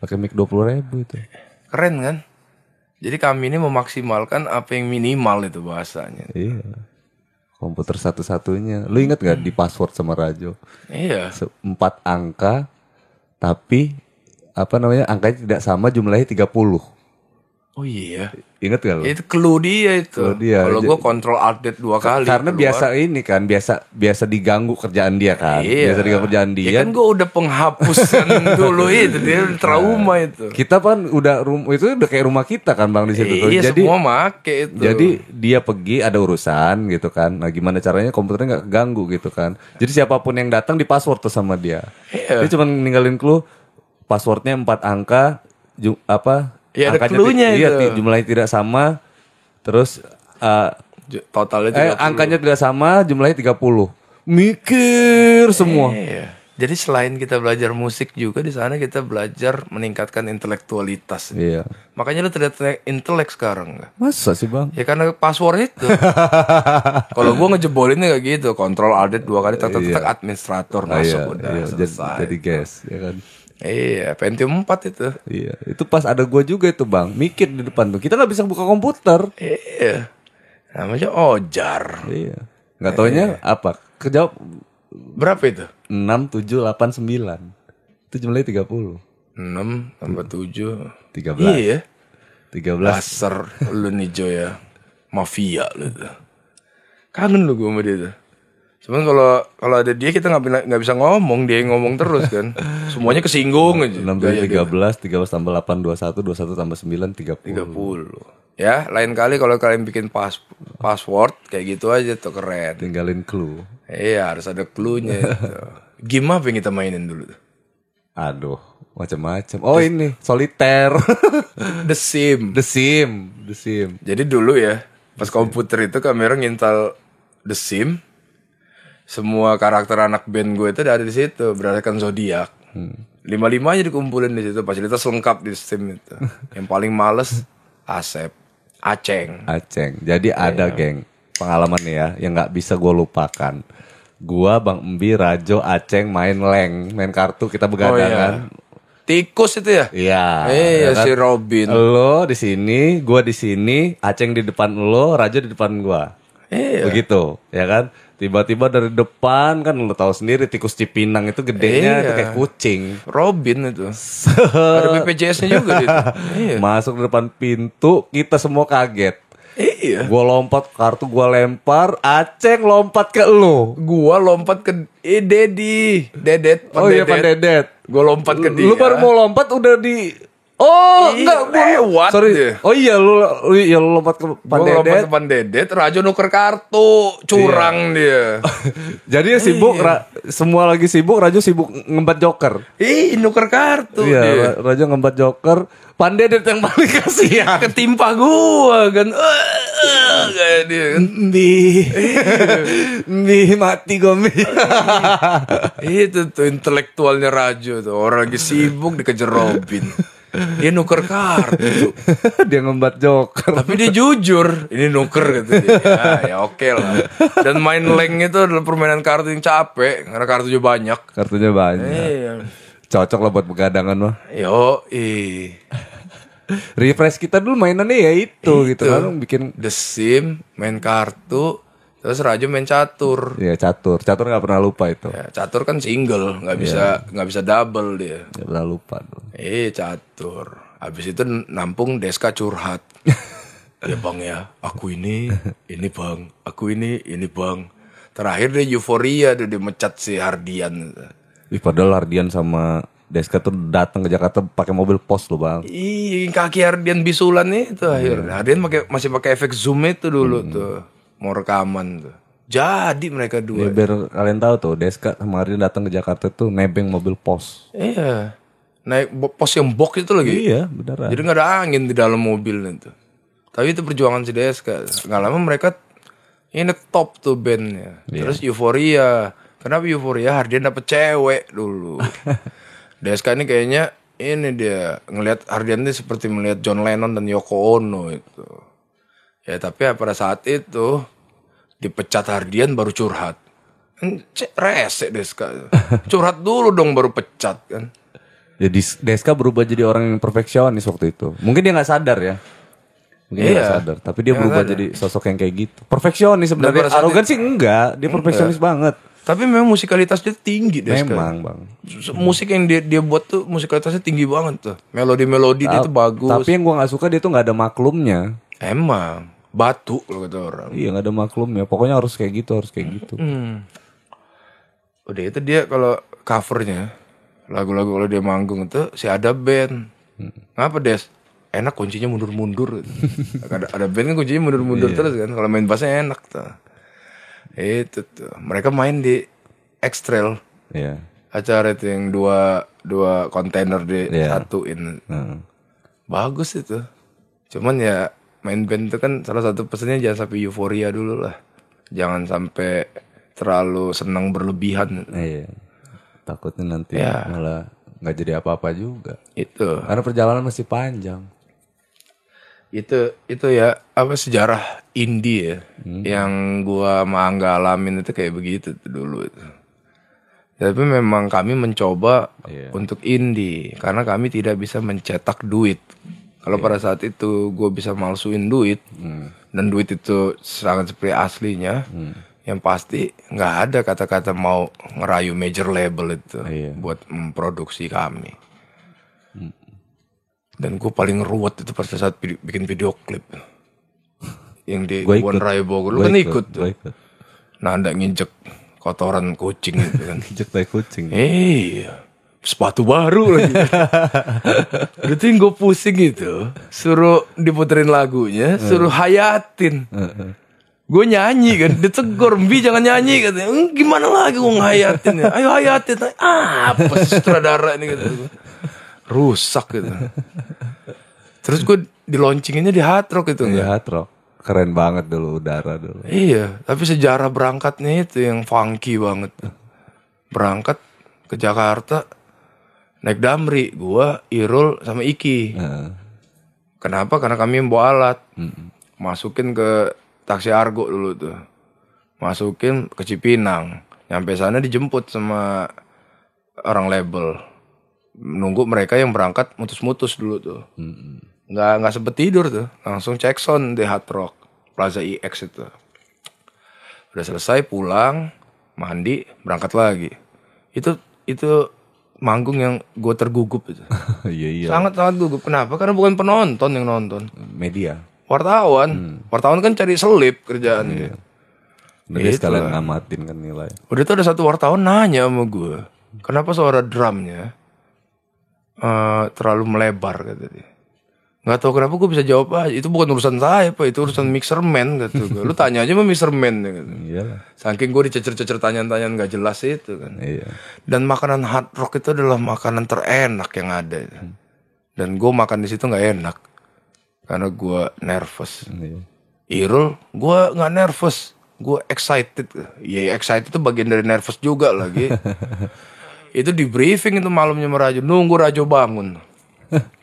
Pakai mic dua puluh ribu itu. Keren kan? Jadi kami ini memaksimalkan apa yang minimal itu bahasanya. Iya. Komputer satu-satunya. Lu inget gak di password sama Rajo? iya Empat angka, tapi apa namanya angkanya tidak sama jumlahnya 30. Oh iya Ingat gak lu? itu clue dia itu Clue dia. kalau gue kontrol update dua kali Karena keluar. biasa ini kan, biasa biasa diganggu kerjaan dia kan. Iya. Biasa diganggu kerjaan Ya dia. kan gue udah penghapusan dulu itu dia trauma itu. Kita kan udah rum itu udah kayak rumah kita kan Bang di situ. Iya Jadi semua make itu. Jadi dia pergi ada urusan gitu kan. Nah gimana caranya komputernya nggak keganggu gitu kan. Jadi siapa pun yang datang di password tuh sama dia. Iya. Dia cuma ninggalin clue passwordnya empat angka apa? Iya, ada clue-nya iya, itu. ti- jumlahnya tidak sama. Terus eh, J- totalnya eh 30. angkanya tidak sama, jumlahnya 30. Mikir semua. Iya. Jadi selain kita belajar musik juga di sana kita belajar meningkatkan intelektualitas. Iya. Makanya lu terlihat intelek sekarang nggak? Masa sih bang? Ya karena password itu. Kalau gua ngejebolinnya kayak gitu, kontrol alt dua kali tak tak tak administrator Ah, masuk iya, udah iya, jadi, selesai. jadi guys, ya kan. Iya, Pentium 4 itu. Iya, itu pas ada gua juga itu bang, mikir di depan tuh. Kita nggak bisa buka komputer. Iya. Namanya Ojar. Iya. Nggak taunya apa? Kejawab Berapa itu? 6, 7, 8, 9. Itu jumlahnya 30. 6 tambah 7 13. Iya 13. Dasar lu nih Jo ya Mafia lu tuh Kangen lu gue sama dia tuh Cuman kalau kalau ada dia kita nggak bisa- nggak bisa ngomong dia yang ngomong terus kan Semuanya kesinggung aja 6, 7, 13, 13 tambah 8, 21, 21 tambah 9, 30. 30 Ya lain kali kalau kalian bikin pas password Kayak gitu aja tuh keren Tinggalin clue. Iya harus ada clue-nya itu. Game apa yang kita mainin dulu tuh? Aduh, macam-macam. Oh ini, soliter. The Sim The Sim, The Sim. Jadi dulu ya, pas komputer itu kamera ngintal The Sim, semua karakter anak band gue itu ada di situ, berdasarkan zodiak. Lima lima aja dikumpulin di situ, fasilitas lengkap di Sim itu. Yang paling males Asep, Aceng. Aceng. Jadi ada geng pengalaman nih ya yang nggak bisa gue lupakan. Gua Bang Embi, Rajo, Aceng main leng, main kartu kita begadangan. Tikus itu ya? Iya. Iya ya kan? si Robin. Lo di sini, gua di sini, Aceng di depan lo, Rajo di depan gua. Iya. Begitu, ya kan? Tiba-tiba dari depan kan lo tahu sendiri tikus Cipinang itu gedenya Iya. itu kayak kucing. Robin itu. Ada BPJS-nya juga dia. tuh. Iya. Masuk ke depan pintu, kita semua kaget. Iya. Gua lompat kartu gua lempar, Aceh lompat ke lu. Gua lompat ke eh Dedi, Dedet, Oh iya Pak Dedet. Gua lompat ke dia. Lu baru mau lompat udah di Oh, Ih, enggak, gua lewat Sorry. dia. Oh iya lu lu, iya, lu lompat ke Pak Gua lompat ke Pan Dedet, Rajo nuker kartu, curang dia. Jadi ya sibuk, Ra- semua lagi sibuk, Rajo sibuk ngembat joker. Ih, nuker kartu Iya, dia. Ra- Rajo ngembat joker. Pan Dedet yang paling kasihan. Ketimpa gua kan. Eh, eh, Kayak dia kan. Mbi, Mbi mati gue Mbi. Itu tuh intelektualnya Rajo tuh. Orang lagi sibuk dikejar Robin. Dia nuker kartu. Dia ngembat joker. Tapi dia jujur, ini nuker gitu dia. Ya, ya oke lah. Dan main leng itu adalah permainan kartu yang capek karena kartunya banyak. Kartunya banyak. Iya. Cocok lah buat begadangan mah. Yo, ih. Refresh kita dulu mainannya ya itu, gitu kan bikin The Sim, main kartu, terus Rajo main catur. ya catur. Catur nggak pernah lupa itu. Ya, catur kan single, nggak bisa nggak bisa double dia. Nggak pernah lupa. tuh. Eh, catur. Habis itu nampung Deska curhat. ya bang ya, aku ini, ini bang, aku ini, ini bang. Terakhir dia euforia tuh dia mecat si Hardian. Ih, padahal Ardian sama Deska tuh datang ke Jakarta pakai mobil pos loh bang. Ih, kaki Hardian bisulan nih itu akhirnya. Hardian pakai masih pakai efek zoom itu dulu tuh. Mau rekaman tuh. Jadi mereka Ya, dua. biar kalian tahu tuh Deska sama Ardian datang ke Jakarta tuh nebeng mobil pos. Iya. Naik pos yang box itu lagi. Iya beneran. Jadi nggak ada angin di dalam mobil itu. Tapi itu perjuangan si Deska. Nggak lama mereka ini top tuh bandnya. Terus Euforia. Kenapa Euforia? Hardian dapet cewek dulu. Deska ini kayaknya ini dia ngelihat Hardian ini seperti melihat John Lennon dan Yoko Ono itu. Ya tapi ya pada saat itu dipecat Hardian baru curhat. Kan cek rese Deska. Curhat dulu dong baru pecat kan. Jadi Deska berubah jadi orang yang perfeksionis waktu itu. Mungkin dia nggak sadar ya. Mungkin dia nggak Iya. sadar. Tapi dia berubah jadi sosok yang kayak gitu. Perfeksionis sebenarnya. Arogan sih enggak. Dia perfeksionis banget. Tapi memang musikalitas dia tinggi deh Memang bang. Musik yang dia dia buat tuh musikalitasnya tinggi banget tuh. Melodi-melodi dia tuh bagus. Tapi yang gua nggak suka dia tuh nggak ada maklumnya. Emang batu kalau kata orang. Iya nggak ada maklumnya. Pokoknya harus kayak gitu, harus kayak gitu. Hmm. Udah itu dia kalau covernya lagu-lagu kalau dia manggung itu si ada band. Ngapa Des? Enak kuncinya mundur-mundur. ada ada band kan kuncinya mundur-mundur terus kan. Kalau main bassnya enak tuh. Itu tuh. Mereka main di X-Trail. Iya. acara itu yang dua dua kontainer Iya. disatuin Heeh. bagus itu cuman ya main band itu kan salah satu pesannya jangan sampai euforia dulu lah jangan sampai terlalu senang berlebihan Iya. Takutnya nanti Ya. malah nggak jadi apa-apa juga. itu Karena perjalanan masih panjang. itu itu ya apa sejarah indie ya yang gua sama Angga alamin itu kayak begitu tuh dulu itu tapi memang kami mencoba Iya. untuk indie karena kami tidak bisa mencetak duit kalau pada saat itu gue bisa malsuin duit dan duit itu sangat seperti aslinya yang pasti nggak ada kata-kata mau ngerayu major label itu Iya. buat memproduksi kami. Dan gue paling ruwet itu pada saat bikin video klip. Yang di Kebun ikut. Raya Bogor. Lu kan ikut Gua ikut. nanda nginjek kotoran kucing itu kan. Kijek tai kucing. Iya, sepatu baru lagi. Berarti gue pusing gitu, suruh diputerin lagunya, suruh hayatin. Gue nyanyi kan, ditegur, Mbi jangan nyanyi katanya. "Hmm, gimana lagi gue ngayatin ya? Ayo hayatin. Ah, apa sutradara ini gitu. Rusak gitu. Terus gue di launchingnya di Hard Rock itu. Iya hard rock. Keren banget dulu udara dulu. Iya, tapi sejarah berangkatnya itu yang funky banget. Berangkat ke Jakarta naik Damri, gua, Irul sama Iki. Heeh. Kenapa? Karena kami yang bawa alat. Masukin ke taksi Argo dulu tuh. Masukin ke Cipinang. Nyampe sana dijemput sama orang label. Nunggu mereka yang berangkat mutus-mutus dulu tuh. Nggak nggak sempet tidur tuh. Langsung cek sound di Hard Rock Plaza IX itu. Udah selesai pulang, mandi, berangkat lagi. Itu itu manggung yang gue tergugup itu. Iya iya. Sangat sangat gugup. Kenapa? Karena bukan penonton yang nonton. Media. wartawan. Wartawan kan cari selip kerjaannya. Udah dia sekalian ngamatin kan nilai. Udah tuh ada satu wartawan nanya sama gue, kenapa suara drumnya eh, terlalu melebar kata dia. Nggak tahu kenapa gue bisa jawab aja. Itu bukan urusan saya, pak. Itu urusan mixer man kata gue. Lu tanya aja sama mixer man. Gitu. Iyalah. Saking gue dicecer-cecer tanyaan-tanyaan nggak jelas itu kan. Iya. Dan makanan hard rock itu adalah makanan terenak yang ada. itu. Dan gue makan di situ nggak enak karena gue nervous. Iya. Irul, gue nggak nervous, gue excited. Ya excited itu bagian dari nervous juga lagi. itu di briefing itu malamnya Rajo, nunggu Rajo bangun.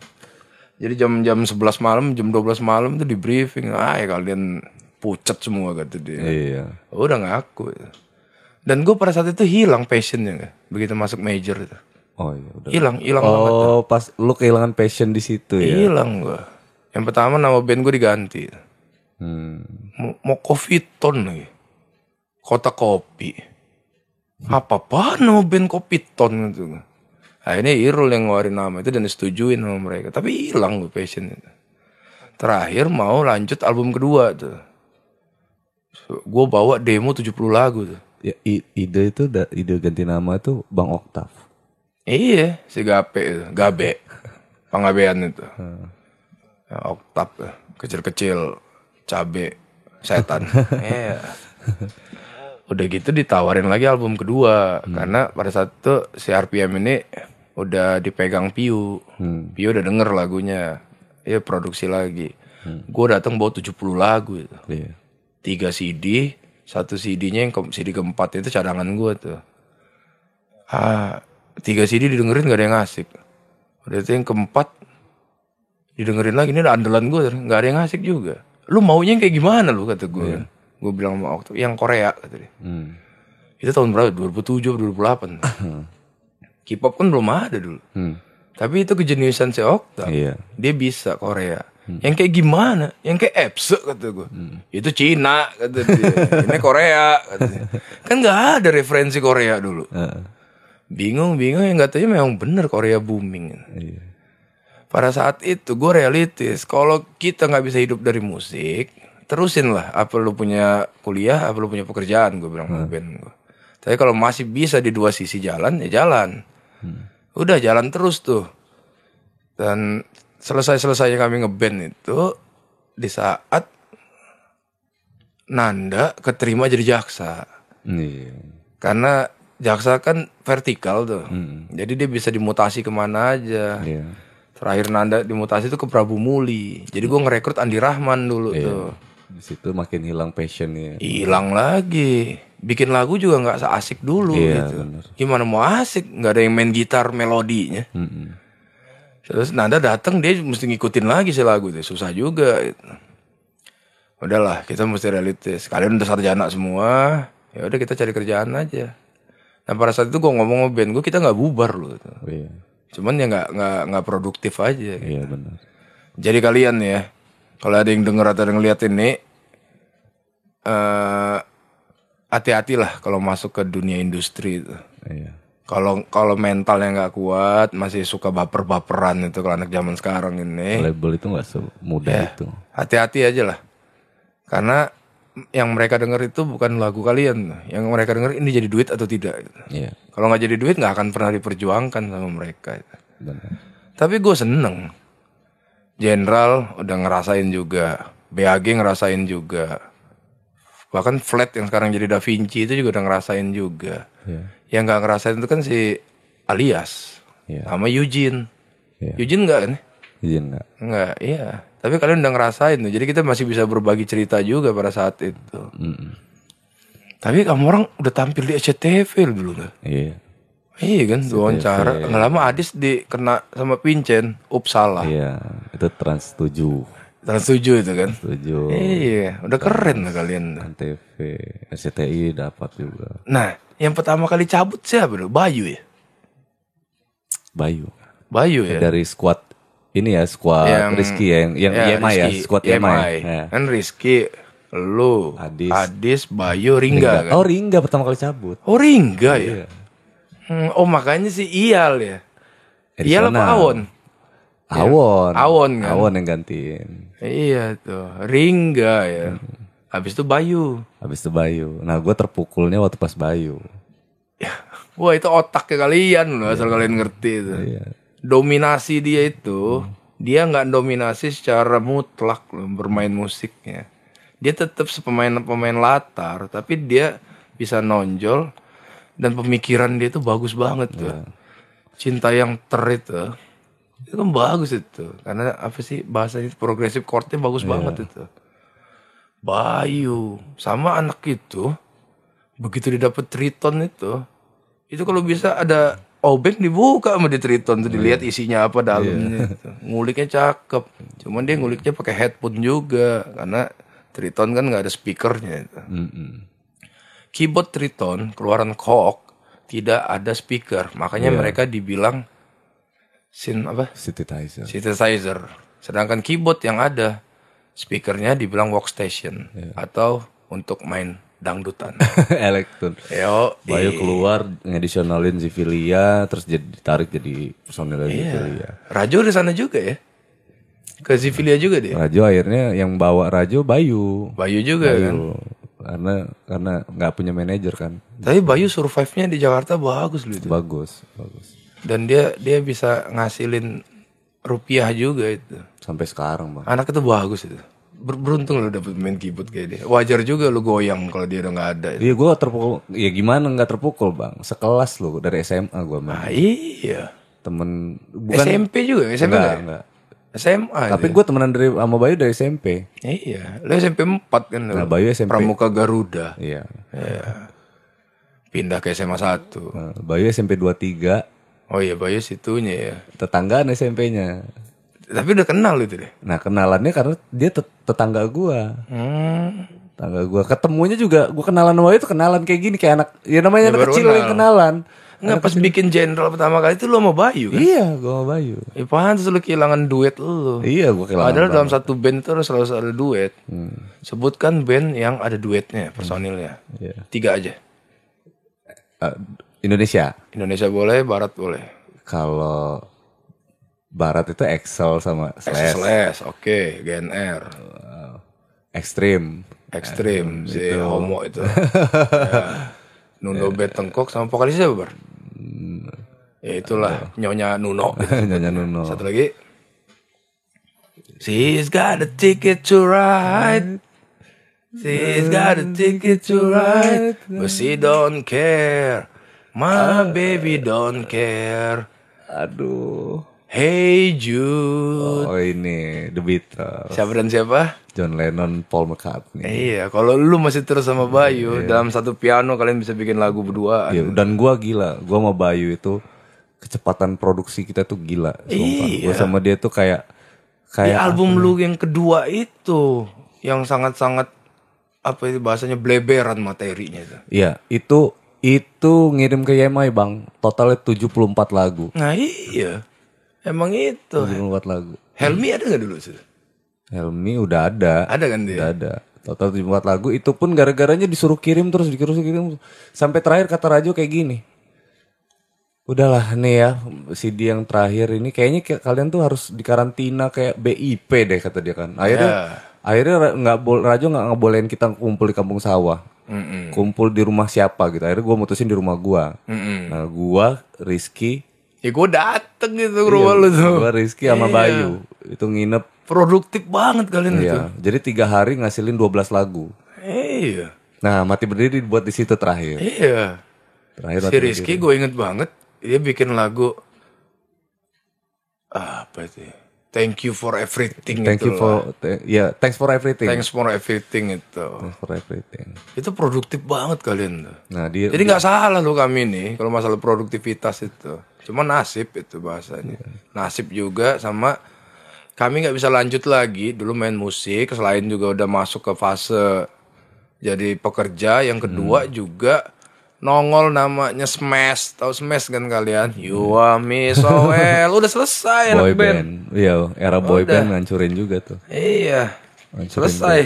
Jadi jam-jam 11 malam, jam 12 malam itu di briefing. Ah ya kalian pucat semua kata dia. Iya. Udah ngaku. Dan gue pada saat itu hilang passionnya nggak? begitu masuk major itu. Oh iya udah. Hilang, hilang banget. Oh, pas lu kehilangan passion di situ ya. Hilang gue. Yang pertama nama band gue diganti. Hmm. Mau, mau Kopiton lagi. Kota kopi. Apa apa nama band Kopiton gitu. Akhirnya Irul yang ngeluarin nama itu dan disetujuin sama mereka. Tapi hilang gue passion itu. Terakhir mau lanjut album kedua tuh. Gue bawa demo 70 lagu tuh. Ya, ide itu ide ganti nama itu Bang Oktav. Iya, si Gape itu, Gabe. Pangabean itu. Ya, oktav, kecil-kecil, cabe, setan. Iya. Udah gitu ditawarin lagi album kedua. Karena pada saat itu si RPM ini udah dipegang Piu. Piu udah denger lagunya. Ya produksi lagi. Gue datang bawa 70 lagu itu. Iya. Tiga CD, satu CD-nya yang ke- CD keempat itu cadangan gue tuh. Ah, tiga CD didengerin gak ada yang asik. Udah itu yang keempat didengerin lagi ini andalan gue nggak ada yang asik juga. Lu maunya yang kayak gimana lu kata gue. Gue bilang sama Okto, yang Korea kata dia. Hmm. Itu tahun berapa? 2007 2008. K-pop kan belum ada dulu. Hmm. Tapi itu kejeniusan si Okta. Iya. Dia bisa Korea. Yang kayak gimana? Yang kayak Epse kata gue. Itu Cina kata dia. Ini Korea kata dia. Kan nggak ada referensi Korea dulu. Heeh. Bingung, bingung yang katanya memang bener Korea booming. Iya. Pada saat itu gue realistis. Kalau kita nggak bisa hidup dari musik, terusin lah. Apa lu punya kuliah, apa lu punya pekerjaan? Gue bilang sama band gue. Tapi kalau masih bisa di dua sisi jalan, ya jalan. Udah jalan terus tuh. Dan selesai-selesainya kami ngeband itu di saat Nanda keterima jadi jaksa. Iya. Karena jaksa kan vertikal tuh. Jadi dia bisa dimutasi ke mana aja. Iya. Terakhir Nanda dimutasi itu ke Prabu Muli. Jadi gue ngerekrut Andi Rahman dulu tuh. Di situ makin hilang passionnya. Hilang lagi. Bikin lagu juga nggak seasik dulu Iya, gitu. bener. Gimana mau asik? Nggak ada yang main gitar melodinya. Mm-mm. Terus Nanda datang dia mesti ngikutin lagi si lagu tuh. Susah juga. Gitu. Udahlah kita mesti realistis. Kalian udah sarjana semua. Ya udah kita cari kerjaan aja. Nah pada saat itu gue ngomong sama band gue kita nggak bubar loh. Gitu. Iya. Cuman ya nggak nggak nggak produktif aja. gitu. Iya benar. Jadi kalian ya, kalau ada yang denger atau ada yang lihat ini, eh hati-hatilah kalau masuk ke dunia industri itu. Iya. Kalau kalau mentalnya nggak kuat, masih suka baper-baperan itu kalau anak zaman sekarang ini, Label itu nggak semudah itu. hati-hati aja lah. Karena yang mereka denger itu bukan lagu kalian, yang mereka denger ini jadi duit atau tidak. Iya. Kalau nggak jadi duit nggak akan pernah diperjuangkan sama mereka. Benar. Tapi gue seneng. Jenderal udah ngerasain juga. BAG ngerasain juga. Bahkan Flat yang sekarang jadi Da Vinci itu juga udah ngerasain juga. Iya. Yang nggak ngerasain itu kan si Alias. Iya. Sama Eugene. Iya. Eugene nggak nih? Iya enggak. Enggak, iya. Tapi kalian udah ngerasain tuh. Jadi kita masih bisa berbagi cerita juga pada saat itu. Mm-mm. Tapi kamu orang udah tampil di SCTV dulu nggak? Iya. Iya kan, wawancara. Nggak lama Adis dikena sama Pincen, Upsala. Iya. Itu trans 7. Trans 7 itu kan. 7. Iya, udah keren lah kalian. Antv, SCTI dapat juga. Nah, yang pertama kali cabut siapa dulu? Bayu ya? Bayu. Bayu ya? Dari squad ini ya, squad Yang- Rizky ya, yang yang YMI ya, Rizky, squad YMI. Ya. Kan Rizky, lu, Adis. Adis, Bayu, Ringga, kan? Oh Ringga pertama kali cabut. Oh Ringga ya? Iya. Hmm, oh makanya si Iyal ya? Iyal apa Awon? Awon. Awon kan? Awon yang gantiin. Iya tuh, Ringga ya. Habis itu Bayu. Habis itu Bayu. Nah gue terpukulnya waktu pas Bayu. Wah itu otaknya kalian loh, asal kalian ngerti itu. Iya. Dominasi dia itu, dia nggak dominasi secara mutlak loh bermain musiknya. Dia tetap pemain-pemain latar, tapi dia bisa nonjol dan pemikiran dia itu bagus banget tuh. Cinta yang ter itu, itu kan bagus itu. Karena apa sih bahasanya progresif chordnya bagus banget itu. Bayu sama anak itu begitu dia dapet triton itu itu kalau bisa ada obeng dibuka sama di triton tuh dilihat isinya apa dalamnya itu. nguliknya cakep cuman dia nguliknya pakai headphone juga karena triton kan nggak ada speakernya itu. Mm-mm. keyboard triton keluaran Korg tidak ada speaker makanya mereka dibilang sin apa Synthesizer. synthesizer. Sedangkan keyboard yang ada speakernya dibilang workstation atau untuk main dangdutan. Elektron. Yo, Bayu keluar ngedisionalin Zivilia terus jadi ditarik jadi personil Iya. Zivilia. Rajo di sana juga ya. Ke Zivilia juga dia. Rajo akhirnya yang bawa Rajo Bayu. Bayu juga kan. Bayu. Karena karena nggak punya manajer kan. Tapi Bayu survive-nya di Jakarta bagus loh itu. Bagus, bagus. Dan dia dia bisa ngasilin rupiah juga itu. Sampai sekarang, Bang. Anak itu bagus itu. Ber- Beruntung lo dapet main keyboard kayak dia. Wajar juga lo goyang kalau dia udah nggak ada. Iya gua terpukul, ya gimana nggak terpukul bang? Sekelas loh dari SMA gua mah. Ah, iya. Temen bukan SMP juga, SMP enggak, nggak ya? enggak. SMA. Tapi gue temenan dari sama Bayu dari SMP. Iya, lo SMP 4 kan lo. Nah, Bayu SMP. Pramuka Garuda. Iya. Pindah ke SMA 1. Nah, Bayu SMP 23, Oh iya, Bayu situnya ya. tetanggaan SMP-nya. Tapi udah kenal itu deh. Nah kenalannya karena dia tet- tetangga gua. Hmm. Tetangga gua. Ketemunya juga gua kenalan sama tuh kenalan kayak gini kayak anak ya namanya anak baru kecil kenal. yang kenalan. Nggak pas bikin jenderal pertama kali itu lo sama Bayu kan? Iya, gua sama Bayu. Ya pantas lo kehilangan duet lo. Iya, gua kenalan. Padahal dalam satu band itu harus selalu ada duet. Sebutkan band yang ada duetnya, personilnya. Iya. Tiga aja. Eh, Indonesia. Indonesia boleh, Barat boleh. Kalau Barat itu Excel sama Slash. Slash, oke, GNR. Ekstrim. Ekstrim, si homo itu. ya. Nuno Betengkok sama vokalisnya siapa, Bar? Ya itulah, Nyonya Nuno. Nyonya Nuno. Satu lagi. She's got a ticket to ride. She's got a ticket to ride. But she don't care. My baby don't care. Aduh. Hey Jude. Oh ini The Beatles. Siapa dan siapa? John Lennon, Paul McCartney. Iya, kalau lu masih terus sama Bayu dalam satu piano kalian bisa bikin lagu berdua. Iya, dan gua gila, gua sama Bayu itu kecepatan produksi kita tuh gila, sumpah. Gua sama dia tuh kayak Di kayak album lu yang kedua itu yang sangat-sangat apa itu bahasanya bleberan materinya itu. Iya, itu itu ngirim ke YMI, Bang. Totalnya 74 lagu. Nah iya, emang itu. 74 lagu. Helmi ada nggak dulu sih? Helmi udah ada. Ada kan dia? Udah ada. Total 74 lagu itu pun gara-garanya disuruh kirim terus disuruh kirim sampai terakhir kata Rajo kayak gini. Udahlah nih ya CD yang terakhir ini kayaknya kayak kalian tuh harus dikarantina kayak BIP deh kata dia kan. Akhirnya Ya. akhirnya nggak Rajo nggak ngebolehin kita kumpul di kampung sawah. Mm-mm. Kumpul di rumah siapa gitu. Akhirnya gue mutusin di rumah. Mm-mm. Nah, gua Rizky, Ya gue dateng gitu ke rumah lu tuh. gua Rizky sama Iya. Bayu. Itu nginep Produktif banget kalian itu. Iya, jadi tiga hari ngasilin 12 lagu. Iya. Nah, mati berdiri buat di situ terakhir. Iya. Terakhir Si Rizky gue inget banget dia bikin lagu apa itu? ya? Thank you for everything Thank itu you loh. for th- ya, thanks for everything. Thanks for everything itu. Thanks for everything. Itu produktif banget kalian tuh. Nah, dia Jadi nggak salah lo kami nih kalau masalah produktivitas itu. Cuma nasib itu bahasanya. Nasib juga sama kami nggak bisa lanjut lagi dulu main musik selain juga udah masuk ke fase jadi pekerja yang kedua juga nongol namanya Smash tahu Smash kan kalian You are me so well udah selesai boy band. band. Iya, era boy Udah. band ngancurin juga tuh. Iya. Hancurin Selesai.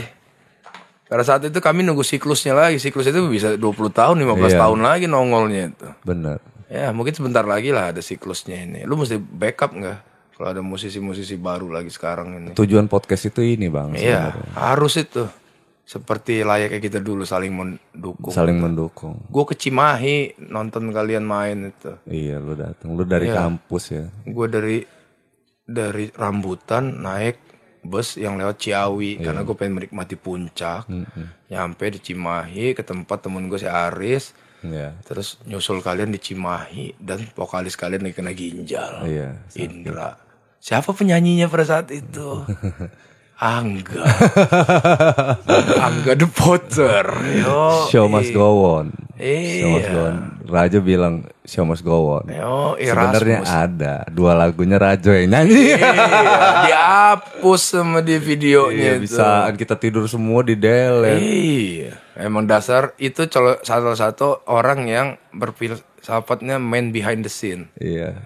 Pada saat itu kami nunggu siklusnya lagi. Siklus itu bisa 20 tahun, 15 Iya. tahun lagi nongolnya itu. Bener. Ya mungkin sebentar lagi lah ada siklusnya ini. Lu mesti backup nggak? Kalau ada musisi-musisi baru lagi sekarang ini. Tujuan podcast itu ini bang. Iya, harus itu. Seperti layaknya kita dulu saling mendukung. Saling mendukung. Gue ke Cimahi nonton kalian main itu. Iya lu datang. Lu dari Iya. kampus ya. Gue dari dari rambutan naik bus yang lewat Ciawi karena gue pengen menikmati puncak. Nyampe di Cimahi ke tempat temen gue si Aris. Iya. Terus nyusul kalian di Cimahi dan vokalis kalian lagi kena ginjal. Iya. Indra. Siapa penyanyinya pada saat itu? Angga. Angga the Potter. Yo. Show must go on. Iya. Show must go on. Rajo bilang show must go on. Yo, Sebenarnya ada dua lagunya Rajo yang nyanyi. Iya, dihapus sama di videonya Iya, itu. bisa kita tidur semua di delete. Iya, emang dasar itu salah satu orang yang berfilsafatnya main behind the scene. Iya.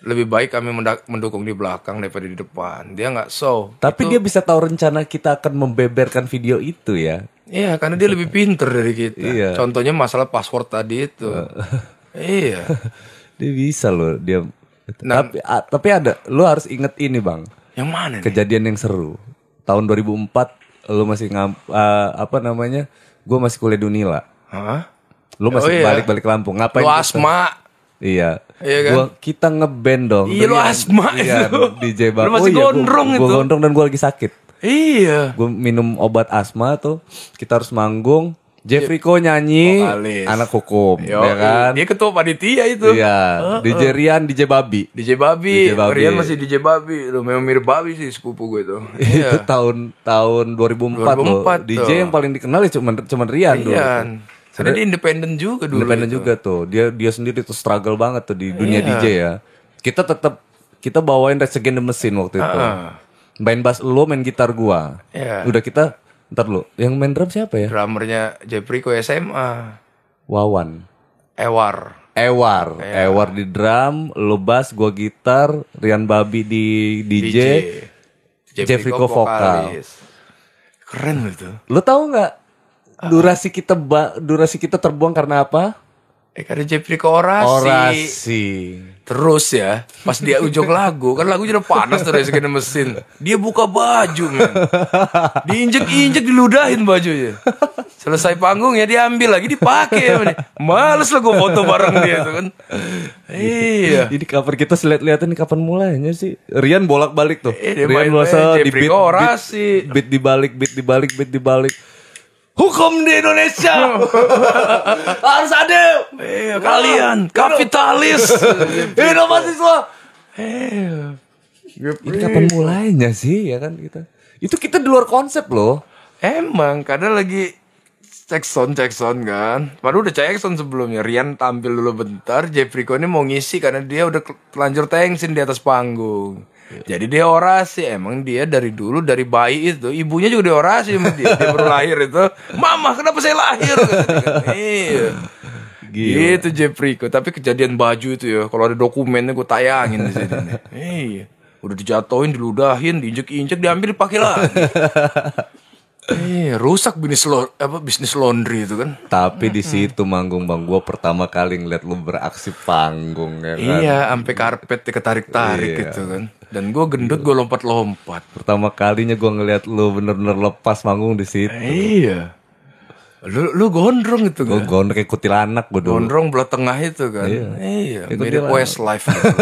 Lebih baik kami mendukung di belakang daripada di depan. Dia nggak show. Tapi dia bisa tahu rencana kita akan membeberkan video itu ya. Iya, karena dia lebih pinter dari kita. Iya. Contohnya masalah password tadi itu. iya. Dia bisa loh dia. Nah. tapi a- tapi ada lu harus inget ini bang Yang mana nih? kejadian yang seru tahun 2004 lu masih ngam ah, apa namanya gue masih kuliah di Unila Hah? lu masih Oh, iya. balik-balik Lampung ngapain Lu asma. Iya Iya kan? Gua, kita ngeband dong Iya, lu asma iya, itu. DJ bang Lu masih oh, iya, gua- gondrong gua, itu. gondrong dan gue lagi sakit Iya. gue minum obat asma tuh kita harus manggung Jeffrey Ko nyanyi Vokalis. anak hukum Yo, ya kan Dia ketua panitia itu. iya DJ Rian DJ Babi DJ Babi, DJ Babi. Rian masih DJ Babi, lu memang mirip Babi sih sepupu gue tuh. itu Iya. tahun tahun 2004, loh 2004 DJ tuh. yang paling dikenal ya cuman cuman Rian dulu Rian. Karena dia independen juga dulu. independen juga tuh dia dia sendiri tuh struggle banget tuh di dunia Iya. DJ ya kita tetap kita bawain Rage Against the Machine waktu itu Ah. main bass lo main gitar gua Iya. udah kita ntar lu yang main drum siapa ya Drummernya Jepriko SMA, Wawan Ewar. Ewar, Iya. Ewar di drum, lo bass, gua gitar, Rian Babi di DJ, Jeffrey Ko vokal. Keren loh itu. Lo tahu nggak durasi kita ba- durasi kita terbuang karena apa? Eh karena Jepriko orasi. Orasi. Terus ya, pas dia ujung lagu, kan lagunya udah panas tuh dari segini mesin. Dia buka baju, men. Diinjek-injek, diludahin bajunya. Selesai panggung ya diambil lagi dipakai. men. Males lah gue foto bareng dia tuh kan. Iya. Jadi cover kita lihat-lihatan kapan mulainya sih? Rian bolak-balik tuh. Eh, dia Rian masa di Jeffrey beat, beat, beat dibalik, beat dibalik, beat dibalik. Hukum di Indonesia harus adil. Iya, kalian kapitalis. Hidup mahasiswa. Iya. Ini kapan mulainya sih ya kan kita? Itu kita di luar konsep loh. Emang kadang lagi cek sound cek sound kan. Padahal udah cek sound sebelumnya. Rian tampil dulu bentar. Jeffrey Ko ini mau ngisi karena dia udah telanjur tensin di atas panggung. Jadi dia orasi. Emang dia dari dulu dari bayi itu ibunya juga dia orasi sama dia. Dia baru lahir itu. Mama kenapa saya lahir? Kan. Iya. Gila. Gitu Jeffrey Ko. Tapi kejadian baju itu ya. Kalau ada dokumennya gue tayangin di sini. nih. Iya. Udah dijatuhin, diludahin, diinjek-injek, diambil dipakai lagi. Eh, rusak bisnis lo apa bisnis laundry itu kan? Tapi di situ manggung bang, gue pertama kali ngeliat lu beraksi panggung ya kan. Iya, sampai karpet ketarik-tarik Iya. gitu kan. Dan gue gendut, gue lompat-lompat. Pertama kalinya gue ngeliat lu bener-bener lepas manggung di situ. Iya. Lu lu gondrong itu Gue kan? gondrong kayak kutilanak gue dulu. Gondrong belah tengah itu kan? Iya. Mirip Westlife. gitu.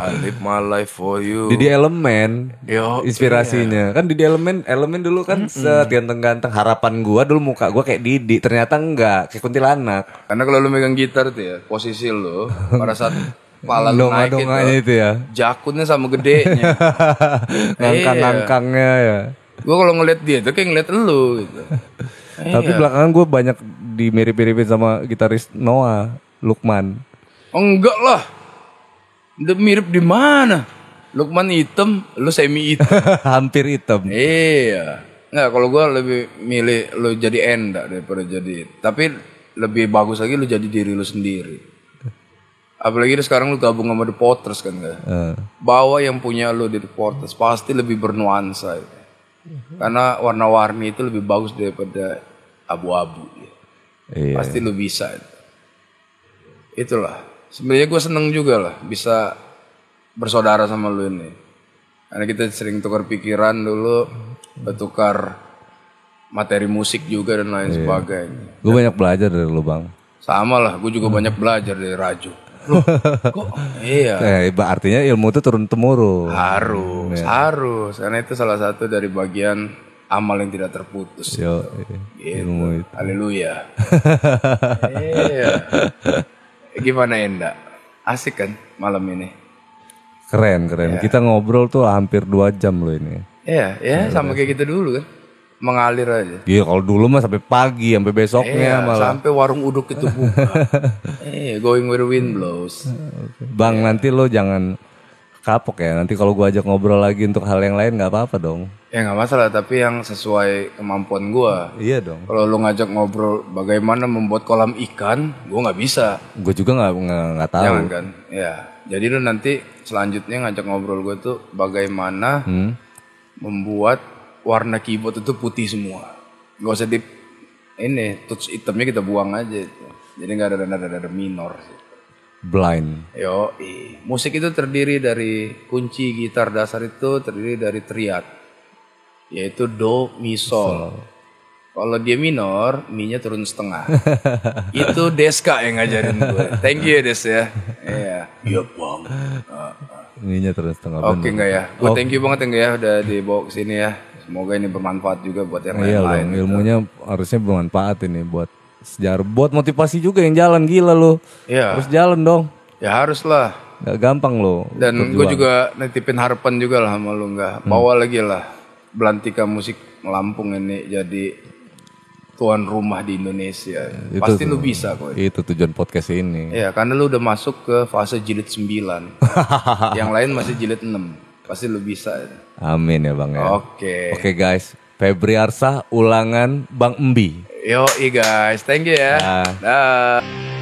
I live my life for you. Didi Elemen Yo, inspirasinya kan Didi Elemen Elemen dulu kan set ganteng-ganteng harapan gua dulu muka gua kayak Didi ternyata enggak kayak kuntilanak Karena kalau lu megang gitar tuh ya, posisi lu pada saat kepala lu naik itu, itu ya jakutnya sama gedenya. ngangkang-ngangkangnya ya gue kalau ngeliat dia tuh kayak ngeliat lu gitu. tapi belakangan gua banyak dimirip-miripin sama gitaris Noah Lukman Oh, enggak lah. Udah mirip di mana? Lukman hitam, lu semi hitam. hampir hitam iya. Enggak, kalau gua lebih milih lu jadi Enda daripada jadi. Tapi lebih bagus lagi lu jadi diri lu sendiri. Apalagi sekarang lu gabung sama The Potters kan gak? Eh, Bawa yang punya lu di The Potters pasti lebih bernuansa. Karena warna-warni itu lebih bagus daripada abu-abu. iya Pasti lu bisa. itu. Itulah. Sebenarnya gue seneng juga lah bisa bersaudara sama lu ini. Karena kita sering tukar pikiran dulu, bertukar materi musik juga dan lain sebagainya. Gue banyak belajar dari lu bang. Sama lah, gue juga banyak belajar dari Raju. Loh, kok iya Eh, artinya ilmu itu turun temurun. harus harus karena itu salah satu dari bagian amal yang tidak terputus. Yo, Gitu. ilmu itu. Haleluya. iya. Gimana Enda? Asik kan malam ini? Keren, keren. Kita ngobrol tuh hampir dua jam loh ini. Iya, ya sama kayak kita dulu kan. Mengalir aja. Iya, kalau dulu mah sampai pagi, sampai besoknya Iya, malah. sampai warung uduk itu buka. Eh, going where the wind blows. Bang, nanti lo jangan kapok ya. Nanti kalau gua ajak ngobrol lagi untuk hal yang lain nggak apa-apa dong. Ya nggak masalah, tapi yang sesuai kemampuan gua. Iya dong. Kalau lu ngajak ngobrol bagaimana membuat kolam ikan, gua nggak bisa. Gue juga nggak nggak tahu. Jangan kan? Ya. Jadi lu nanti selanjutnya ngajak ngobrol gue tuh bagaimana Hmm? membuat warna keyboard itu putih semua. Gak usah di ini touch hitamnya kita buang aja itu. Jadi nggak ada nada-nada minor. Blind. Yo, musik itu terdiri dari kunci gitar dasar itu terdiri dari triad, yaitu do, mi, sol. Kalau dia minor, mi-nya turun setengah. itu Deska yang ngajarin gue. Thank you ya Des ya. Iya. Iya bang. Ininya terus setengah Oke enggak ya? Gue thank you banget enggak ya udah dibawa ke sini ya. Semoga ini bermanfaat juga buat yang Iya lain-lain. dong, ilmunya harusnya bermanfaat ini buat sejarah, buat motivasi juga yang jalan gila lo. Iya. Terus jalan dong, Ya harus lah. nggak gampang lo. Dan gue juga nitipin harapan juga lah sama lu enggak. Bawa lagi lah Belantika musik Lampung ini jadi tuan rumah di Indonesia. Pasti lu bisa kok. Itu tujuan podcast ini. Iya, karena lu udah masuk ke fase jilid 9. yang lain masih jilid 6. Pasti lu bisa. Amin ya bang ya. Oke. Oke guys, Febri Arsa ulangan Bang Embi. Yo, guys. Thank you ya. Dah. Dah.